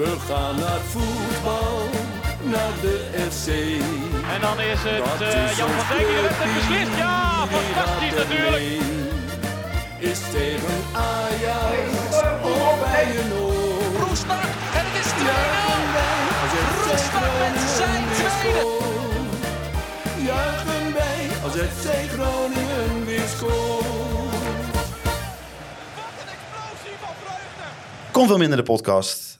We gaan naar voetbal, naar de FC. En dan is het eh, is Jan van Dijk die club, het beslist. Ja, fantastisch natuurlijk. Is tegen Ajax of bij een oor. Roestak en het is 2-0. Juichen wij als FC Roestak met Groningen zijn tweede. Juichen wij als FC Groningen weer scoort. Kon veel minder de podcast.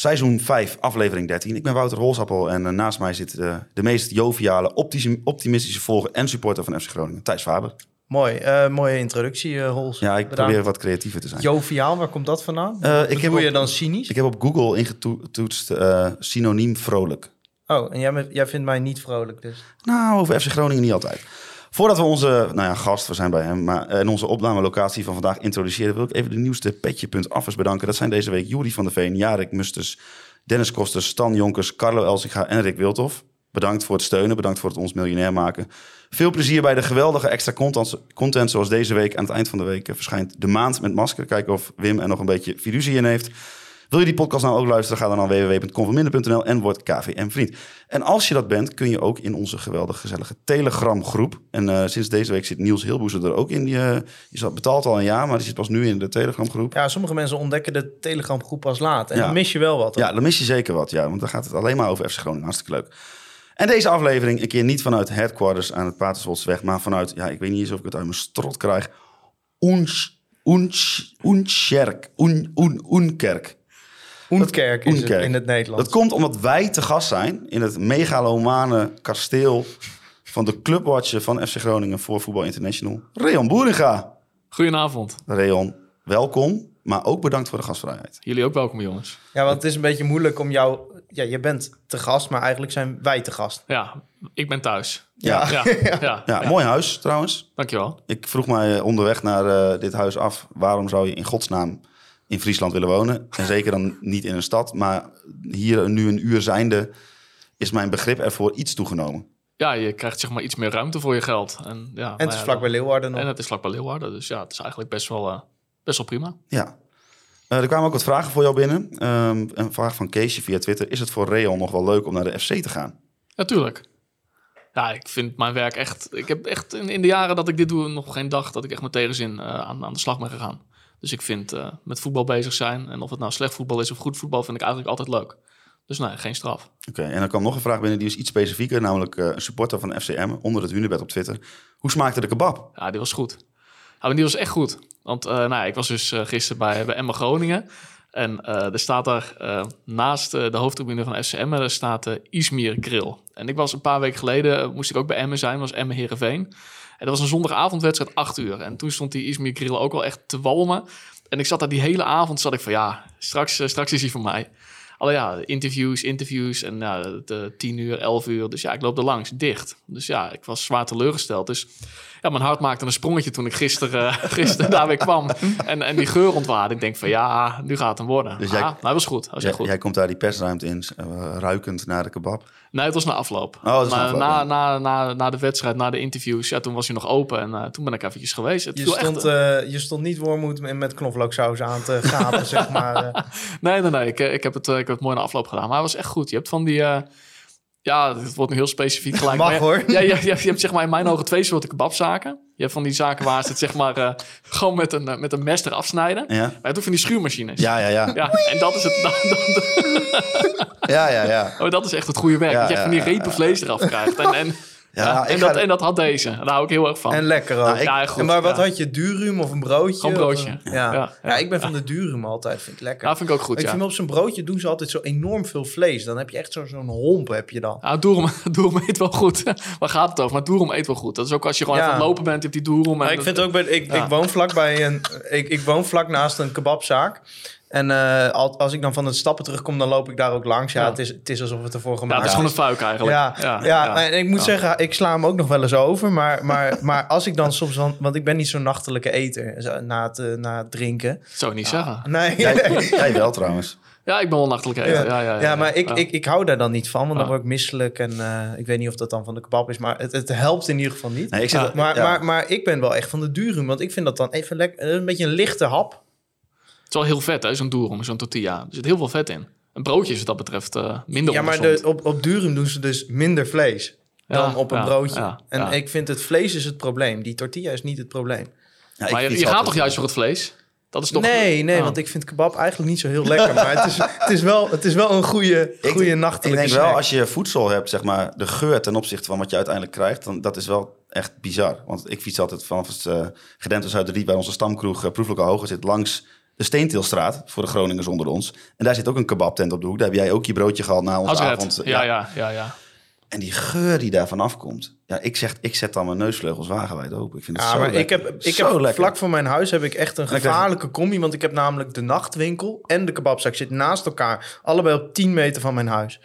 Seizoen 5, aflevering 13. Ik ben Wouter Holsappel en eh, naast mij zit eh, de meest joviale, optimistische, volger en supporter van FC Groningen, Thijs Faber. Mooi, eh, mooie introductie, Hols. Ja, ik Bedankt. probeer wat creatiever te zijn. Joviaal, waar komt dat vandaan? Ik heb je dan cynisch? Ik heb op Google ingetoetst synoniem vrolijk. Oh, en jij, jij vindt mij niet vrolijk dus. Nou, over FC Groningen niet altijd. Voordat we onze nou ja, gast, we zijn bij hem, maar en onze opnamelocatie van vandaag introduceren, wil ik even de nieuwste petje.affers bedanken. Dat zijn deze week Juri van der Veen, Jarek Musters, Dennis Kosters, Stan Jonkers, Carlo Elsinga en Rick Wildhoff. Bedankt voor het steunen, bedankt voor het ons miljonair maken. Veel plezier bij de geweldige extra content, content zoals deze week. Aan het eind van de week eh, verschijnt De Maand met Masker. Kijken of Wim er nog een beetje fiducie in heeft. Wil je die podcast nou ook luisteren? Ga dan naar www.conforminder.nl en word KVM-vriend. En als je dat bent, kun je ook in onze geweldig gezellige Telegram-groep. En eh, sinds deze week zit Niels Hilboezer er ook in. Die, eh, die zat betaald al een jaar, maar die zit pas nu in de Telegram-groep. Ja, sommige mensen ontdekken de Telegram groep pas laat. En Ja. dan mis je wel wat. hoor. Ja, dan mis je zeker wat. Ja, want dan gaat het alleen maar over FC Groningen. Hartstikke leuk. En deze aflevering een keer niet vanuit headquarters aan het Paterswoldsweg, maar vanuit, ja, ik weet niet eens of ik het uit mijn strot krijg. Oens, Oens, Oenscherk, Oen, Oen, Oenkerk. Oenkerk is Oenkerk. het in het Nederlands. Dat komt omdat wij te gast zijn in het megalomane kasteel van de clubwatcher van FC Groningen voor Voetbal International, Reon Boeringa. Goedenavond. Reon, welkom, maar ook bedankt voor de gastvrijheid. Jullie ook welkom, jongens. Ja, want het is een beetje moeilijk om jou... Ja, je bent te gast, maar eigenlijk zijn wij te gast. Ja, ik ben thuis. Ja, Ja, ja, ja, mooi huis trouwens. Dankjewel. Ik vroeg mij eh, onderweg naar eh, dit huis af, waarom zou je in godsnaam in Friesland willen wonen? En zeker dan niet in een stad, maar hier nu een uur zijnde is mijn begrip ervoor iets toegenomen. Ja, je krijgt zeg maar iets meer ruimte voor je geld. En, ja, En het is nou vlak bij ja, Leeuwarden nog. En het is vlak bij Leeuwarden. Dus ja, het is eigenlijk best wel, eh, best wel prima. Ja. Eh, er kwamen ook wat vragen voor jou binnen. Ehm, een vraag van Keesje via Twitter. Is het voor Real nog wel leuk om naar de FC te gaan? Natuurlijk. Ja, ik vind mijn werk echt... Ik heb echt in, in de jaren dat ik dit doe nog geen dag dat ik echt met tegenzin eh, aan, aan de slag ben gegaan. Dus ik vind eh, met voetbal bezig zijn... en of het nou slecht voetbal is of goed voetbal... vind ik eigenlijk altijd leuk. Dus nee, geen straf. Oké, en dan kwam nog een vraag binnen die is iets specifieker. Namelijk eh, een supporter van FCM onder het hunebed op Twitter. Hoe smaakte de kebab? Ja, die was goed. Ja, maar die was echt goed. Want eh, nou, ik was dus gisteren bij, bij Emma Groningen. En er staat daar naast de hoofdtribune van FCM, er staat de Izmir Grill. En ik was een paar weken geleden, moest ik ook bij Emmen zijn, was Emmen Heerenveen. En dat was een zondagavondwedstrijd, 8 uur. En toen stond die Izmir Grill ook al echt te walmen. En ik zat daar die hele avond, zat ik van ja, straks, eh, straks is hij voor mij. Alle ja, interviews, interviews en ja, de 10 uur, 11 uur. Dus ja, ik loop er langs, dicht. Dus ja, ik was zwaar teleurgesteld. Dus ja, mijn hart maakte een sprongetje toen ik gisteren, eh, gisteren daar weer kwam. En, en die geur ontwaarde. Ik denk van ja, nu gaat het hem worden. Dus Dus jij- was goed. Was Jij, goed. jij komt daar die persruimte in, eh, ruikend naar de kebab. Nee, het was na afloop. Oh, het was na afloop, na, na, na, na de wedstrijd, na de interviews, ja, toen was hij nog open. En eh, toen ben ik eventjes geweest. Het Je stond, echt, eh, eh, je stond niet wormoed met, met knoflooksaus aan te gapen, zeg maar. eh. Nee, nee, nee. Ik, ik, heb het, ik heb het mooi na afloop gedaan. Maar hij was echt goed. Je hebt van die... ja, het wordt nu heel specifiek gelijk. Mag, maar hoor. Ja, je hebt zeg maar in mijn ogen twee soorten kebabzaken. Je hebt van die zaken waar ze het zeg maar eh, gewoon met een, eh, met een mes eraf snijden. Ja? Maar je hebt ook van die schuurmachines. Ja, ja, ja. Ja, en dat is, het, dat, dat- Ja, ja, ja. oh, dat is echt het goede werk. Ja, dat je echt van die repen vlees eraf krijgt. En, en, Ja, en, ga dat, en dat had deze. Daar hou ik heel erg van. En lekker ook. Nou, ik- ja, goed. Maar wat ja. had je, durum of een broodje? Gewoon broodje. Of, ja. Ja, Ja, ja. ik ben van de durum altijd, vind ik lekker. Ja, vind ik ook goed, ik ja. vind op zo'n broodje doen ze altijd zo enorm veel vlees. Dan heb je echt zo- zo'n homp heb je dan. Ja, Doerum, Doerum eet wel goed. Waar gaat het over? Maar Doerum eet wel goed. Dat is ook als je gewoon Ja. even aan het lopen bent, je hebt die en Maar ik dat- vind ook, bij, ik, Ja. ik woon vlak bij een, ik, ik woon vlak naast een kebabzaak. En eh, al- als ik dan van het stappen terugkom, dan loop ik daar ook langs. Ja, Ja. Het, is, het is alsof het ervoor Ja, gemaakt het is gewoon een fuik eigenlijk. Ja, ja, en ik moet zeggen, ik sla hem ook nog wel eens over. Maar, maar, maar als ik dan soms, dan, want ik ben niet zo'n nachtelijke eter na, het, eh, na het drinken. Dat zou ik niet zeggen. Nee, Jij, jij wel trouwens. Ja, ik ben wel nachtelijk eten. Ja, Ja, ja, ja, ja, maar ik, ja. Ik, ik hou daar dan niet van, want dan Ja. word ik misselijk. En eh, ik weet niet of dat dan van de kebab is, maar het, het helpt in ieder geval niet. Nee, ik zit, Ja, Maar, ja. maar, maar ik ben wel echt van de durum, want ik vind dat dan even lekker, een beetje een lichte hap. Het is wel heel vet, hè, zo'n Doerum, zo'n tortilla. Er zit heel veel vet in. een broodje is wat dat betreft eh, minder Ja, maar de, op, op Durum doen ze dus minder vlees dan Ja, op een ja, broodje. ja, en ja. ik vind het vlees is het probleem. Die tortilla is niet het probleem. Ja, ik maar je, gaat toch juist voor het vlees? Dat is toch... nee, nee, Ah. want ik vind kebab eigenlijk niet zo heel lekker. maar het is, het is, wel, het is wel een goede, goede Ik nachtelijke denk wel, als je voedsel hebt, zeg maar, de geur ten opzichte van wat je uiteindelijk krijgt, dan dat is wel echt bizar. Want ik fiets altijd vanaf het uh, Gedempte Zuiderdiep, waar onze stamkroeg uh, Proeflijke Hoge zit, langs de Steentilstraat, voor de Groningers onder ons. En daar zit ook een kebabtent op de hoek. Daar heb jij ook je broodje gehad na onze avond. Ja, ja, ja, ja. En die geur die daarvan afkomt. Ja, ik, zeg, ik zet dan mijn neusvleugels wagenwijd open. Ik vind het Ja, zo maar ik lekker. heb, ik Zo heb lekker. vlak voor mijn huis heb ik echt een gevaarlijke combi. Want ik heb namelijk de nachtwinkel en de kebabzak zitten naast elkaar. Allebei op 10 meter van mijn huis.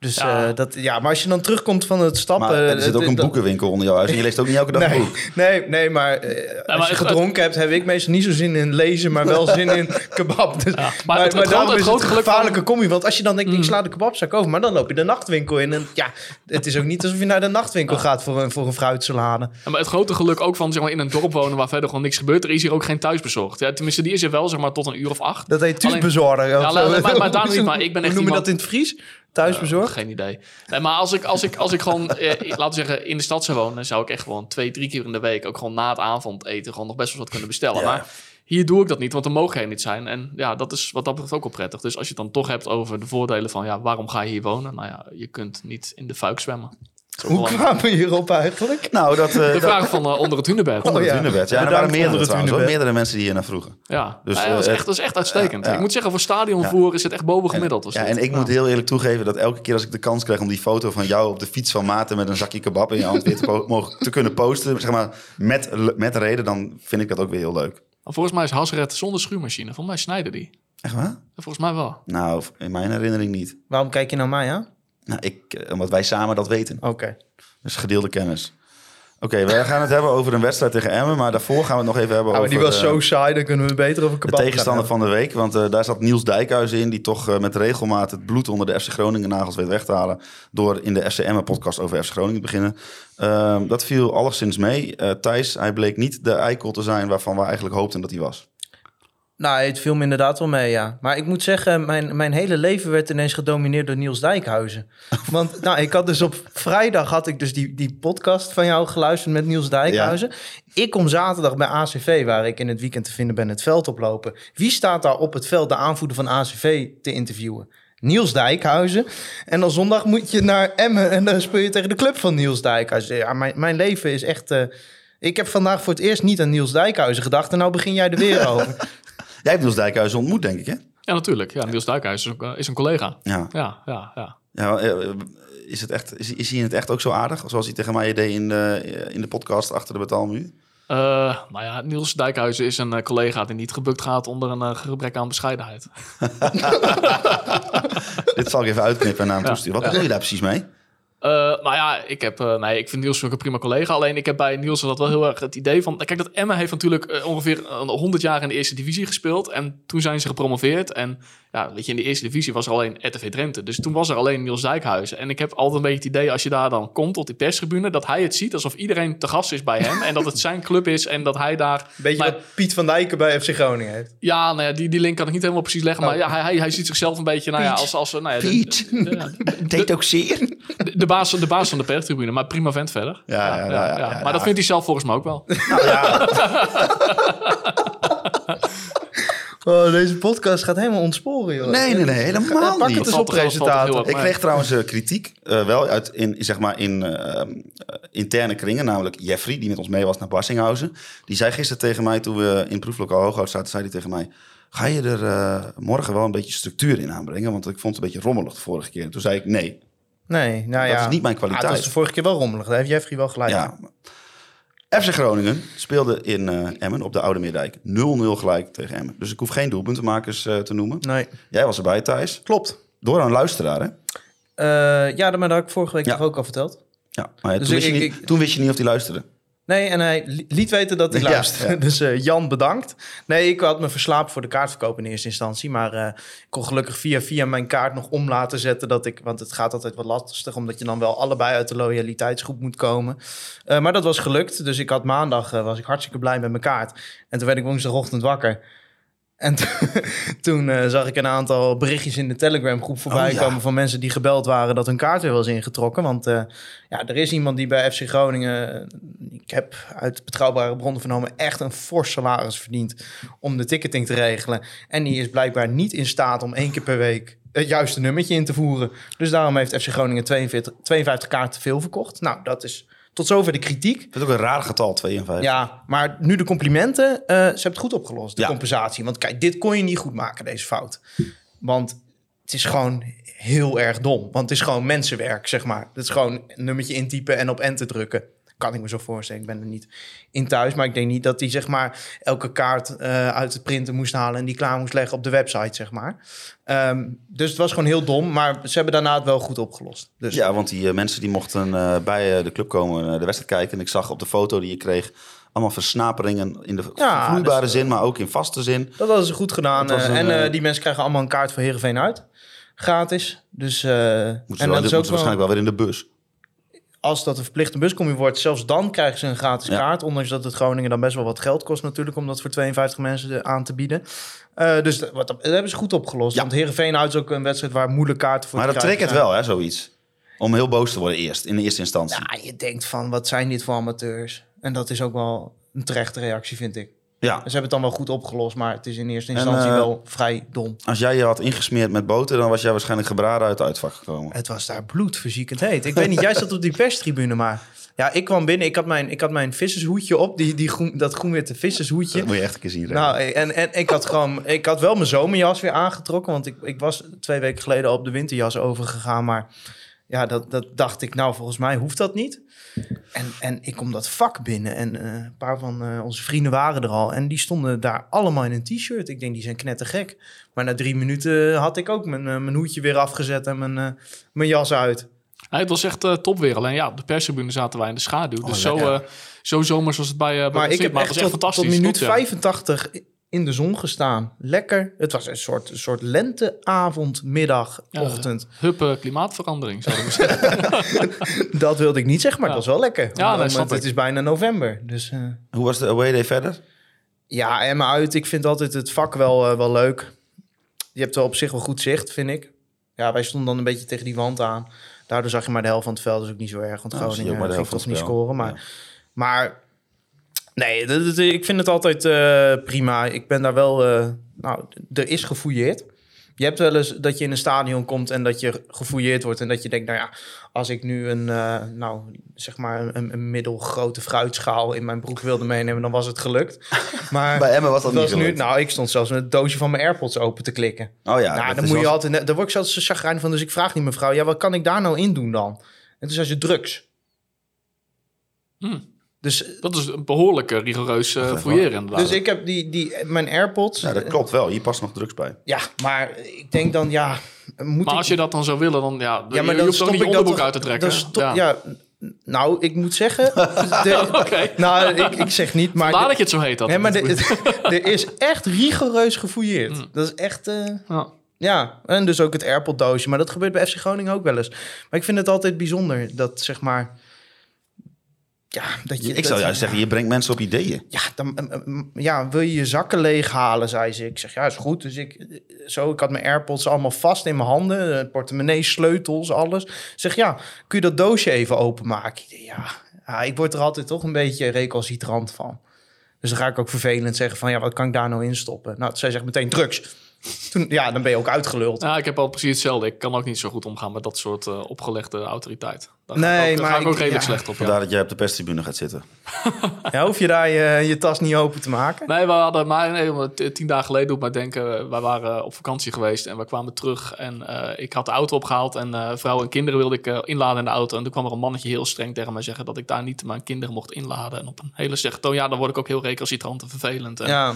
Dus Ja. ja, dat, ja maar als je dan terugkomt van het stappen... Maar er zit ook eh, een dat- boekenwinkel onder jouw huis. En je leest ook niet elke dag Nee, boek. nee, nee, maar eh, als maar je het- gedronken hebt, heb ik meestal niet zo zin in lezen, maar wel zin in kebab. Dus, maar maar het- het grote- daarom het is grote een gevaarlijke van- Mm. combi. Want als je dan denkt, ik sla de kebabzak over, maar dan loop je de nachtwinkel in. En ja, het is ook niet alsof je naar de nachtwinkel gaat voor een, voor een fruitsalade. Ja, maar het grote geluk ook van zeg maar, in een dorp wonen waar verder gewoon niks gebeurt. Er is hier ook geen thuisbezorgd. Ja, tenminste, die is er wel zeg maar, tot een uur of acht. Dat heet thuisbezorger. Ja, maar- maar niet, maar ik ben echt Hoe noem je iemand- dat in het Fries? Thuisbezorgd? Geen idee. Nee, maar als ik, als ik, als ik gewoon, eh, laten we zeggen, in de stad zou wonen, zou ik echt gewoon twee, drie keer in de week ook gewoon na het avondeten gewoon nog best wel wat kunnen bestellen. Ja. Maar hier doe ik dat niet, want er mogen geen niet zijn. En ja, dat is wat dat betreft ook wel prettig. Dus als je het dan toch hebt over de voordelen van, ja, waarom ga je hier wonen? Nou ja, je kunt niet in de fuik zwemmen. Hoe kwamen we hierop eigenlijk? Nou, dat... eh, de dat- vraag van eh, onder het hunebed. onder het hunebed. Ja, er waren meerdere trouwens. hoor. Meerdere mensen die hier naar vroegen. Ja, Dus, Ja, dat, is eh, echt, dat is echt uitstekend. ja. Ik moet zeggen, voor stadionvoer is het echt boven gemiddeld. was Ja, en ik Ja. moet heel eerlijk toegeven dat elke keer als ik de kans krijg om die foto van jou op de fiets van Maarten met een zakje kebab in je hand weer te, mogen, te kunnen posten, zeg maar, met, met reden, dan vind ik dat ook weer heel leuk. Volgens mij is Hasret zonder schuurmachine. Volgens mij snijden die. Echt waar? Volgens mij wel. Nou, in mijn herinnering niet. Waarom kijk je naar mij aan? Nou, ik, eh, omdat wij samen dat weten. Oké. Dus gedeelde kennis. Oké, we gaan het hebben over een wedstrijd tegen Emmen, maar daarvoor gaan we het nog even hebben maar over... die was zo saai, dan kunnen we beter over de kebab gaan tegenstander van de week. Want eh, daar zat Niels Dijkhuizen in, die toch eh, met regelmaat het bloed onder de FC Groningen nagels weet weg te halen. Door in de FC Emmen podcast over FC Groningen te beginnen. Ehm, dat viel alleszins mee. Thijs, hij bleek niet de eikel te zijn waarvan we eigenlijk hoopten dat hij was. Nou, het viel me inderdaad wel mee, ja. Maar ik moet zeggen, mijn, mijn hele leven werd ineens gedomineerd door Niels Dijkhuizen. Want nou, ik had dus op vrijdag had ik dus die, die podcast van jou geluisterd met Niels Dijkhuizen. Ik kom zaterdag bij ACV, waar ik in het weekend te vinden ben, het veld oplopen. Wie staat daar op het veld de aanvoerder van ACV te interviewen? Niels Dijkhuizen. En dan zondag moet je naar Emmen en dan speel je tegen de club van Niels Dijkhuizen. Ja, mijn, mijn leven is echt... eh, ik heb vandaag voor het eerst niet aan Niels Dijkhuizen gedacht en nou begin jij er weer over. Jij hebt Niels Dijkhuizen ontmoet, denk ik, hè? Ja, natuurlijk. Ja, Niels Duikhuis is, ook, eh, is een collega. Ja. Ja, ja, ja. ja eh, is, het echt, is, is hij in het echt ook zo aardig? Zoals hij tegen mij deed in de, in de podcast achter de betaalmuur? Eh, nou ja, Niels Dijkhuizen is een eh, collega die niet gebukt gaat onder een eh, gebrek aan bescheidenheid. Dit zal ik even uitknippen en naar hem Ja. toesturen. Wat bedoel je daar precies mee? Eh, nou ja, ik, heb, eh, nee, ik vind Niels ook een prima collega. Alleen ik heb bij Niels dat wel heel erg het idee van... Kijk, dat Emma heeft natuurlijk eh, ongeveer een 100 jaar in de eerste divisie gespeeld. En toen zijn ze gepromoveerd. En ja, weet je, in de eerste divisie was er alleen RTV Drenthe. Dus toen was er alleen Niels Dijkhuizen. En ik heb altijd een beetje het idee als je daar dan komt op die perstribune... dat hij het ziet alsof iedereen te gast is bij hem. en dat het zijn club is en dat hij daar... Beetje Maar- wat Piet van Dijken bij FC Groningen heeft. Ja, nou ja, die, die link kan ik niet helemaal precies leggen. Maar Oh. ja, hij, hij, hij ziet zichzelf een beetje nou ja, als... als nou ja, Piet. de- de- Deed ook zeer. de, de baas, de baas van de perstribune, maar prima vent verder. Ja, ja, ja, ja, ja, maar ja. dat vindt hij zelf volgens mij ook wel. Oh, deze podcast gaat helemaal ontsporen, joh. Nee, nee, nee, helemaal Pak niet. het eens Valt op, presentator. erg Ik kreeg trouwens eh, kritiek, eh, wel uit in, zeg maar in eh, eh, interne kringen, namelijk Jeffrey, die met ons mee was naar Barsinghausen. Die zei gisteren tegen mij, toen we in proeflokaal Hooghout zaten, zei hij tegen mij... Ga je er eh, morgen wel een beetje structuur in aanbrengen? Want ik vond het een beetje rommelig de vorige keer. En toen zei ik nee. Nee, nou Dat ja. is niet mijn Ah, kwaliteit. dat was de vorige keer wel rommelig. Daar heeft Jeffrey wel gelijk. Ja. FC Groningen speelde in eh, Emmen op de Oude Meerdijk 0-0 gelijk tegen Emmen. Dus ik hoef geen doelpuntenmakers eh, te noemen. Nee, Jij was erbij, Thijs. klopt. Door een luisteraar, hè? Eh, ja, maar dat had ik vorige week Ja. toch ook al verteld. Ja, maar ja, Dus toen, wist ik- je ik- niet, toen wist je niet of hij luisterde. Nee, en hij li- liet weten dat hij Ja, luisterde. ja. Dus eh, Jan, bedankt. Nee, ik had me verslapen voor de kaartverkoop in eerste instantie. Maar eh, ik kon gelukkig via via mijn kaart nog om laten zetten. Dat ik, want het gaat altijd wat lastig, omdat je dan wel allebei uit de loyaliteitsgroep moet komen. Eh, maar dat was gelukt. Dus ik had maandag, was ik hartstikke blij met mijn kaart. En toen werd ik woensdagochtend wakker. En to- toen eh, zag ik een aantal berichtjes in de Telegram groep voorbij Oh, ja. komen van mensen die gebeld waren dat hun kaart weer was ingetrokken. Want eh, ja, er is iemand die bij FC Groningen, eh, ik heb uit betrouwbare bronnen vernomen, echt een fors salaris verdient om de ticketing te regelen. En die is blijkbaar niet in staat om één keer per week het juiste nummertje in te voeren. Dus daarom heeft FC Groningen 42, 52 kaarten te veel verkocht. Nou, dat is tot zover de kritiek. Vind het ook een raar getal, 52. Ja, maar nu de complimenten. eh, ze hebben het goed opgelost, de Ja. compensatie. Want kijk, dit kon je niet goed maken, deze fout. Want het is gewoon heel erg dom. Want het is gewoon mensenwerk, zeg maar. Het is gewoon een nummertje intypen en op enter drukken. Kan ik me zo voorstellen. Ik ben er niet in thuis. Maar ik denk niet dat hij zeg maar elke kaart eh, uit het printen moest halen... en die klaar moest leggen op de website, zeg maar. Ehm, dus het was gewoon heel dom. Maar ze hebben daarna het wel goed opgelost. Dus Ja, want die eh, mensen die mochten eh, bij de club komen de wedstrijd kijken. En ik zag op de foto die je kreeg allemaal versnaperingen in de Ja, vloeibare dus, zin, maar ook in vaste zin. Dat hadden ze goed gedaan. Een, en die mensen krijgen allemaal een kaart voor Heerenveen uit. Gratis. Dus, Moeten ze, en dat is ze ook wel, waarschijnlijk wel weer in de bus. Als dat een verplichte buscoming wordt, zelfs dan krijgen ze een gratis Ja. kaart. Ondanks dat het Groningen dan best wel wat geld kost natuurlijk om dat voor 52 mensen aan te bieden. Eh, dus dat, hebben ze goed opgelost. Ja. Want Heerenveen uit is ook een wedstrijd waar moeilijk kaarten voor Maar dat triggert zijn. wel, hè, zoiets. Om heel boos te worden eerst, in de eerste instantie. Ja, je denkt van, wat zijn dit voor amateurs? En dat is ook wel een terechte reactie, vind ik. Ja. Ze hebben het dan wel goed opgelost, maar het is in eerste En, instantie eh, wel vrij dom. Als jij je had ingesmeerd met boter, dan was jij waarschijnlijk gebraden uit het uitvak gekomen. Het was daar bloedverziekend heet. Ik weet niet, jij zat op die perstribune, maar... Ja, ik kwam binnen, ik had mijn, ik had mijn vissershoedje op, die, die groen, dat groen-witte vissershoedje. Dat moet je echt een keer zien. Nou, en, en ik had gewoon, ik had wel mijn zomerjas weer aangetrokken, want ik, ik was twee weken geleden al op de winterjas overgegaan, maar ja, dat, dat dacht ik, nou, volgens mij hoeft dat niet. En, en ik kom dat vak binnen en eh, een paar van eh, onze vrienden waren er al en die stonden daar allemaal in een t-shirt. Ik denk, die zijn knettergek. Maar na drie minuten had ik ook mijn, eh, mijn hoedje weer afgezet en mijn, mijn jas uit. Ja, het was echt top weer. Alleen ja, op de perstribune zaten wij in de schaduw. dus zo, eh, zo zomers was het bij, bij Maar ik heb maar echt was tot, echt tot fantastisch. minuut Klopt, ja. 85 in de zon gestaan. Lekker. Het was een soort, een soort lenteavond, middag, Ja, ochtend. Hup, eh, klimaatverandering, zouden we zeggen. Dat wilde ik niet zeggen, maar Ja. het was wel lekker. Ja, nee, het moment- snap ik. het is bijna november. Dus eh, Hoe was de away day verder? ja, en maar uit. Ik vind altijd het vak wel, eh, wel leuk. Je hebt wel op zich wel goed zicht, vind ik. Ja, wij stonden dan een beetje tegen die wand aan. Daardoor zag je maar de helft van het veld. Dus ook niet zo erg. Want Nou, Groningen de ging helft van toch niet scoren. Maar, Ja. maar nee, dat- dat- ik vind het altijd eh, prima. Ik ben daar wel... eh, nou, er is gefouilleerd. Je hebt wel eens dat je in een stadion komt en dat je gefouilleerd wordt. En dat je denkt, nou ja, als ik nu een, eh, nou, zeg maar een, een middelgrote fruitschaal in mijn broek wilde meenemen, dan was het gelukt. Maar Bij Emmen was dat niet was nu, nou, ik stond zelfs met het doosje van mijn AirPods open te klikken. Oh ja, nou, dan moet je wel- altijd, daar word ik zelfs zo chagrijnig van. Dus ik vraag die mevrouw, ja, wat kan ik daar nou in doen dan? En toen zei ze drugs. Hm. Dus, Dat is een behoorlijk eh, rigoureus eh fouilleren inderdaad. dus ik heb die, die, mijn AirPods. Ja, dat klopt wel. Hier past nog drugs bij. Ja, maar ik denk dan, ja, moet maar ik... als je dat dan zou willen, dan ja, ja, je, je hoeft ook niet je onderbroek toch- uit te trekken. dan stop- ja. ja. nou, ik moet zeggen... de- Oké. nou, ik, ik zeg niet, maar... Vandaar de- dat je het zo heet. Dat nee, maar de- er is echt rigoureus gefouilleerd. Mm. Dat is echt... eh, ja. Ja, en dus ook het AirPod-doosje. Maar dat gebeurt bij FC Groningen ook wel eens. Maar ik vind het altijd bijzonder dat, zeg maar... Ja, dat je... Ik zou juist zeggen, je brengt mensen op ideeën. Ja, dan, eh, eh, ja, wil je je zakken leeghalen, zei ze. Ik zeg, ja, is goed. Dus ik, eh, zo, ik had mijn AirPods allemaal vast in mijn handen. Portemonnee, sleutels, alles. Ik zeg, ja, kun je dat doosje even openmaken? Ja, ik word er altijd toch een beetje recalcitrant van. Dus dan ga ik ook vervelend zeggen van, ja, wat kan ik daar nou in stoppen? Nou, zij zegt meteen drugs. Toen, ja, dan ben je ook uitgeluld. Ja, ik heb al precies hetzelfde. Ik kan ook niet zo goed omgaan met dat soort eh, opgelegde autoriteit. Daar Nee, ga ik ook, daar maar ga ik ook redelijk ja. slecht op. Ja. Vandaar dat jij op de perstribune gaat zitten. Ja, hoef je daar je, je tas niet open te maken? Nee, we hadden maar nee, t- tien dagen geleden doet mij denken. Wij waren op vakantie geweest en we kwamen terug. En eh, ik had de auto opgehaald en eh vrouw en kinderen wilde ik eh, inladen in de auto. En toen kwam er een mannetje heel streng tegen mij zeggen dat ik daar niet mijn kinderen mocht inladen. En op een hele slechte toon. Ja, dan word ik ook heel recalcitrant en vervelend. En, ja.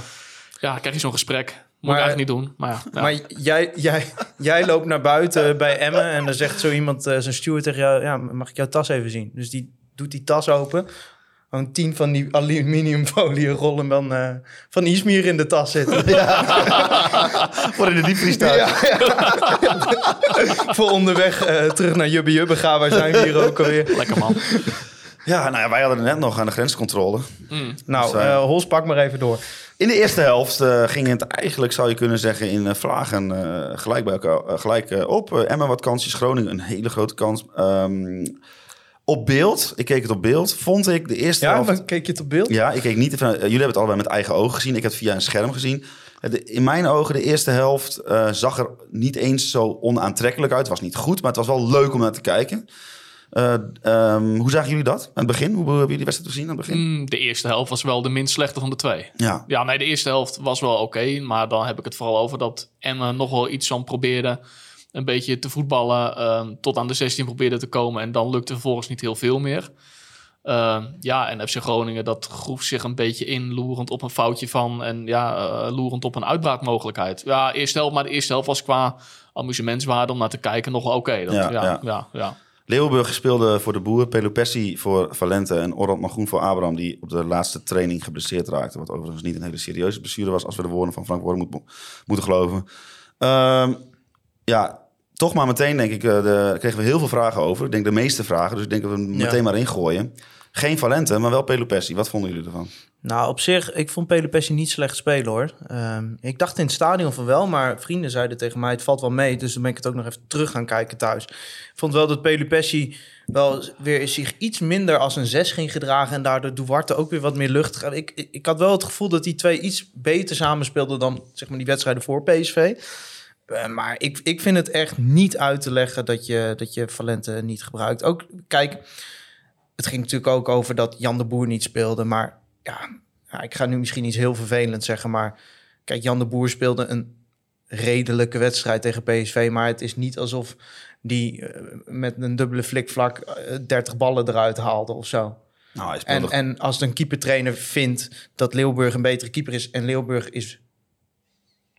Ja, krijg je zo'n gesprek. Moet Maar- ik eigenlijk niet doen. Maar, ja, maar jij, jij, jij loopt naar buiten bij Emmen en dan zegt zo iemand, eh, zijn steward tegen jou, ja, mag ik jouw tas even zien? Dus die doet die tas open, gewoon tien van die aluminiumfolie rollen dan eh, van Ismir in de tas zitten. Voor in de diepvries thuis. Ja, ja. Voor onderweg eh, terug naar Jubbe Jubbe gaan, waar zijn we hier ook alweer? Lekker man. Ja, nou ja, wij hadden het net nog aan de grenscontrole. Mm. Nou, Dus, Hols, pak maar even door. In de eerste helft eh, ging het eigenlijk, zou je kunnen zeggen, in eh, vlagen eh, gelijk, bij elkaar, gelijk op. Emma wat kansjes, Groningen een hele grote kans. Ehm, op beeld, ik keek het op beeld, vond ik de eerste Ja, helft... maar keek je het op beeld? Ja, ik keek niet. Jullie hebben het allebei met eigen ogen gezien. Ik heb het via een scherm gezien. De- in mijn ogen, de eerste helft zag er niet eens zo onaantrekkelijk uit. Het was niet goed, maar het was wel leuk om naar te kijken. Eh, ehm, hoe zagen jullie dat aan het begin? Hoe hebben jullie die wedstrijd gezien aan het begin? Mm, de eerste helft was wel de minst slechte van de twee. Ja, Ja, nee, de eerste helft was wel oké. maar dan heb ik het vooral over dat Emma nog wel iets van probeerde. Een beetje te voetballen. ehm, tot aan de 16 probeerde te komen. En dan lukte vervolgens niet heel veel meer. Ehm, ja, en FC Groningen dat groef zich een beetje in. Loerend op een foutje van. En ja, eh, loerend op een uitbraakmogelijkheid. Ja, eerste helft, maar de eerste helft was qua amusementswaarde om naar te kijken nog wel oké. Dat- Ja, ja, ja. ja, ja, Leeuwenburg speelde voor de Boer, Pelopessi voor Valente en Orland Magroen voor Abraham, die op de laatste training geblesseerd raakte. Wat overigens niet een hele serieuze blessure was, als we de woorden van Frank Worden moet, moeten geloven. Ehm, ja, toch maar meteen denk ik, eh, de, kregen we heel veel vragen over. Ik denk de meeste vragen, dus ik denk dat we hem Ja. meteen maar ingooien. Geen Valente, maar wel Pelopessi. Wat vonden jullie ervan? Nou, op zich, ik vond Pelopessi niet slecht spelen hoor. Ehm, ik dacht in het stadion van wel, maar vrienden zeiden tegen mij, het valt wel mee. Dus dan ben ik het ook nog even terug gaan kijken thuis. Ik vond wel dat Pelopessi wel weer zich iets minder als een zes ging gedragen. En daardoor Duarte ook weer wat meer lucht. ik, ik had wel het gevoel dat die twee iets beter samenspeelden dan zeg maar, die wedstrijden voor PSV. Eh, maar ik, ik vind het echt niet uit te leggen dat je, dat je Valente niet gebruikt. Ook, kijk, het ging natuurlijk ook over dat Jan de Boer niet speelde. Maar ja, ja, ik ga nu misschien iets heel vervelend zeggen. Maar kijk, Jan de Boer speelde een redelijke wedstrijd tegen PSV. Maar het is niet alsof die eh, met een dubbele flikvlak eh, 30 ballen eruit haalde of zo. Nou, hij En, en als een keepertrainer vindt dat Leeuwburg een betere keeper is... en Leeuwburg is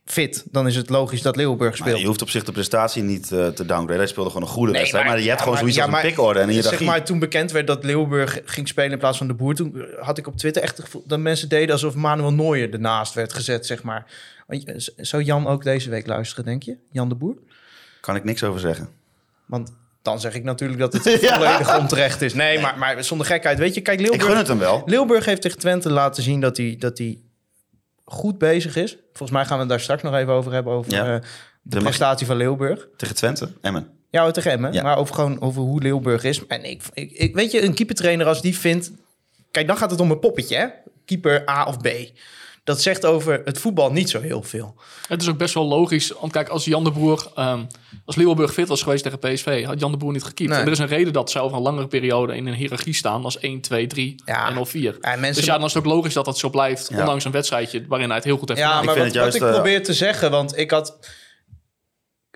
fit, dan is het logisch dat Leeuwburg Maar speelt. je hoeft op zich de prestatie niet eh, te downgraden. Hij speelde gewoon een goede Nee, wedstrijd. Maar, je hebt ja, gewoon zoiets ja, als een maar- pickorde en een Zeg maar, toen bekend werd dat Leeuwburg ging spelen in plaats van de Boer... toen had ik op Twitter echt het gevoel dat mensen deden... alsof Manuel Nooyer ernaast werd gezet, zeg maar. Zou Jan ook deze week luisteren, denk je? Jan de Boer? Kan ik niks over zeggen. Want dan zeg ik natuurlijk dat het volledig onterecht is. Nee, maar, maar zonder gekheid. Weet je, kijk, Ik gun Leeuwburg, het hem wel. Leeuwburg heeft tegen Twente laten zien dat hij, dat hij goed bezig is. Volgens mij gaan we het daar straks nog even over hebben... over Ja. eh, de prestatie van Leeuwburg. Tegen Twente, Emmen. Ja, tegen hem, hè? Ja. maar over, gewoon over hoe Leeuwburg is. En ik, ik, ik, weet je, een keepertrainer als die vindt... Kijk, dan gaat het om een poppetje, hè? Keeper A of B. Dat zegt over het voetbal niet zo heel veel. Het is ook best wel logisch. Want kijk, als Jan de Boer, ehm, als Leeuwenburg fit was geweest tegen PSV, had Jan de Boer niet gekiept. Nee. En er is een reden dat zij over een langere periode in een hiërarchie staan als 1, 2, 3 Ja. en of 4. Ja, mensen- Dus ja, dan is het ook logisch dat dat zo blijft, Ja. ondanks een wedstrijdje waarin hij het heel goed heeft Ja, gedaan. maar vind wat, het juist, wat ik eh, probeer te zeggen, want ik had...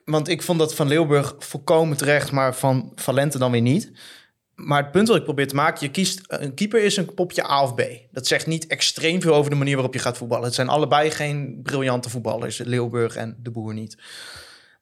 Want ik vond dat van Leeuwburg volkomen terecht, maar van Valente dan weer niet. Maar het punt wat ik probeer te maken, je kiest een keeper is een popje A of B. Dat zegt niet extreem veel over de manier waarop je gaat voetballen. Het zijn allebei geen briljante voetballers, Leeuwburg en de Boer niet.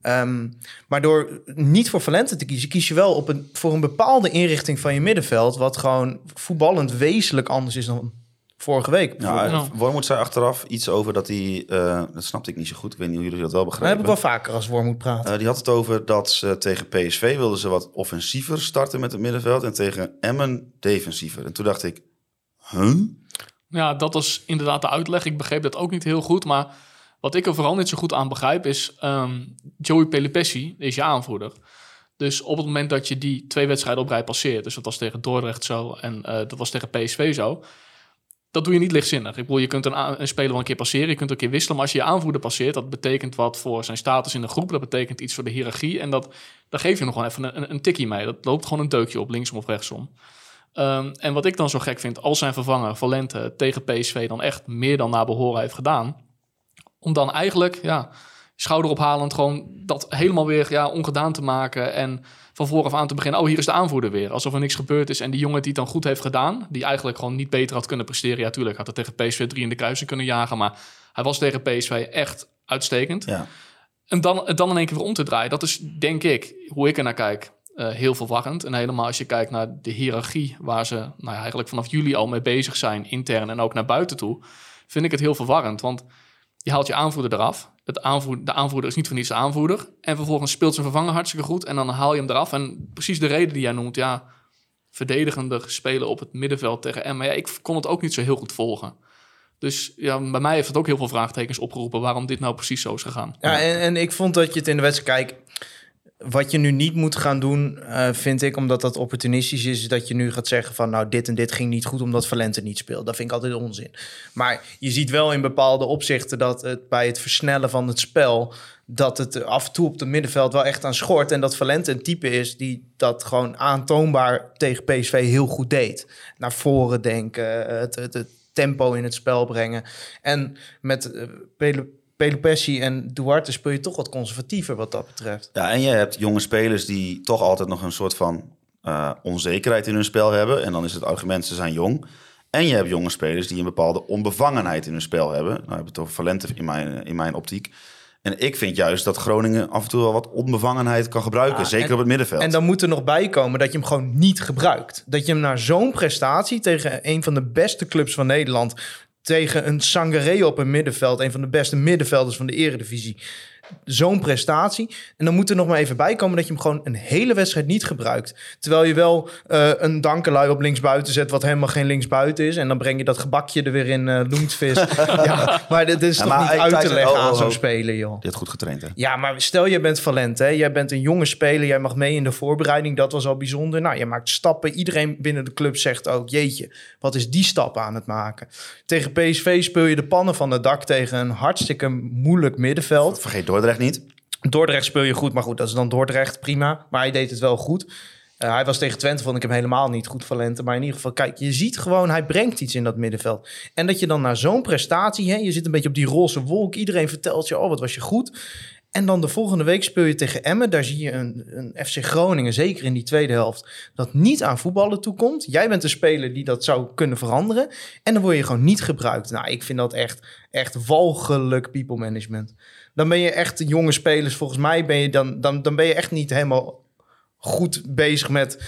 Ehm, maar door niet voor Valente te kiezen, kies je wel op een, voor een bepaalde inrichting van je middenveld, wat gewoon voetballend wezenlijk anders is dan vorige week. Ja. Wormoed zei achteraf iets over dat hij... eh, dat snapte ik niet zo goed. Ik weet niet hoe jullie dat wel Dat heb begrijpen. ik wel vaker als Worm moet praten. Eh, die had het over dat ze tegen PSV wilden ze wat offensiever starten met het middenveld. En tegen Emmen defensiever. En toen dacht ik, huh? Ja, dat was inderdaad de uitleg. Ik begreep dat ook niet heel goed. Maar wat ik er vooral niet zo goed aan begrijp is... ehm, Joey Pelopessi is je aanvoerder. Dus op het moment dat je die twee wedstrijden op rij passeert... dus dat was tegen Dordrecht zo en eh, dat was tegen PSV zo... dat doe je niet lichtzinnig. Ik bedoel, je kunt een, een speler wel een keer passeren... je kunt een keer wisselen, maar als je je aanvoerder passeert... dat betekent wat voor zijn status in de groep... dat betekent iets voor de hiërarchie... en dat, daar geef je nog gewoon even een, een, een tikkie mee. Dat loopt gewoon een deukje op, linksom of rechtsom. Ehm, en wat ik dan zo gek vind, als zijn vervanger Valente tegen PSV dan echt meer dan naar behoren heeft gedaan, om dan eigenlijk, ja, schouderophalend gewoon dat helemaal weer ja, ongedaan te maken en van vooraf aan te beginnen, oh hier is de aanvoerder weer, alsof er niks gebeurd is en die jongen die het dan goed heeft gedaan, die eigenlijk gewoon niet beter had kunnen presteren, ja tuurlijk had het tegen PSV 3 in de kruising kunnen jagen, maar hij was tegen PSV echt uitstekend. Ja. En dan, het dan in één keer weer om te draaien. Dat is, denk ik, hoe ik er naar kijk, eh, heel verwarrend. En helemaal als je kijkt naar de hiërarchie... waar ze nou ja, eigenlijk vanaf juli al mee bezig zijn... intern en ook naar buiten toe... vind ik het heel verwarrend. Want je haalt je aanvoerder eraf. Het aanvoer, de aanvoerder is niet voor niets de aanvoerder. En vervolgens speelt zijn vervanger hartstikke goed... en dan haal je hem eraf. En precies de reden die jij noemt... ja, verdedigender spelen op het middenveld tegen Emma. Ja, ik kon het ook niet zo heel goed volgen. Dus ja, bij mij heeft het ook heel veel vraagtekens opgeroepen waarom dit nou precies zo is gegaan. Ja, en, en ik vond dat je het in de wedstrijd... Kijk, wat je nu niet moet gaan doen, eh, vind ik, omdat dat opportunistisch is... is dat je nu gaat zeggen van, nou, dit en dit ging niet goed... omdat Valente niet speelt. Dat vind ik altijd onzin. Maar je ziet wel in bepaalde opzichten... dat het bij het versnellen van het spel... dat het af en toe op het middenveld wel echt aan schort... en dat Valente een type is die dat gewoon aantoonbaar tegen PSV heel goed deed. Naar voren denken, het, tempo in het spel brengen. En met uh, Pelopessi en Duarte speel je toch wat conservatiever wat dat betreft. Ja, en je hebt jonge spelers die toch altijd nog een soort van uh, onzekerheid in hun spel hebben. En dan is het argument, ze zijn jong. En je hebt jonge spelers die een bepaalde onbevangenheid in hun spel hebben. Nou, heb het over Valente in mijn, in mijn optiek. En ik vind juist dat Groningen af en toe wel wat onbevangenheid kan gebruiken. Ja, zeker en, op het middenveld. En dan moet er nog bij komen dat je hem gewoon niet gebruikt. Dat je hem naar zo'n prestatie tegen een van de beste clubs van Nederland... tegen een Sangaré op een middenveld... een van de beste middenvelders van de eredivisie... Zo'n prestatie. En dan moet er nog maar even bij komen dat je hem gewoon een hele wedstrijd niet gebruikt. Terwijl je wel uh, een dankelui op linksbuiten zet, wat helemaal geen linksbuiten is. En dan breng je dat gebakje er weer in uh, Loentvis. ja, maar dat is ja, toch niet uit te leggen oh, oh, aan zo'n speler, joh. Je hebt goed getraind, hè? Ja, maar stel je bent Valent, hè. Jij bent een jonge speler, jij mag mee in de voorbereiding. Dat was al bijzonder. Nou, je maakt stappen. Iedereen binnen de club zegt ook, jeetje, wat is die stap aan het maken? Tegen PSV speel je de pannen van het dak tegen een hartstikke moeilijk middenveld. Vergeet Dordrecht niet. Dordrecht speel je goed, maar goed, dat is dan Dordrecht, prima. Maar hij deed het wel goed. Uh, hij was tegen Twente, vond ik hem helemaal niet goed, Valente. Maar in ieder geval, kijk, je ziet gewoon, hij brengt iets in dat middenveld. En dat je dan naar zo'n prestatie, hè, je zit een beetje op die roze wolk. Iedereen vertelt je, oh, wat was je goed. En dan de volgende week speel je tegen Emmen. Daar zie je een, een FC Groningen, zeker in die tweede helft, dat niet aan voetballen toekomt. Jij bent een speler die dat zou kunnen veranderen. En dan word je gewoon niet gebruikt. Nou, ik vind dat echt, echt walgelijk people management dan ben je echt jonge spelers. Volgens mij ben je dan, dan, dan ben je echt niet helemaal goed bezig met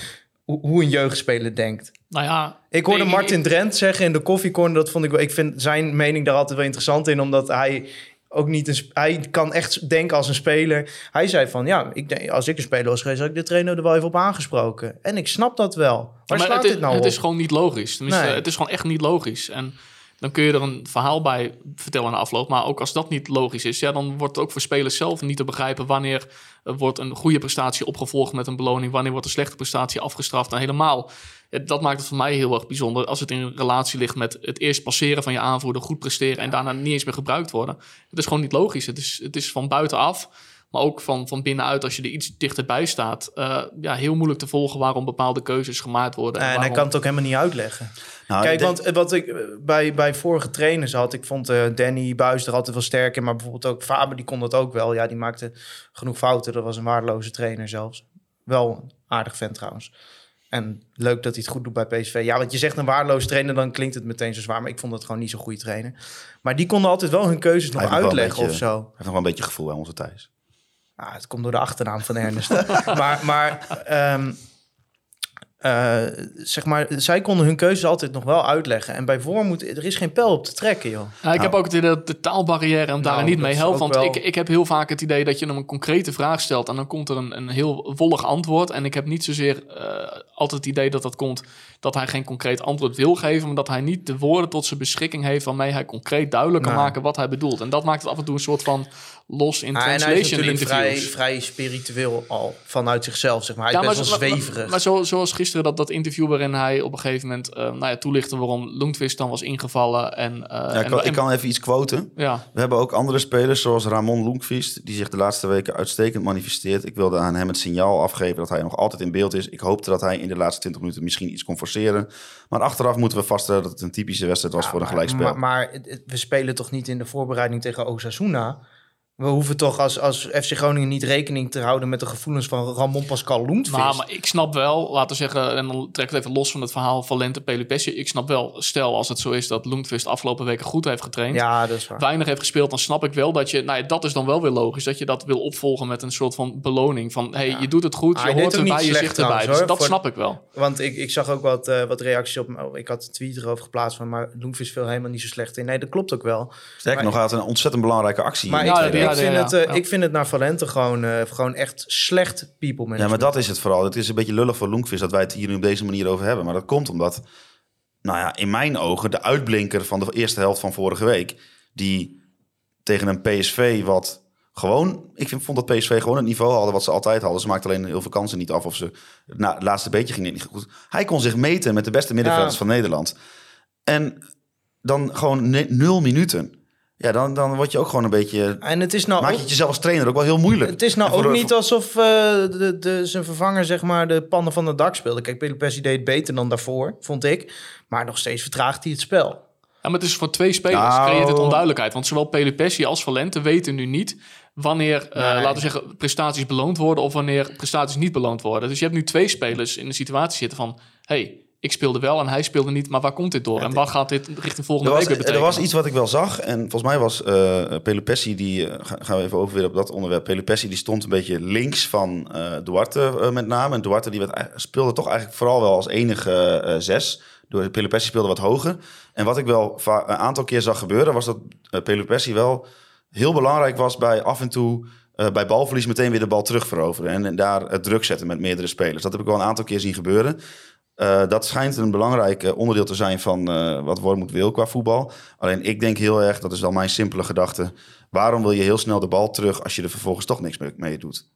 hoe een jeugdspeler denkt. Nou ja, ik hoorde Martin ik, Drent zeggen in de koffiecorner. Dat vond ik wel. Ik vind zijn mening daar altijd wel interessant in, omdat hij ook niet een, hij kan echt denken als een speler. Hij zei van ja, ik denk, als ik een speler was geweest, had ik de trainer er wel even op aangesproken. En ik snap dat wel. Waar maar slaat het, dit nou het op? is gewoon niet logisch. Tenminste, nee. Het is gewoon echt niet logisch. En dan kun je er een verhaal bij vertellen aan afloop. Maar ook als dat niet logisch is, ja, dan wordt het ook voor spelers zelf niet te begrijpen wanneer wordt een goede prestatie opgevolgd met een beloning, wanneer wordt een slechte prestatie afgestraft. En helemaal, dat maakt het voor mij heel erg bijzonder als het in relatie ligt met het eerst passeren van je aanvoerder, goed presteren en daarna niet eens meer gebruikt worden. Het is gewoon niet logisch. Het is, het is van buitenaf. Maar ook van, van binnenuit, als je er iets dichterbij staat, uh, ja, heel moeilijk te volgen waarom bepaalde keuzes gemaakt worden. En, waarom... hij kan het ook helemaal niet uitleggen. Nou, Kijk, want wat ik bij, bij vorige trainers had, ik vond uh, Danny Buis er altijd wel sterk in, maar bijvoorbeeld ook Faber, die kon dat ook wel. Ja, die maakte genoeg fouten. Dat was een waardeloze trainer zelfs. Wel een aardig vent trouwens. En leuk dat hij het goed doet bij PSV. Ja, want je zegt een waardeloze trainer, dan klinkt het meteen zo zwaar. Maar ik vond het gewoon niet zo'n goede trainer. Maar die konden altijd wel hun keuzes nog uitleggen beetje, of zo. Hij heeft nog wel een beetje gevoel bij onze Thijs. Ah, het komt door de achternaam van Ernest. maar maar um, uh, zeg maar, zij konden hun keuzes altijd nog wel uitleggen. En bij Voormoed, er is geen pijl op te trekken, joh. Ja, ik nou. heb ook het idee dat de taalbarrière hem daar Nou, niet mee helpt. is ook Want wel- ik, ik heb heel vaak het idee dat je hem een concrete vraag stelt... en dan komt er een, een heel wollig antwoord. En ik heb niet zozeer eh, altijd het idee dat dat komt... dat hij geen concreet antwoord wil geven... maar dat hij niet de woorden tot zijn beschikking heeft... waarmee hij concreet duidelijk kan Nou. maken wat hij bedoelt. En dat maakt het af en toe een soort van los in Ah, en hij is translation natuurlijk vrij, vrij spiritueel al vanuit zichzelf, zeg maar. Hij is Ja, best wel maar, zweverig. maar, maar zo, zoals gisteren dat, dat interview waarin hij op een gegeven moment eh, nou ja, toelichtte waarom Lundqvist dan was ingevallen. En, eh, Ja, ik, en- kan, en- ik kan even iets quoten. ja, We hebben ook andere spelers, zoals Ramon Loenkvist, die zich de laatste weken uitstekend manifesteert. Ik wilde aan hem het signaal afgeven dat hij nog altijd in beeld is. Ik hoopte dat hij in de laatste 20 minuten misschien iets kon forceren. Maar achteraf moeten we vaststellen dat het een typische wedstrijd was voor een gelijkspel. Maar, maar we spelen toch niet in de voorbereiding tegen Osasuna? We hoeven toch als, als FC Groningen niet rekening te houden met de gevoelens van Ramon Pascal Loentvis. maar, maar ik snap wel, laten we zeggen, en dan trek ik het even los van het verhaal van Lente Pelupessi. Ik snap wel, stel als het zo is dat Lundqvist afgelopen weken goed heeft getraind. ja, dat is waar. weinig heeft gespeeld, dan snap ik wel dat je, nou ja, dat is dan wel weer logisch, dat je dat wil opvolgen met een soort van beloning. Van, hey, je doet het goed, Ah, je hoort erbij, niet je zit erbij. Dus dat Voor- snap ik wel. Want ik, ik zag ook wat, eh, wat reacties op. oh, ik had een tweet erover geplaatst van, maar Loentvis veel helemaal niet zo slecht in. Nee, dat klopt ook wel. Sterker nog, hij had een ontzettend belangrijke actie. Maar ik, de ik, vind ja, het, eh, ja. ik vind het naar Valente gewoon, eh, gewoon echt slecht people management. Ja, maar dat is het vooral. Het is een beetje lullig voor Loenkvist dat wij het hier nu op deze manier over hebben. Maar dat komt omdat nou ja, in mijn ogen de uitblinker van de eerste helft van vorige week. Die tegen een PSV wat gewoon... Ik vind, vond dat PSV gewoon het niveau hadden wat ze altijd hadden. Ze maakten alleen heel veel kansen niet af of ze... Na, het laatste beetje ging het niet goed. Hij kon zich meten met de beste middenvelders Ja. van Nederland. En dan gewoon nul minuten. Ja, dan, dan word je ook gewoon een beetje... En het is nou Maak je het jezelf als trainer ook wel heel moeilijk. Het is nou ook de- niet alsof eh, de, de, zijn vervanger zeg maar de pannen van het dak speelde. Kijk, Pelopessi deed het beter dan daarvoor, vond ik. Maar nog steeds vertraagt hij het spel. Ja, maar het is voor twee spelers Nou. creëert het onduidelijkheid. Want zowel Pelupessi als Valente weten nu niet wanneer, eh, laten we zeggen, prestaties beloond worden of wanneer prestaties niet beloond worden. Dus je hebt nu twee spelers in de situatie zitten van, hey, ik speelde wel en hij speelde niet, maar waar komt dit door? En wat gaat dit richting volgende was, week weer er was iets wat ik wel zag. En volgens mij was eh Pelupessi, die eh, ga- gaan we even over weer op dat onderwerp. Pelupessi die stond een beetje links van eh, Duarte met name. En Duarte die werd, speelde toch eigenlijk vooral wel als enige zes. Door Pelupessi speelde wat hoger. En wat ik wel een aantal keer zag gebeuren, was dat uh, Pelupessi wel heel belangrijk was bij af en toe. bij balverlies meteen weer de bal terugveroveren. En, en daar het druk zetten met meerdere spelers. Dat heb ik wel een aantal keer zien gebeuren. Eh, dat schijnt een belangrijk eh, onderdeel te zijn van eh, wat Wormoed wil qua voetbal. Alleen ik denk heel erg, dat is wel mijn simpele gedachte. Waarom wil je heel snel de bal terug als je er vervolgens toch niks mee, mee doet?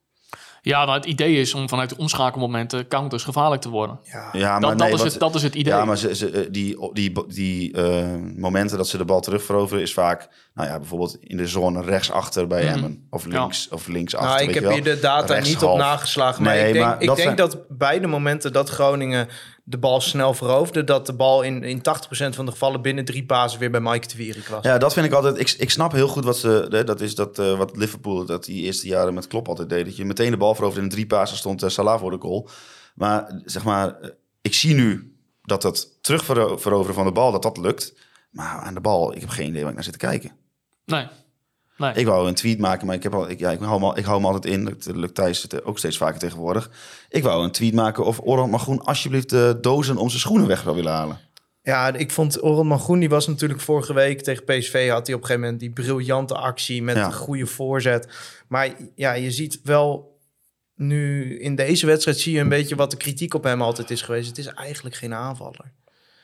Ja, nou, het idee is om vanuit de omschakelmomenten counters gevaarlijk te worden. Ja, Ja, Dat, dat, is, wat- het, dat is het idee. Ja, maar ze, ze, die, die, die eh, momenten dat ze de bal terugveroveren is vaak, nou ja, bijvoorbeeld in de zone rechtsachter bij Mhm. Emmen. Of links, of linksachter, Nou, ik weet heb je wel. hier de data niet op nageslagen. Maar Nee, ik denk, maar ik dat denk zijn- dat beide momenten dat Groningen de bal snel veroverde... dat de bal in, in 80% van de gevallen binnen drie bazen weer bij Mike de Wierik was. Ja, dat vind ik altijd. Ik, ik snap heel goed wat ze. hè, Dat is dat eh, wat Liverpool dat die eerste jaren met Klopp altijd deed. Dat je meteen de bal veroverde en in drie pasen stond uh, Salah voor de goal. Maar zeg maar, eh, ik zie nu dat het terugveroveren van de bal dat dat lukt. Maar aan de bal, ik heb geen idee waar ik naar zit te kijken. Nee. Nee. Ik wou een tweet maken, maar ik, heb al, ik, ja, ik, hou, me, al- ik hou me altijd in. Dat lukt Thijs het ook steeds vaker tegenwoordig. Ik wou een tweet maken of Orhan Magroen alsjeblieft de dozen om zijn schoenen weg zou willen halen. Ja, ik vond Orhan Mangoen, die was natuurlijk vorige week tegen PSV... had hij op een gegeven moment die briljante actie met Ja. een goede voorzet. Maar ja, je ziet wel nu in deze wedstrijd... zie je een beetje wat de kritiek op hem altijd is geweest. Het is eigenlijk geen aanvaller.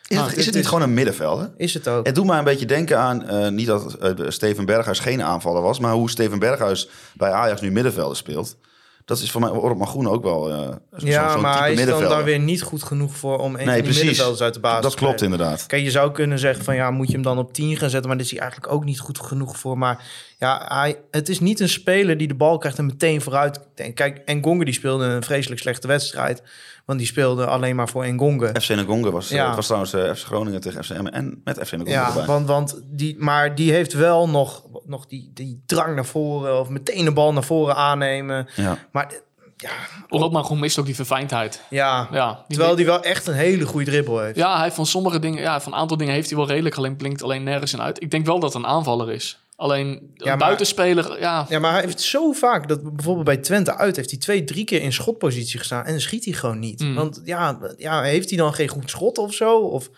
Is, Ah, het, is het niet is- gewoon een middenvelder? Is het ook? Het doet mij een beetje denken aan, eh, niet dat eh, Steven Berghuis geen aanvaller was, maar hoe Steven Berghuis bij Ajax nu middenvelder speelt. Dat is voor mij Orop Magroen ook wel zo- Ja, maar hij is dan daar weer niet goed genoeg voor om een Nee, van die precies. middenvelders uit de basis Dat te klopt krijgen. inderdaad. Kijk, je zou kunnen zeggen van ja, moet je hem dan op 10 gaan zetten, maar daar is hij eigenlijk ook niet goed genoeg voor. Maar ja, hij, het is niet een speler die de bal krijgt en meteen vooruit. Kijk, Engonge die speelde een vreselijk slechte wedstrijd, want die speelde alleen maar voor Engonge. FC Ngonga was, eh, Ja. het was trouwens eh, FC Groningen tegen FCM en met FC Ngonga Ja, erbij. want, want die, maar die heeft wel nog, nog die, die drang naar voren of meteen de bal naar voren aannemen. Ja. Maar ja, Orad Magroen mist ook die verfijndheid. ja, Ja, die terwijl die wel echt een hele goede dribbel heeft. Ja, hij heeft van sommige dingen, ja, van een aantal dingen heeft hij wel redelijk, alleen blinkt alleen nergens in uit. Ik denk wel dat het een aanvaller is. Alleen een Ja, maar- buitenspeler, ja, Ja, maar hij heeft zo vaak dat bijvoorbeeld bij Twente uit heeft hij twee, drie keer in schotpositie gestaan en dan schiet hij gewoon niet. Mm. Want ja, ja, heeft hij dan geen goed schot of zo? Of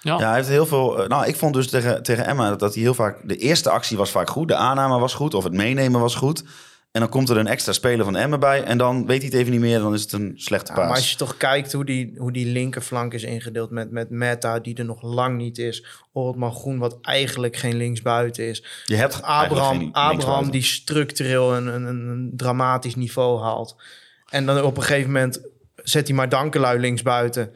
ja. Ja, hij heeft heel veel. eh, nou, ik vond dus tegen, tegen Emma dat, dat hij heel vaak. De eerste actie was vaak goed, de aanname was goed, of het meenemen was goed. En dan komt er een extra speler van Emma bij. En dan weet hij het even niet meer. Dan is het een slechte Ja, maar als je toch kijkt hoe die, hoe die linkerflank is ingedeeld met, met Meta, die er nog lang niet is. Ortman Groen, wat eigenlijk geen linksbuiten is. je hebt Abraham, Abraham die structureel een, een, een dramatisch niveau haalt. En dan op een gegeven moment zet hij maar Dankelui linksbuiten.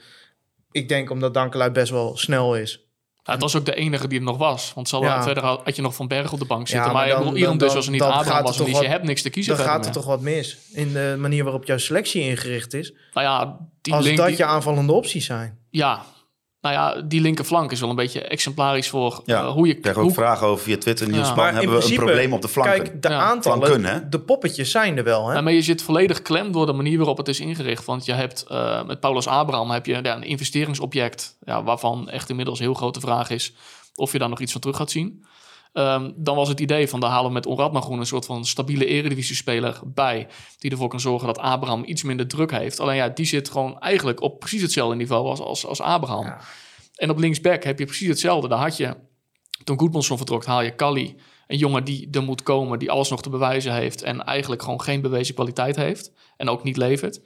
Ik denk omdat Dankelui best wel snel is. Het was ook de enige die er nog was. Want zal Ja. verder had had je nog Van Berg op de bank zitten. Ja, maar dan- dan- dus was er niet, Abraham was niet. Je hebt niks te kiezen Dan gaat er meer. toch wat mis in de manier waarop jouw selectie ingericht is. Nou ja, die Als link, dat die- je aanvallende opties zijn. ja, nou ja, die linkerflank is wel een beetje exemplarisch voor Ja, eh, hoe je... Ik krijg ook hoe, vragen over via Twitter. Niels Ja. Maar hebben we een probleem op de flanken? Kijk, de Ja. aantallen, Flanken, hè? de poppetjes zijn er wel. Hè? Ja, maar je zit volledig klem door de manier waarop het is ingericht. Want je hebt eh, met Paulus Abraham heb je ja, een investeringsobject... Ja, waarvan echt inmiddels een heel grote vraag is... of je daar nog iets van terug gaat zien. Ehm, dan was het idee van daar halen we met Onradma Groen... een soort van stabiele eredivisie-speler bij... die ervoor kan zorgen dat Abraham iets minder druk heeft. Alleen ja, die zit gewoon eigenlijk op precies hetzelfde niveau als, als, als Abraham. Ja. En op linksback heb je precies hetzelfde. Daar had je, toen Goedmanson vertrok, haal je Kali. Een jongen die er moet komen, die alles nog te bewijzen heeft... en eigenlijk gewoon geen bewezen kwaliteit heeft. En ook niet levert.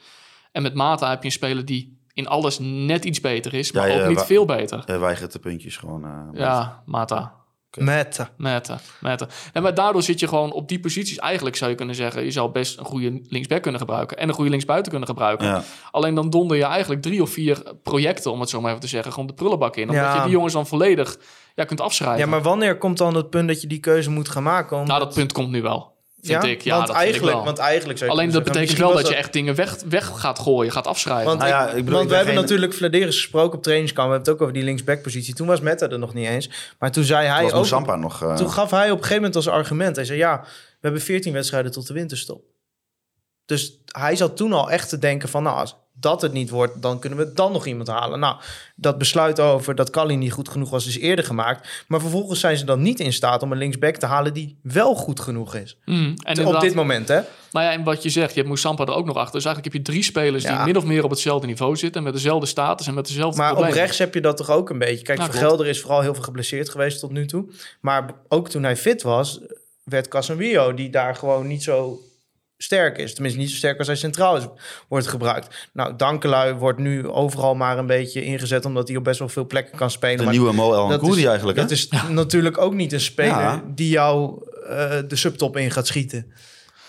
En met Mata heb je een speler die in alles net iets beter is, maar Ja, ook niet veel beter. Hij weigert de puntjes gewoon. eh, Ja, Mata. Met. Meta, meta. En maar daardoor zit je gewoon op die posities. Eigenlijk zou je kunnen zeggen, je zou best een goede linksback kunnen gebruiken en een goede linksbuiten kunnen gebruiken. Ja. Alleen dan donder je eigenlijk drie of vier projecten, om het zo maar even te zeggen, gewoon de prullenbak in. Omdat Ja. je die jongens dan volledig ja, kunt afschrijven. Ja, maar wanneer komt dan het punt dat je die keuze moet gaan maken? Omdat- Nou, dat punt komt nu wel, vind ja? ik. Ja, want, dat vind ik eigenlijk, wel. want eigenlijk zou Alleen dat betekent wel dat je echt dingen weg, weg gaat gooien, gaat afschrijven. Want, Nou ja, ik- bedoel, want ik we ben hebben geen- natuurlijk Vladeris gesproken op trainingskamp. We hebben het ook over die linksback-positie. Toen was Meta er nog niet eens. Maar toen zei hij ook... Nog. eh, Toen gaf hij op een gegeven moment als argument. Hij zei, ja, we hebben 14 wedstrijden tot de winterstop. Dus hij zat toen al echt te denken van... nou, als dat het niet wordt, dan kunnen we dan nog iemand halen. Nou, dat besluit over dat Kali niet goed genoeg was... is eerder gemaakt. Maar vervolgens zijn ze dan niet in staat om een linksback te halen... die wel goed genoeg is. Mm, en op dit moment, hè? Nou ja, en wat je zegt, je hebt Moussampa er ook nog achter. Dus eigenlijk heb je drie spelers die min of meer op hetzelfde niveau zitten... met dezelfde status en met dezelfde Maar op rechts heb je dat toch ook een beetje. Kijk, Ja, Van klopt. Gelder is vooral heel veel geblesseerd geweest tot nu toe. Maar ook toen hij fit was, werd Casemiro, die daar gewoon niet zo sterk is. Tenminste, niet zo sterk als hij centraal is, wordt gebruikt. Nou, Dankelui wordt nu overal maar een beetje ingezet... omdat hij op best wel veel plekken kan spelen. de maar nieuwe Mo El Nkoudi eigenlijk. hè? dat is natuurlijk ook niet een speler Ja. die jou eh, de subtop in gaat schieten.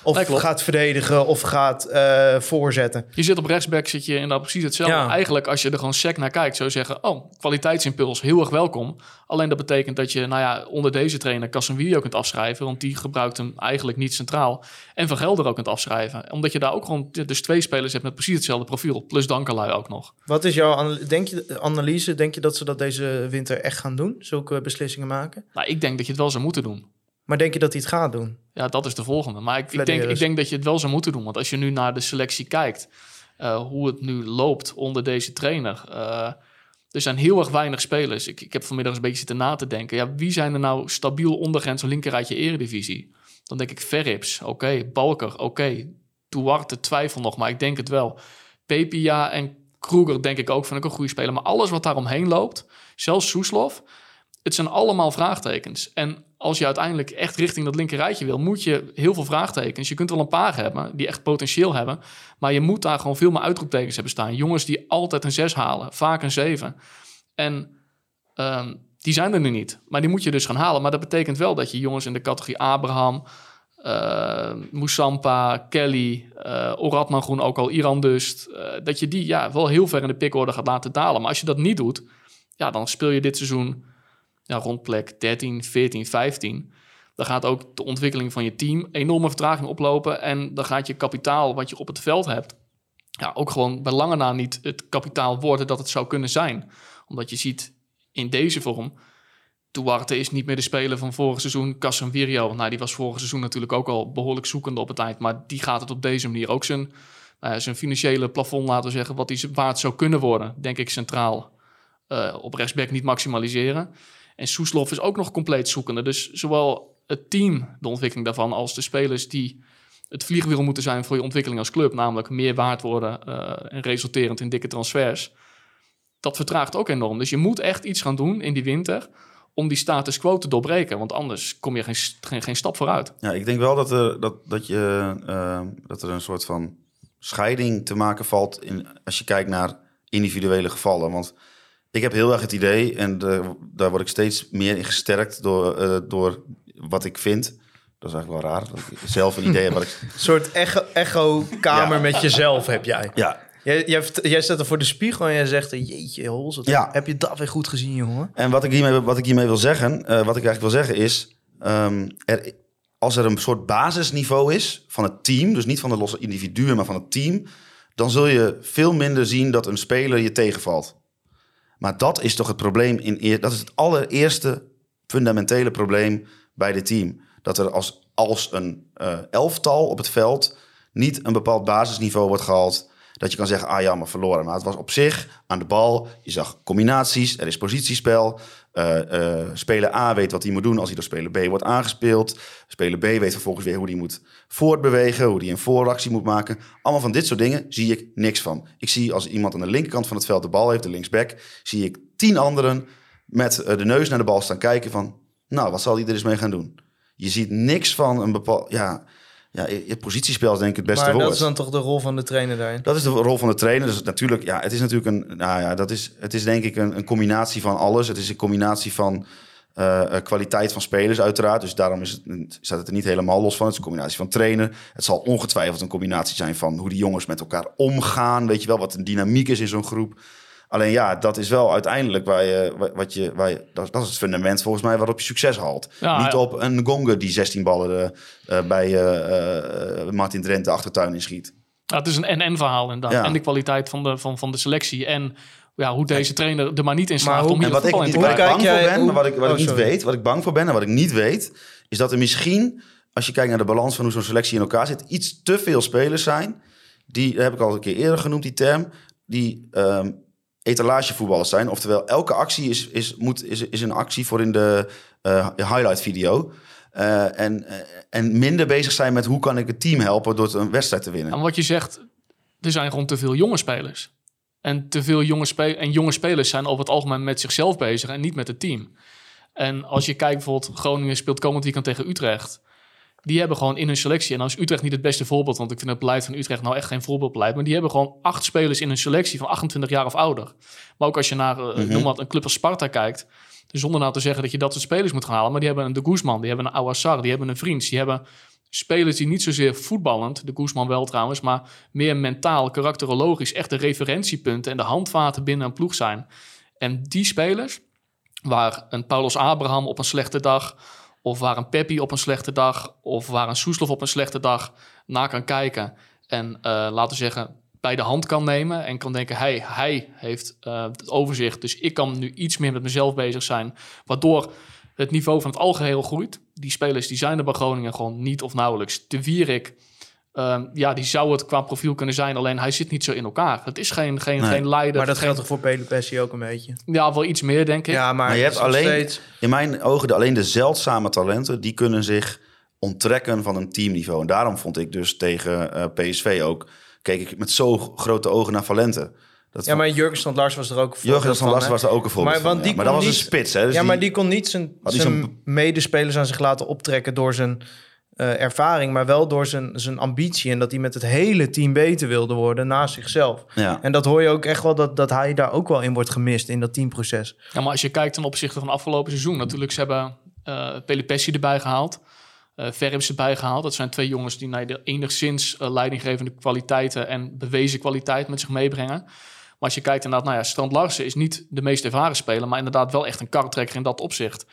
Of gaat verdedigen of gaat eh, voorzetten. Je zit op rechtsback, zit je inderdaad precies hetzelfde. Ja. Eigenlijk, als je er gewoon sec naar kijkt, zou je zeggen... oh, kwaliteitsimpuls, heel erg welkom. Alleen dat betekent dat je, nou ja, onder deze trainer Casemiro kunt afschrijven... want die gebruikt hem eigenlijk niet centraal. En Van Gelder ook kunt afschrijven. Omdat je daar ook gewoon dus twee spelers hebt met precies hetzelfde profiel. Plus Dankelui ook nog. Wat is jouw denk je, analyse? Denk je dat ze dat deze winter echt gaan doen? Zulke beslissingen maken? Nou, ik denk dat je het wel zou moeten doen. Maar denk je dat hij het gaat doen? Ja, dat is de volgende. Maar ik, ik, denk, ik denk dat je het wel zou moeten doen. Want als je nu naar de selectie kijkt, eh, hoe het nu loopt onder deze trainer. eh, er zijn heel erg weinig spelers. Ik, ik heb vanmiddag eens een beetje zitten na te denken. Ja, wie zijn er nou stabiel ondergrens linkerrijtje eredivisie? Dan denk ik Verrips, oké. Balker, oké. Duarte, twijfel nog, maar ik denk het wel. Pepia en Kroeger denk ik ook, vind ik een goede speler. Maar alles wat daar omheen loopt, zelfs Soeslof... Het zijn allemaal vraagtekens. En als je uiteindelijk echt richting dat linker rijtje wil, moet je heel veel vraagtekens. Je kunt wel een paar hebben die echt potentieel hebben. Maar je moet daar gewoon veel meer uitroeptekens hebben staan. Jongens die altijd een 6 halen, vaak een 7. En ehm, die zijn er nu niet. Maar die moet je dus gaan halen. Maar dat betekent wel dat je jongens in de categorie Abraham, eh Moussampa, Kelly, eh Oratman ook al Iran Dust. eh, dat je die ja, wel heel ver in de pickorde gaat laten dalen. Maar als je dat niet doet, ja, dan speel je dit seizoen ja, rond plek 13, 14, 15. Dan gaat ook de ontwikkeling van je team enorme vertraging oplopen. En dan gaat je kapitaal wat je op het veld hebt, ja, ook gewoon bij lange na niet het kapitaal worden dat het zou kunnen zijn. Omdat je ziet in deze vorm, Duarte is niet meer de speler van vorig seizoen. Casemiro, nou die was vorig seizoen natuurlijk ook al behoorlijk zoekende op het eind. Maar die gaat het op deze manier ook zijn, ja, zijn financiële plafond laten zeggen. Wat hij waard zou kunnen worden, denk ik centraal. eh, op rechtsback niet maximaliseren. En Soeslof is ook nog compleet zoekende. Dus zowel het team, de ontwikkeling daarvan, als de spelers die het vliegwiel moeten zijn voor je ontwikkeling als club, namelijk meer waard worden eh, en resulterend in dikke transfers. Dat vertraagt ook enorm. Dus je moet echt iets gaan doen in die winter om die status quo te doorbreken. Want anders kom je geen, geen, geen stap vooruit. Ja, ik denk wel dat er, dat, dat, je, eh, dat er een soort van scheiding te maken valt in, als je kijkt naar individuele gevallen. Want ik heb heel erg het idee, en de- daar word ik steeds meer in gesterkt door, eh, door wat ik vind. Dat is eigenlijk wel raar. Dat ik zelf een idee heb wat ik... Een soort echo- echo-kamer Ja. met jezelf heb jij. Ja, Jij, jij, staat er voor de spiegel en jij zegt... jeetje, Hols, Ja. heb je dat weer goed gezien, jongen? En wat ik hiermee, wat ik hiermee wil zeggen, eh, wat ik eigenlijk wil zeggen is, ehm, er, als er een soort basisniveau is van het team, dus niet van de losse individuen, maar van het team, dan zul je veel minder zien dat een speler je tegenvalt. Maar dat is toch het probleem in dat is het allereerste fundamentele probleem bij dit team. Dat er als, als een eh, elftal op het veld niet een bepaald basisniveau wordt gehaald. Dat je kan zeggen, ah ja, verloren. Maar het was op zich aan de bal. Je zag combinaties, er is positiespel. Eh, eh, speler A weet wat hij moet doen als hij door speler B wordt aangespeeld. Speler B weet vervolgens weer hoe hij moet voortbewegen, hoe hij een vooractie moet maken. Allemaal van dit soort dingen zie ik niks van. Ik zie als iemand aan de linkerkant van het veld de bal heeft, de linksback, zie ik tien anderen met eh, de neus naar de bal staan kijken van, nou, wat zal hij er eens mee gaan doen? Je ziet niks van een bepaald, ja, ja, je, positiespel is denk ik het beste maar woord. dat is dan toch de rol van de trainer daarin? Dat is de rol van de trainer. Dus natuurlijk, ja, het is natuurlijk een, nou ja, dat is, het is denk ik een, een combinatie van alles. Het is een combinatie van eh, eh, kwaliteit van spelers, uiteraard. Dus daarom is het, staat het er niet helemaal los van. Het is een combinatie van trainen. Het zal ongetwijfeld een combinatie zijn van hoe die jongens met elkaar omgaan. Weet je wel, wat een dynamiek is in zo'n groep. Alleen ja, dat is wel uiteindelijk waar je, wa- wat je, waar je dat, dat is het fundament volgens mij waarop je succes haalt. Ja, niet ja. op een gonger die 16 ballen eh, eh, bij eh, eh, Martin Drenthe de achtertuin inschiet. Ja, het is een en-en verhaal inderdaad. Ja. En de kwaliteit van de, van, van de selectie. En ja, hoe deze trainer er maar niet in slaagt om hier En wat ik, te krijgen. bang voor ben, hoe- maar wat ik, wat Oh, ik niet sorry. weet, wat ik bang voor ben en wat ik niet weet, is dat er misschien, als je kijkt naar de balans van hoe zo'n selectie in elkaar zit, iets te veel spelers zijn. Die dat heb ik al een keer eerder genoemd, die term, die ehm etalagevoetballers zijn. Oftewel, elke actie is, is, moet, is, is een actie voor in de eh, highlight video. Eh, en, eh, en minder bezig zijn met hoe kan ik het team helpen door een wedstrijd te winnen. En wat je zegt, er zijn gewoon te veel jonge spelers. En te veel jonge, spe en jonge spelers zijn over het algemeen met zichzelf bezig en niet met het team. En als je kijkt bijvoorbeeld, Groningen speelt komend weekend tegen Utrecht. Die hebben gewoon in hun selectie, en dan is Utrecht niet het beste voorbeeld, want ik vind het beleid van Utrecht nou echt geen voorbeeldbeleid, maar die hebben gewoon acht spelers in hun selectie van 28 jaar of ouder. Maar ook als je naar, eh, noem wat, een club als Sparta kijkt, zonder nou te zeggen dat je dat soort spelers moet gaan halen, maar die hebben een De Guzman, die hebben een Awassar, die hebben een Vriends, die hebben spelers die niet zozeer voetballend, de Guzman wel trouwens, maar meer mentaal, karakterologisch, echt de referentiepunten en de handvaten binnen een ploeg zijn. En die spelers, waar een Paulus Abraham op een slechte dag, of waar een Peppi op een slechte dag, of waar een Soeslof op een slechte dag naar kan kijken en eh, laten we zeggen bij de hand kan nemen en kan denken, hey, hij heeft eh, het overzicht, dus ik kan nu iets meer met mezelf bezig zijn, waardoor het niveau van het algeheel groeit. Die spelers die zijn er bij Groningen gewoon niet of nauwelijks. De Wierik, ehm, ja, die zou het qua profiel kunnen zijn, alleen hij zit niet zo in elkaar. Het is geen, geen, Nee. geen leider. Maar dat geen- geldt toch voor Pelopessi ook een beetje? Ja, wel iets meer, denk ik. Ja, maar, Maar je hebt alleen, steeds- in mijn ogen, de, alleen de zeldzame talenten, die kunnen zich onttrekken van een teamniveau. En daarom vond ik dus tegen eh, PSV ook, keek ik met zo grote ogen naar Valente. Dat Ja, maar Jurgen Strand Lars was er ook een Jurgen van Lars was er ook een voorbeeld Maar, want van. die ja. Maar dat was een spits, hè? Dus ja, maar die kon niet zijn, zijn medespelers aan zich laten optrekken door zijn eh, ervaring, maar wel door zijn, zijn ambitie en dat hij met het hele team beter wilde worden naast zichzelf. Ja. En dat hoor je ook echt wel dat, dat hij daar ook wel in wordt gemist in dat teamproces. Ja, maar als je kijkt ten opzichte van afgelopen seizoen, natuurlijk, ze hebben eh Pelipessi erbij gehaald. eh Verrips erbij gehaald. Dat zijn twee jongens die nou, de enigszins leidinggevende kwaliteiten en bewezen kwaliteit met zich meebrengen. Maar als je kijkt inderdaad, nou ja, Strand Larsen is niet de meest ervaren speler, maar inderdaad wel echt een kartrekker in dat opzicht.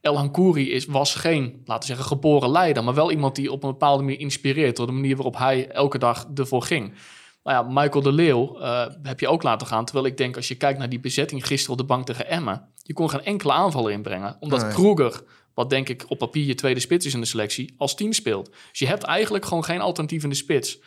El Hankouri is, was geen, laten we zeggen, geboren leider, maar wel iemand die op een bepaalde manier inspireert door de manier waarop hij elke dag ervoor ging. Nou ja, Michael de Leeuw eh, heb je ook laten gaan. Terwijl ik denk, als je kijkt naar die bezetting gisteren op de bank tegen Emmen, je kon geen enkele aanvaller inbrengen. Omdat Nee. Kroeger, wat denk ik op papier je tweede spits is in de selectie, als team speelt. Dus je hebt eigenlijk gewoon geen alternatief in de spits.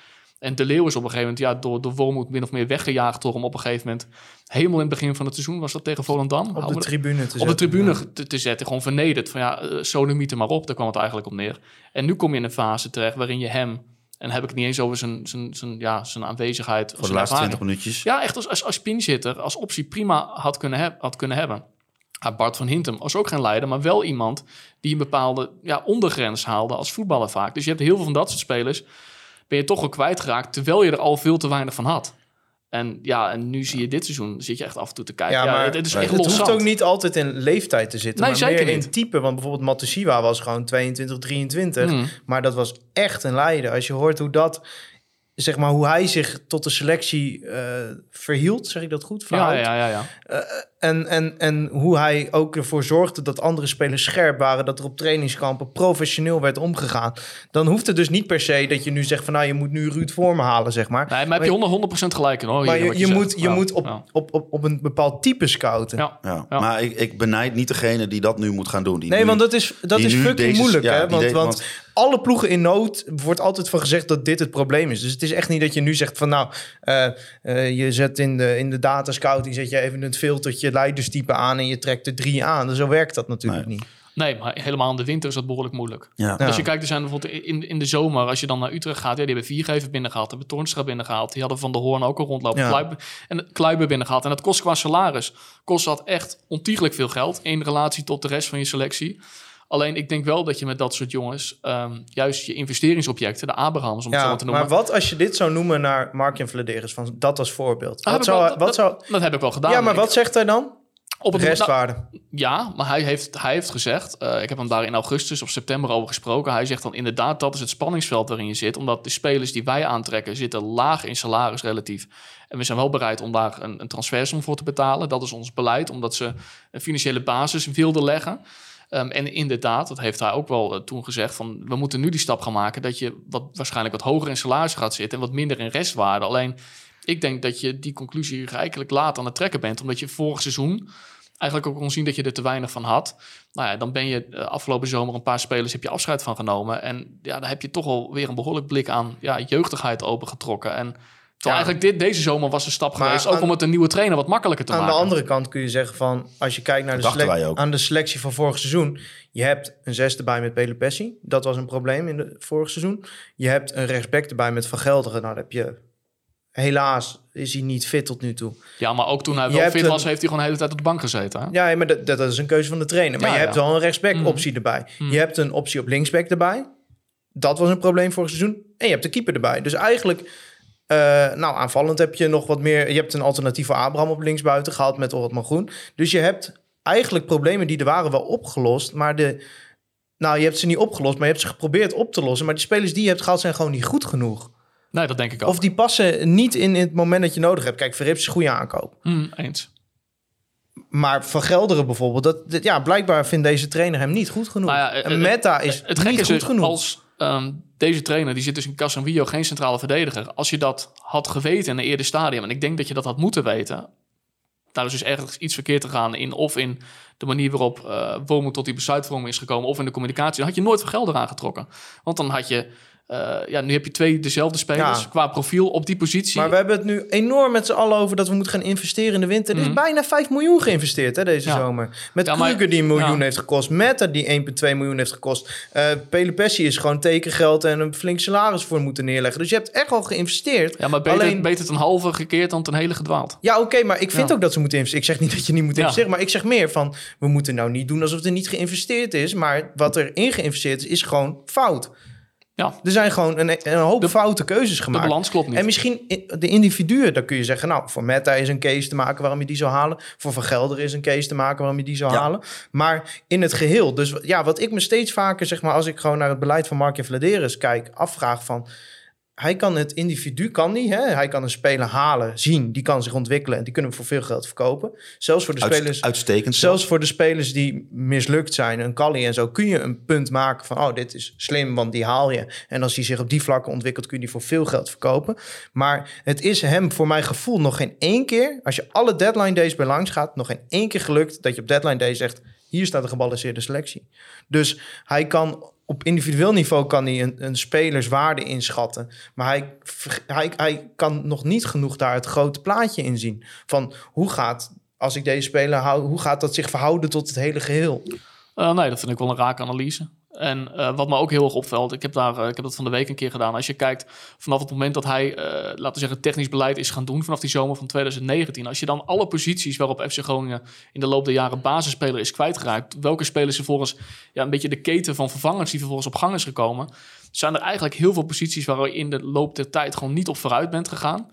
En de Leeuw is op een gegeven moment ja, door, door Wormoed min of meer weggejaagd door hem op een gegeven moment. Helemaal in het begin van het seizoen was dat tegen Volendam. Op de tribune te op de zetten. tribune te, te zetten, gewoon vernederd. Van ja, uh, er maar op, daar kwam het eigenlijk op neer. En nu kom je in een fase terecht waarin je hem, en dan heb ik het niet eens over zijn, zijn, zijn, ja, zijn aanwezigheid. Voor de laatste ervaring. 20 minuutjes. Ja, echt als, als, als pinzitter, als optie prima had kunnen, heb, had kunnen hebben. Bart van Hintem was ook geen leider, maar wel iemand die een bepaalde ja, ondergrens haalde als voetballer vaak. Dus je hebt heel veel van dat soort spelers, ben je toch wel kwijtgeraakt, terwijl je er al veel te weinig van had. En ja, en nu zie je dit seizoen, zit je echt af en toe te kijken. Ja, maar het, het is echt Het hoeft ook niet altijd in leeftijd te zitten, Nee, maar zeker meer niet. in type. Want bijvoorbeeld Matosiwa was gewoon 22, 23. Mm. Maar dat was echt een leider. Als je hoort hoe dat, zeg maar, hoe hij zich tot de selectie eh, verhield, zeg ik dat goed? Ja, ja, ja, ja. En, en, en hoe hij ook ervoor zorgde dat andere spelers scherp waren, dat er op trainingskampen professioneel werd omgegaan. Dan hoeft het dus niet per se dat je nu zegt van nou, je moet nu Ruud Vorm halen, zeg maar. Nee, maar heb je 100%, 100% gelijk in hoor. maar je, moet, je Ja, moet op, ja. op, op, op een bepaald type scouten. Ja. Ja. Ja. Maar ik, ik benijd niet degene die dat nu moet gaan doen. Die Nee, nu- want dat is, dat is fucking deze- moeilijk. ja, hè? Want, deed- want want- alle ploegen in nood wordt altijd van gezegd dat dit het probleem is. Dus het is echt niet dat je nu zegt van nou, eh, eh, je zet in de, in de datascouting, zet je even het filtertje leiderstype aan en je trekt er drie aan. Dus zo werkt dat natuurlijk Nee. niet. Nee, maar helemaal in de winter is dat behoorlijk moeilijk. Ja. Als je kijkt, er zijn bijvoorbeeld in, in de zomer, als je dan naar Utrecht gaat, ja, die hebben Viergever binnengehaald, hebben Toornstra binnengehaald, die hadden Van der Hoorn ook al rondlopen, Ja. Kluiber, en Kluiber binnengehaald. En dat kost qua salaris, kost dat echt ontiegelijk veel geld in relatie tot de rest van je selectie. Alleen ik denk wel dat je met dat soort jongens ehm, juist je investeringsobjecten, de Abrahams om het zo maar te noemen. maar wat als je dit zou noemen naar Mark-Jan Vladeris, van dat als voorbeeld? Ah, Wat heb ik zou, wel- wat dat, zou, dat heb ik wel gedaan. ja, maar Ik- wat zegt hij dan? op het nou, Restwaarde. Ja, maar hij heeft, hij heeft gezegd, eh, ik heb hem daar in augustus of september over gesproken. Hij zegt dan inderdaad, dat is het spanningsveld waarin je zit. Omdat de spelers die wij aantrekken zitten laag in salaris relatief. En we zijn wel bereid om daar een, een transfersom voor te betalen. Dat is ons beleid, omdat ze een financiële basis wilden leggen. Ehm, en inderdaad, dat heeft hij ook wel eh, toen gezegd, van we moeten nu die stap gaan maken dat je wat, waarschijnlijk wat hoger in salaris gaat zitten en wat minder in restwaarde. Alleen, ik denk dat je die conclusie rijkelijk laat aan het trekken bent, omdat je vorig seizoen eigenlijk ook kon zien dat je er te weinig van had. Nou ja, dan ben je eh, afgelopen zomer een paar spelers heb je afscheid van genomen. En ja, dan heb je toch al weer een behoorlijk blik aan ja, jeugdigheid opengetrokken. En terwijl eigenlijk dit, deze zomer was een stap Maar geweest, ook aan- om het een nieuwe trainer wat makkelijker te Aan maken. de andere kant kun je zeggen van, als je kijkt naar de, Dat aan de selectie van vorig seizoen. Je hebt een zes erbij met Pele Pessi. Dat was een probleem in het vorig seizoen. Je hebt een rechtsback erbij met Van Gelderen. Nou, dan heb je... Helaas is hij niet fit tot nu toe. Ja, maar ook toen hij Je wel fit een- was, heeft hij gewoon de hele tijd op de bank gezeten. Hè? Ja, maar dat, dat is een keuze van de trainer. Maar Ja, je ja. hebt wel een rechtsback Mhm. optie erbij. Je hebt een optie op linksback erbij. Dat was een probleem vorig seizoen. En je hebt de keeper erbij. Dus eigenlijk, eh, nou aanvallend heb je nog wat meer. Je hebt een alternatief voor Abraham op linksbuiten gehaald met Ortman Groen. Dus je hebt eigenlijk problemen die er waren wel opgelost. Maar de, nou je hebt ze niet opgelost, maar je hebt ze geprobeerd op te lossen. Maar die spelers die je hebt gehaald zijn gewoon niet goed genoeg. Nee, dat denk ik ook. Of die passen niet in het moment dat je nodig hebt. Kijk, Verrips is een goede aankoop. Hm, eens. Maar Van Gelderen bijvoorbeeld, dat, dat- ja, blijkbaar vindt deze trainer hem niet goed genoeg. Nou ja, eh, en eh, Meta is Het niet is goed genoeg. als ehm, deze trainer, die zit dus in Casemiro, geen centrale verdediger. Als je dat had geweten in een eerder stadium, en ik denk dat je dat had moeten weten, daar is dus ergens iets verkeerd te gaan in of in de manier waarop uh, tot die besluitvorming is gekomen, of in de communicatie, dan had je nooit van Gelder aangetrokken. Want dan had je, uh, ja, nu heb je twee dezelfde spelers Ja. qua profiel op die positie. Maar we hebben het nu enorm met z'n allen over dat we moeten gaan investeren in de winter. Er is bijna 5 miljoen geïnvesteerd hè, deze Mhm. Ja. zomer. Met Ja, maar- die een miljoen ja. heeft gekost. Meta die 1,2 miljoen heeft gekost. Eh Pele Pessi is gewoon tekengeld en een flink salaris voor moeten neerleggen. Dus je hebt echt al geïnvesteerd. ja, maar beter, Alleen- beter ten halve gekeerd dan ten hele gedwaald. Ja, oké, maar ik vind ook dat ze moeten investeren. Ik zeg niet dat je niet moet investeren, maar ik zeg meer van... we moeten nou niet doen alsof er niet geïnvesteerd is... maar wat er in geïnvesteerd is, is gewoon fout. Ja, Er zijn gewoon een, een hoop De- foute keuzes de gemaakt. balans klopt niet. En misschien de individuen, dan kun je zeggen... nou, voor Meta is een case te maken waarom je die zou halen. Voor Van Gelder is een case te maken waarom je die zou Ja. halen. Maar in het geheel. Dus ja, wat ik me steeds vaker, zeg maar... als ik gewoon naar het beleid van Mark Vladeris kijk... afvraag van... Hij kan het individu, kan die, hè? hij kan een speler halen, zien, die kan zich ontwikkelen en die kunnen we voor veel geld verkopen. Zelfs voor de Uit- spelers, uitstekend. zelfs voor de spelers die mislukt zijn, een Kali en zo, kun je een punt maken van, oh, dit is slim, want die haal je. En als die zich op die vlakken ontwikkelt, kun je die voor veel geld verkopen. Maar het is hem, voor mijn gevoel, nog geen één keer, als je alle deadline days bij langs gaat, nog geen één keer gelukt dat je op deadline day zegt, hier staat een gebalanceerde selectie. Dus hij kan op individueel niveau kan hij een, een spelerswaarde inschatten. Maar hij, hij, hij kan nog niet genoeg daar het grote plaatje in zien. Van hoe gaat, als ik deze speler hou, hoe gaat dat zich verhouden tot het hele geheel? Uh, nee, dat vind ik wel een rake analyse. En uh, wat me ook heel erg opvalt, ik heb, daar, uh, ik heb dat van de week een keer gedaan. Als je kijkt vanaf het moment dat hij, uh, laten we zeggen, technisch beleid is gaan doen, vanaf die zomer van 2019. Als je dan alle posities waarop FC Groningen in de loop der jaren basisspeler is kwijtgeraakt, welke spelers er volgens ja, een beetje de keten van vervangers die vervolgens op gang is gekomen, zijn er eigenlijk heel veel posities waar je in de loop der tijd gewoon niet op vooruit bent gegaan.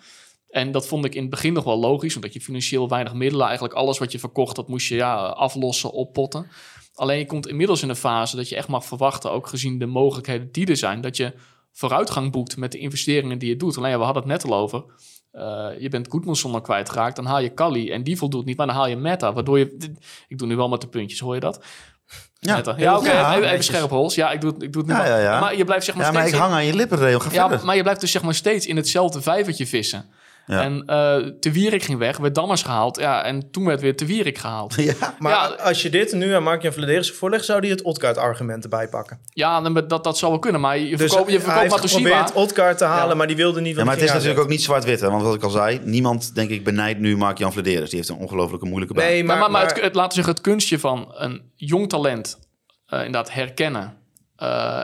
En dat vond ik in het begin nog wel logisch, omdat je financieel weinig middelen, eigenlijk alles wat je verkocht, dat moest je ja, aflossen, oppotten. Alleen je komt inmiddels in een fase dat je echt mag verwachten, ook gezien de mogelijkheden die er zijn, dat je vooruitgang boekt met de investeringen die je doet. Alleen ja, we hadden het net al over. Uh, je bent Goedmanson al kwijtgeraakt, dan haal je Kali en die voldoet niet, maar dan haal je Meta, waardoor je... Ik doe nu wel met de puntjes, hoor je dat? Ja, Meta. ja oké, even, scherp hols. Ja, ik doe, het- ik doe het nu Ja, ja. Maar je blijft zeg maar Ja, maar ik hang aan je lippen, Reo. Ja, verder. maar je blijft dus zeg maar steeds in hetzelfde vijvertje vissen. Ja. En uh, Te Wierik ging weg, werd Dammers gehaald. Ja, en toen werd weer Te Wierik gehaald. Ja, Maar Ja. als je dit nu aan Mark-Jan Vladeris voorlegt, zou hij het Odgaard-argument erbij pakken. Ja, dat, dat zou wel kunnen. Maar je Dus verkoopt, je hij verkoopt heeft Matusiwa. geprobeerd Odgaard te halen, Ja. maar die wilde niet. Ja, maar het is natuurlijk ook niet zwart-wit. Want wat ik al zei, niemand, denk ik, benijdt nu Mark-Jan Vladeris. Die heeft een ongelooflijke moeilijke baan. Nee, Ja, maar, maar, maar, maar- het, het, laten we zeggen, het kunstje van een jong talent eh, inderdaad herkennen. eh,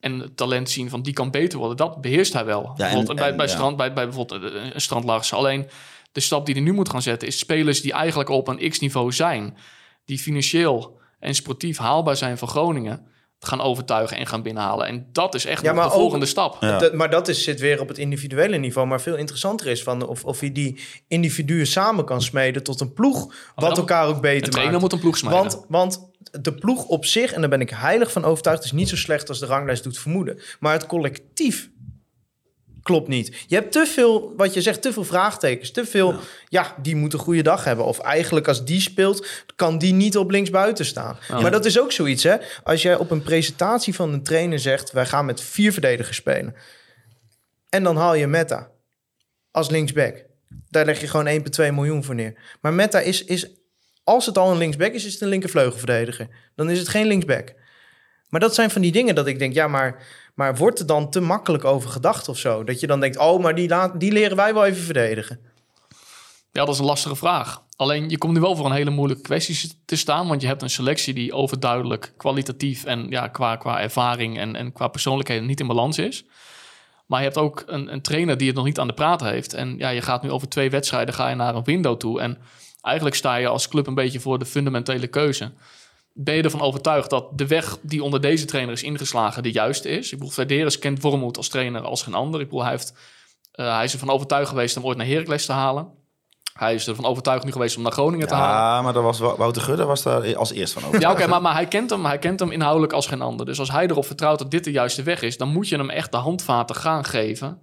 en het talent zien van die kan beter worden. Dat beheerst hij wel. Bijvoorbeeld en- bij, en, bij, ja. strand, bij, bij bijvoorbeeld eh, een. Alleen de stap die hij nu moet gaan zetten... is spelers die eigenlijk op een x-niveau zijn. Die financieel en sportief haalbaar zijn voor Groningen gaan overtuigen en gaan binnenhalen. En dat is echt Ja, nog maar de ook- volgende stap. Ja. Dat- maar dat is, zit weer op het individuele niveau. Maar veel interessanter is van of, of je die individuen samen kan smeden tot een ploeg. Wat dan- elkaar ook Een beter trainer maakt. moet een ploeg smijten. Want, want de ploeg op zich, en daar ben ik heilig van overtuigd, is niet zo slecht als de ranglijst doet vermoeden. Maar het collectief klopt niet. Je hebt te veel, wat je zegt, te veel vraagtekens. Te veel, ja, die moet een goede dag hebben. Of eigenlijk als die speelt, kan die niet op linksbuiten staan. Maar dat is ook zoiets, hè. Als jij op een presentatie van een trainer zegt... wij gaan met vier verdedigers spelen. En dan haal je Meta als linksback. Daar leg je gewoon 1,2 miljoen voor neer. Maar Meta is, is, als het al een linksback is, is het een linkervleugelverdediger. Dan is het geen linksback. Maar dat zijn van die dingen dat ik denk, ja, maar, maar wordt er dan te makkelijk over gedacht of zo? Dat je dan denkt, oh, maar die, die leren wij wel even verdedigen. Ja, dat is een lastige vraag. Alleen je komt nu wel voor een hele moeilijke kwestie te staan. Want je hebt een selectie die overduidelijk kwalitatief en ja, qua, qua ervaring en, en qua persoonlijkheden niet in balans is. Maar je hebt ook een, een trainer die het nog niet aan de praat heeft. En ja, je gaat nu over twee wedstrijden ga je naar een window toe. En eigenlijk sta je als club een beetje voor de fundamentele keuze. Ben je ervan overtuigd dat de weg die onder deze trainer is ingeslagen de juiste is? Ik bedoel, Flederis kent Wormoed als trainer als geen ander. Ik bedoel, hij, heeft, eh, hij is ervan overtuigd geweest om ooit naar Heracles te halen. Hij is ervan overtuigd nu geweest om naar Groningen te halen. Ja, maar daar was Wou- Wouter Gudde was daar als eerst van over. Ja, oké, maar, maar hij, kent hem, hij kent hem inhoudelijk als geen ander. Dus als hij erop vertrouwt dat dit de juiste weg is, dan moet je hem echt de handvaten gaan geven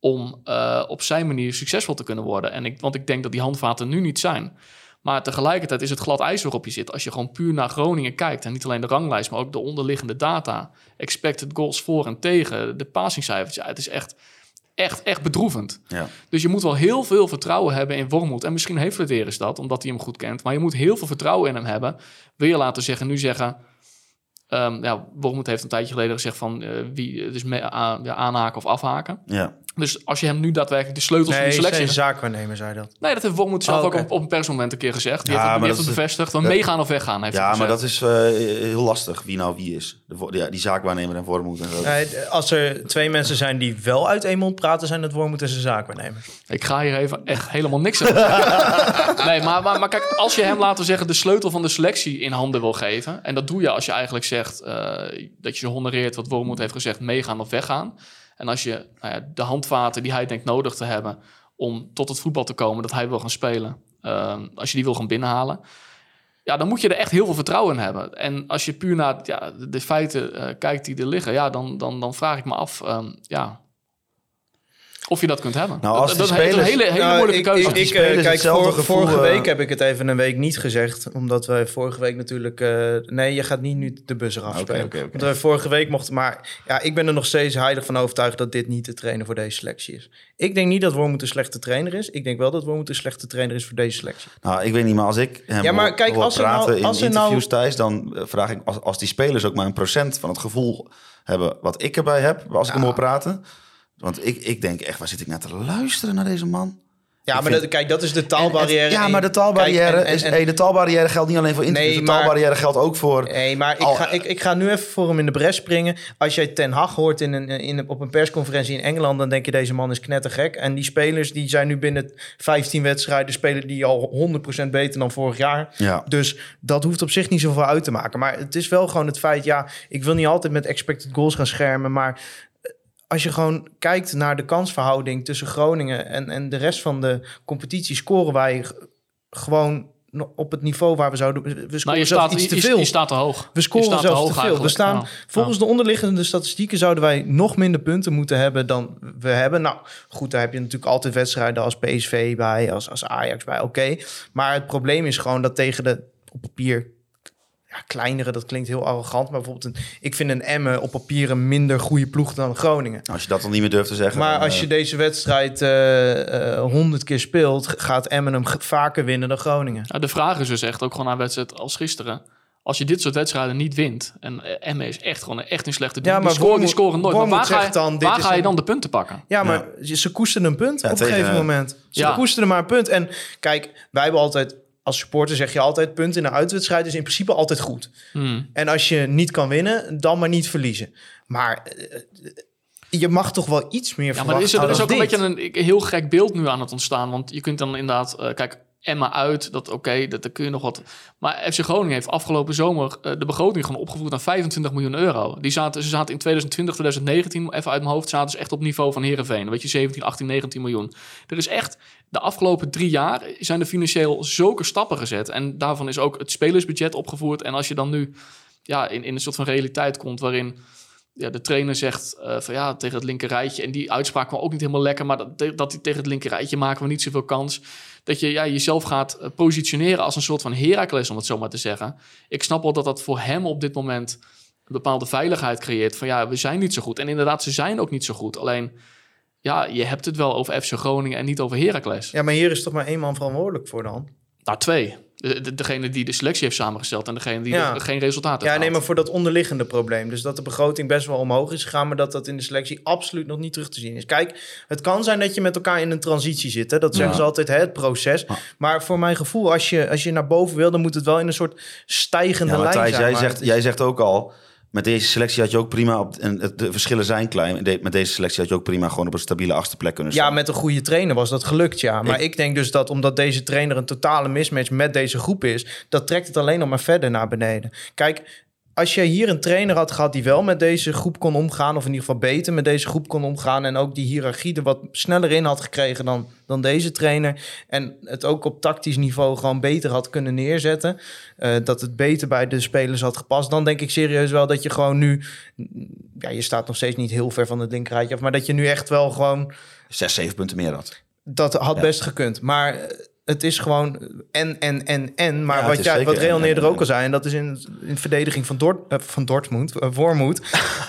om eh, op zijn manier succesvol te kunnen worden. En ik, want ik denk dat die handvaten nu niet zijn. Maar tegelijkertijd is het glad ijs waarop je zit. Als je gewoon puur naar Groningen kijkt en niet alleen de ranglijst, maar ook de onderliggende data, expected goals voor en tegen, de passingcijfers, ja, het is echt, echt, echt bedroevend. Ja. Dus je moet wel heel veel vertrouwen hebben in Wormoed. En misschien heeft Flederis dat, omdat hij hem goed kent. Maar je moet heel veel vertrouwen in hem hebben. Wil je laten zeggen, nu zeggen... ehm ja, Wormoed heeft een tijdje geleden gezegd van... eh, wie, dus me- aan- ja, aanhaken of afhaken. Ja. Dus als je hem nu daadwerkelijk de sleutels van Nee, de selectie... zijn zaakwaarnemer zei dat. Nee, dat heeft Wormoed zelf Oh, ook op, op een persmoment een keer gezegd. Die Ja, heeft, het- die heeft dat het is- bevestigd. Dan dat- meegaan of weggaan, heeft Ja, maar dat is eh, heel lastig wie nou wie is. De, ja, die zaakwaarnemer en voormoed en zo. Nee, als er twee mensen zijn die wel uit één mond praten, zijn het Wormoed en zijn zaakwaarnemer. Ik ga hier even echt helemaal niks aan zeggen. Nee, maar, maar, maar kijk, als je hem, laten we zeggen, de sleutel van de selectie in handen wil geven... en dat doe je als je eigenlijk zegt eh, dat je honoreert wat Wormoed heeft gezegd... meegaan of weggaan. En als je nou de handvaten die hij denkt nodig te hebben... om tot het voetbal te komen dat hij wil gaan spelen... eh, als je die wil gaan binnenhalen... Ja, dan moet je er echt heel veel vertrouwen in hebben. En als je puur naar ja, de, de feiten eh, kijkt die er liggen... ja, dan, dan, dan vraag ik me af... ehm, ja, of je dat kunt hebben. Nou, als dat, is een hele, hele Nou, moeilijke keuze. Ik, eh, spelers kijk, hetzelfde vor- gevoel, vorige eh, week heb ik het even een week niet gezegd. Omdat wij vorige week natuurlijk... eh, nee, je gaat niet nu de bus eraf spelen. Want wij vorige week mochten... Maar ja, ik ben er nog steeds heilig van overtuigd... dat dit niet de trainer voor deze selectie is. Ik denk niet dat Wormoed een slechte trainer is. Ik denk wel dat Wormoed een slechte trainer is voor deze selectie. Nou, ik weet niet, maar als ik hem Ja, maar kijk, hoor als er nou- praten als in nou- interviews thuis, dan vraag ik als, als die spelers ook maar een procent van het gevoel hebben wat ik erbij heb als ik hem hoor praten. Want ik, ik denk echt, waar zit ik naar te luisteren naar deze man? Ja, Ik maar vind- dat, kijk, dat is de taalbarrière. en- ja, maar de taalbarrière, kijk, en- en- is, hey, de taalbarrière geldt niet alleen voor interviews. Nee, de maar- taalbarrière geldt ook voor... Nee, maar ik Al- ga, ik, ik ga nu even voor hem in de bres springen. Als jij Ten Hag hoort in een, in, op een persconferentie in Engeland... dan denk je, deze man is knettergek. En die spelers die zijn nu binnen 15 wedstrijden... spelen die al 100% beter dan vorig jaar. Ja. Dus dat hoeft op zich niet zoveel uit te maken. Maar het is wel gewoon het feit... ja, ik wil niet altijd met expected goals gaan schermen... maar als je gewoon kijkt naar de kansverhouding tussen Groningen en, en de rest van de competitie, scoren wij gewoon op het niveau waar we zouden. We scoren Nou, je staat, iets te veel. je staat te hoog. we scoren zelfs te, hoog veel. We staan volgens de onderliggende statistieken zouden wij nog minder punten moeten hebben dan we hebben. Nou, goed, daar heb je natuurlijk altijd wedstrijden als PSV bij, als, als Ajax bij. Oké, maar het probleem is gewoon dat tegen de op papier ja, kleinere, dat klinkt heel arrogant, maar bijvoorbeeld een, ik vind een Emmen op papier een minder goede ploeg dan Groningen. Als je dat dan niet meer durft te zeggen. Maar dan, als eh, je deze wedstrijd honderd keer speelt, gaat Emmen hem vaker winnen dan Groningen. Ja, de vraag is dus echt ook gewoon aan wedstrijd als gisteren. Als je dit soort wedstrijden niet wint. En eh, Emmen is echt gewoon een, echt een slechte team. Ja, die, maar scoren, die scoren nooit. Maar waar, ga je, dan, dit waar ga je dan de punten pakken? Ja, maar ze koesten een punt Ja, op een gegeven moment. Ze Ja. koesten maar een punt. En kijk, wij hebben altijd, als supporter zeg je altijd, punt in een uitwedstrijd is in principe altijd goed. Hmm. En als je niet kan winnen, dan maar niet verliezen. Maar eh, je mag toch wel iets meer Ja, maar er is, er is ook een beetje een, heel gek beeld nu aan het ontstaan. Want je kunt dan inderdaad... eh, kijk, Emma uit, dat oké, dat, daar kun je nog wat... Maar FC Groningen heeft afgelopen zomer eh, de begroting gewoon opgevoerd naar 25 miljoen euro. Die zaten, ze zaten in 2020, 2019, even uit mijn hoofd, zaten ze echt op niveau van Herenveen. Weet je, 17, 18, 19 miljoen. Er is echt, de afgelopen drie jaar zijn er financieel zulke stappen gezet. En daarvan is ook het spelersbudget opgevoerd. En als je dan nu ja, in, in een soort van realiteit komt waarin ja, de trainer zegt eh, van ja, tegen het linkerrijtje. En die uitspraak kwam ook niet helemaal lekker, maar dat, hij tegen het linkerrijtje maken we niet zoveel kans. Dat je ja, jezelf gaat eh, positioneren als een soort van Heracles, om het zo maar te zeggen. Ik snap wel dat dat voor hem op dit moment een bepaalde veiligheid creëert. Van ja, we zijn niet zo goed. En inderdaad, ze zijn ook niet zo goed. Alleen, ja, je hebt het wel over FC Groningen en niet over Heracles. Ja, maar hier is toch maar één man verantwoordelijk voor dan? Nou, twee. De, de- degene die de selectie heeft samengesteld en degene die Ja. geen resultaat heeft Ja, nee, maar voor dat onderliggende probleem. Dus dat de begroting best wel omhoog is gegaan, maar dat dat in de selectie absoluut nog niet terug te zien is. Kijk, het kan zijn dat je met elkaar in een transitie zit. Hè? Dat zeggen Ja. ze altijd, hè, het proces. Maar voor mijn gevoel, als je, als je naar boven wil, dan moet het wel in een soort stijgende Ja, lijn Matthijs, zijn. jij maar zegt, jij zegt ook al... Met deze selectie had je ook prima... Op, en de verschillen zijn klein. Met deze selectie had je ook prima gewoon op een stabiele achtste plek kunnen staan. Ja, met een goede trainer was dat gelukt, ja. Maar Ik- ik, denk dus dat omdat deze trainer een totale mismatch met deze groep is, dat trekt het alleen nog maar verder naar beneden. Kijk, als je hier een trainer had gehad die wel met deze groep kon omgaan, of in ieder geval beter met deze groep kon omgaan, en ook die hiërarchie er wat sneller in had gekregen dan, dan deze trainer, en het ook op tactisch niveau gewoon beter had kunnen neerzetten, eh, dat het beter bij de spelers had gepast, dan denk ik serieus wel dat je gewoon nu, ja, je staat nog steeds niet heel ver van het linkerrijtje af, maar dat je nu echt wel gewoon Zes, zeven punten meer had. dat had Ja. best gekund. Maar eh, het is gewoon en, en, en, en. Maar Ja, wat, jij, zeker wat Real en, en, eerder en. ook al zei... en dat is in, in verdediging van, Dort, eh, van Dortmund, Wormoed...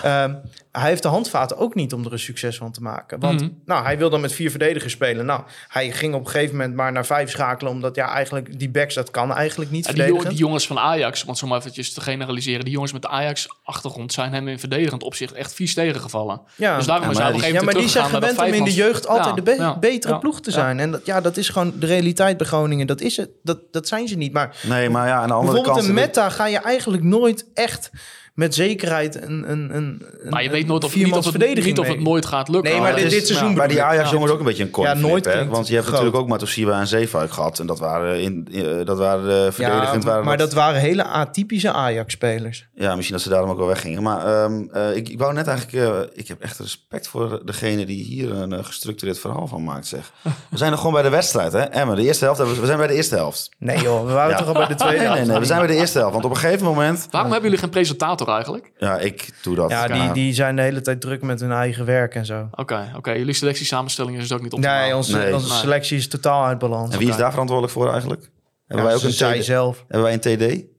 ehm, hij heeft de handvaten ook niet om er een succes van te maken. Want Mhm. nou, hij wil dan met vier verdedigers spelen. Nou, hij ging op een gegeven moment maar naar vijf schakelen... omdat ja, eigenlijk die backs, dat kan eigenlijk niet Ja, die, verdedigen. jong- die jongens van Ajax, om het zo maar eventjes te generaliseren, die jongens met de Ajax-achtergrond zijn hem in verdedigend opzicht echt vies tegengevallen. ja. Dus daarom Ja, is maar hij op een die- Ja, gegeven maar die moment zijn gewend om in de jeugd altijd Ja, de be- ja, betere ja, ploeg te ja. zijn. En dat, ja, dat is gewoon de realiteit bij Groningen. Dat is het. Dat, dat zijn ze niet. Maar Nee, maar ja, aan de andere Bijvoorbeeld kant... een meta ga je eigenlijk nooit echt met zekerheid een, een, een, Maar je weet nooit of, niet of, het, verdediging niet of het nooit gaat lukken. Nee, maar dit- is- dit seizoen ja. Bij die bedoel ik. Ajax-jongens ook een beetje een coin Ja, flip, nooit hè? Want je hebt groot. natuurlijk ook Matosiba en Zeefuik gehad. En dat waren, in, eh, dat waren eh, Ja, verdedigend. waren maar dat waren hele atypische Ajax-spelers. Ja, misschien dat ze daarom ook wel weggingen. Maar ehm, eh, ik, ik wou net eigenlijk... eh, ik heb echt respect voor degene die hier een gestructureerd verhaal van maakt, zeg. We zijn nog gewoon bij de wedstrijd, hè? Emma, de eerste helft. hebben we we zijn bij de eerste helft. Nee joh, we waren Ja. toch al bij de tweede Nee, nee, helft. nee. We zijn bij de eerste helft. Want op een gegeven moment... Waarom hebben jullie geen presentator eigenlijk? Ja, ik doe dat. Ja, die, die zijn de hele tijd druk met hun eigen werk en zo. Oké, oké. Jullie selectiesamenstelling is dus ook niet optimaal. Nee, onze, Nee. onze selectie is totaal uit balans. En wie is daar verantwoordelijk voor eigenlijk? Hebben wij ook een zij TD? zelf. Hebben wij een TD?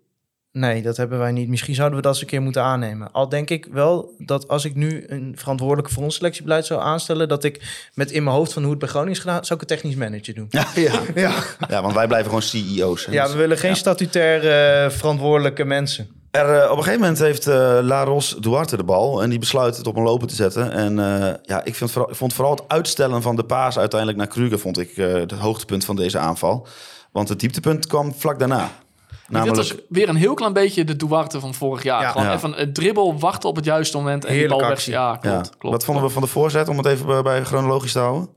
Nee, dat hebben wij niet. Misschien zouden we dat eens een keer moeten aannemen. Al denk ik wel dat als ik nu een verantwoordelijke voor ons selectiebeleid zou aanstellen, dat ik met in mijn hoofd van hoe het bij Groningen is gedaan, zou ik een technisch manager doen. Ja, ja. Ja, ja, want wij blijven gewoon CEO's. hè. ja Dus- we willen geen statutair eh, verantwoordelijke mensen. Er, eh, op een gegeven moment heeft eh Laros Duarte de bal en die besluit het op een lopen te zetten. En eh, ja, ik, vind vooral, ik vond vooral het uitstellen van de paas uiteindelijk naar Kruger vond ik eh, het hoogtepunt van deze aanval. Want het dieptepunt kwam vlak daarna. Dit Namelijk, was weer een heel klein beetje de Duarte van vorig jaar. Ja. Gewoon Ja. even een dribbel, wachten op het juiste moment en die Heerlijke bal weg. Ja, klopt, ja. klopt. Wat vonden we van de voorzet, om het even bij chronologisch te houden?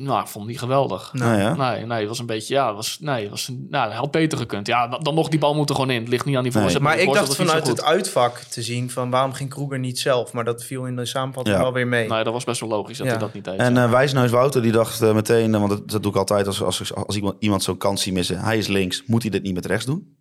Nou, ik vond het niet geweldig. Nou ja. Nee, nee, het was een beetje, ja, was, nee, was, nou, had beter gekund. Ja, dan, dan nog die bal moet er gewoon in. Het ligt niet aan die Nee. voorzet. Maar ik dacht vanuit het uitvak te zien van waarom ging Kroeger niet zelf. Maar dat viel in de samenvatting Ja. wel weer mee. Nee, dat was best wel logisch dat Ja. hij dat niet deed. En ja. eh Wijsneus Wouter die dacht eh, meteen, eh, want dat, dat doe ik altijd als, als, als iemand, iemand zo'n kans zie missen. Hij is links, moet hij dit niet met rechts doen?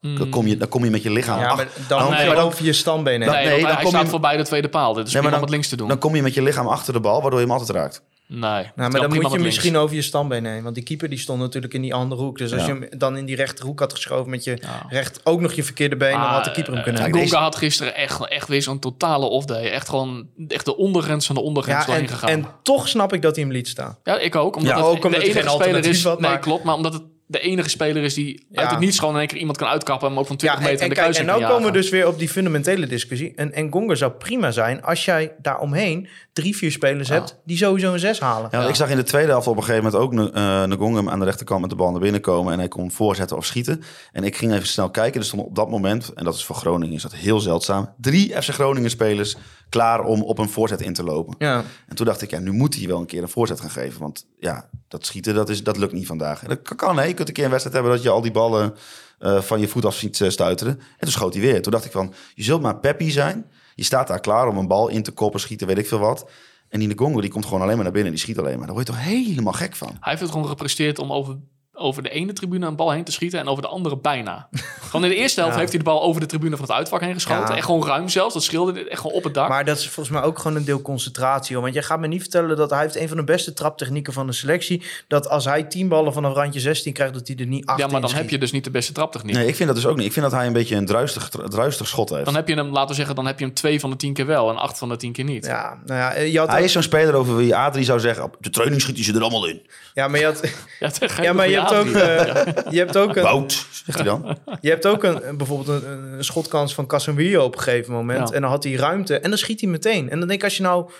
Dan Hmm. kom je, dan kom je met je lichaam ja, maar dan nee, je dan- over je standbeen heen. nee, nee, dan hij, kom staat je- voorbij de tweede paal. Dit is Nee, maar om het links te doen. Dan kom je met je lichaam achter de bal, waardoor je hem altijd raakt. Nee, Nou, maar dan moet je links. misschien over je standbeen heen. Want die keeper die stond natuurlijk in die andere hoek. Dus als Ja. je hem dan in die rechterhoek had geschoven met je Ja. recht ook nog je verkeerde been, dan had de keeper hem kunnen Uh, hebben. Gonga had gisteren echt, echt weer zo'n totale off-day. Echt gewoon echt de ondergrens van de ondergrens Ja, doorheen en, gegaan. en toch snap ik dat hij hem liet staan. ja, ik ook. Omdat Ja, het ook omdat de enige geen speler is. had, Nee, maar- klopt. Maar omdat het de enige speler is die Ja. uit het niets gewoon in één keer iemand kan uitkappen. En hem ook van 20 Ja, en, meter en, in de kijk, en nou kan komen we dus weer op die fundamentele discussie. En, en Gonga zou prima zijn als jij daaromheen drie, vier spelers Ja. hebt die sowieso een zes halen. Ja, Ik zag in de tweede helft op een gegeven moment ook uh, Ngongem aan de rechterkant met de bal naar binnen komen. En hij kon voorzetten of schieten. En ik ging even snel kijken. Er stonden op dat moment, en dat is voor Groningen is dat heel zeldzaam, drie FC Groningen spelers klaar om op een voorzet in te lopen. Ja. En toen dacht ik, ja, nu moet hij wel een keer een voorzet gaan geven. Want ja, dat schieten, dat, is, dat lukt niet vandaag. En dat kan- hè. Je kunt een keer een wedstrijd hebben dat je al die ballen eh, van je voet af ziet eh, stuiteren. En toen schoot hij weer. Toen dacht ik van, je zult maar peppy zijn. Je staat daar klaar om een bal in te koppen, schieten, weet ik veel wat. En die Gongo, die komt gewoon alleen maar naar binnen. Die schiet alleen maar. Daar word je toch helemaal gek van. Hij heeft het gewoon gepresteerd om over, over de ene tribune een bal heen te schieten en over de andere bijna. gewoon in de eerste helft Ja. heeft hij de bal over de tribune van het uitvak heen geschoten. Ja. Echt gewoon ruim zelfs. Dat scheelde echt gewoon op het dak. Maar dat is volgens mij ook gewoon een deel concentratie. Hoor. Want jij gaat me niet vertellen dat hij heeft een van de beste traptechnieken van de selectie. Dat als hij 10 ballen vanaf randje 16 krijgt, dat hij er niet 8 ja, maar dan schiet. heb je dus niet de beste traptechniek. Nee, ik vind dat dus ook niet. Ik vind dat hij een beetje een druistig, druistig schot heeft. Dan heb je hem, laten we zeggen, dan heb je hem twee van de tien keer wel en acht van de tien keer niet. Ja, nou ja, je had Hij ook- is zo'n speler over wie Adrie zou zeggen... op de training schiet hij ze er allemaal in. ja, maar je, had, Ja, tegen- ja, maar je hebt ook, eh, je hebt ook een, Wout, zegt hij dan. je hebt ook een, bijvoorbeeld een, een schotkans van Casemiro op een gegeven moment. Ja. En dan had hij ruimte en dan schiet hij meteen. En dan denk ik, als je nou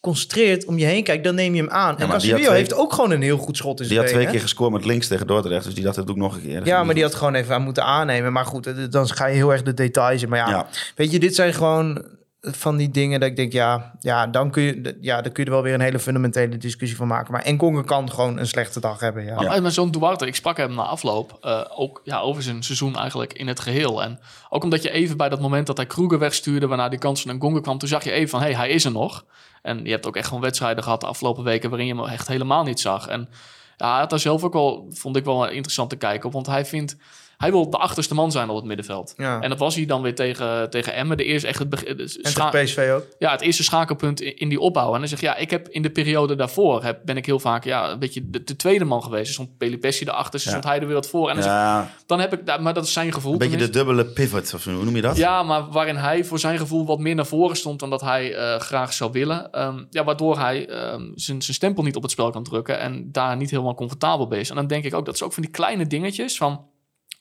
concentreert om je heen kijkt, dan neem je hem aan. en die Casemiro twee- heeft ook gewoon een heel goed schot in Die zijn had twee benen. keer gescoord met links tegen Dordrecht. Dus die dacht, dat doe ik nog een keer. Dat Ja, maar die had gewoon even aan moeten aannemen. Maar goed, eh, dan ga je heel erg de details in. Maar ja, Ja. weet je, dit zijn gewoon van die dingen dat ik denk, ja, ja, dan kun je, ja, dan kun je er wel weer een hele fundamentele discussie van maken. Maar Enkongen kan gewoon een slechte dag hebben. Ja. Maar met zo'n Duarte, ik sprak hem na afloop eh, ook ja, over zijn seizoen eigenlijk in het geheel. En ook omdat je even bij dat moment dat hij Kroeger wegstuurde, waarna die kans van een Gonga kwam, toen zag je even van, hé, hey, hij is er nog. En je hebt ook echt gewoon wedstrijden gehad de afgelopen weken waarin je hem echt helemaal niet zag. En ja, hij had daar zelf ook wel, vond ik wel interessant te kijken op, want hij vindt... Hij wil de achterste man zijn op het middenveld. Ja. En dat was hij dan weer tegen, tegen Emmen. De eerste echt het, begin- de En PSV ook. ja, het eerste schakelpunt in, in die opbouw. En dan zeg je, ja, ik heb in de periode daarvoor heb, ben ik heel vaak ja, een beetje de, de tweede man geweest. Dus stond Pelipessi erachter, Ja. stond hij er weer wat voor. En dan, zeg- dan heb ik, maar dat is zijn gevoel. een beetje de dubbele pivot, of zo, hoe noem je dat? Ja, maar waarin hij voor zijn gevoel wat meer naar voren stond dan dat hij eh, graag zou willen. Ehm, ja, waardoor hij ehm, zijn zijn stempel niet op het spel kan drukken en daar niet helemaal comfortabel bij is. En dan denk ik ook, dat is ook van die kleine dingetjes van...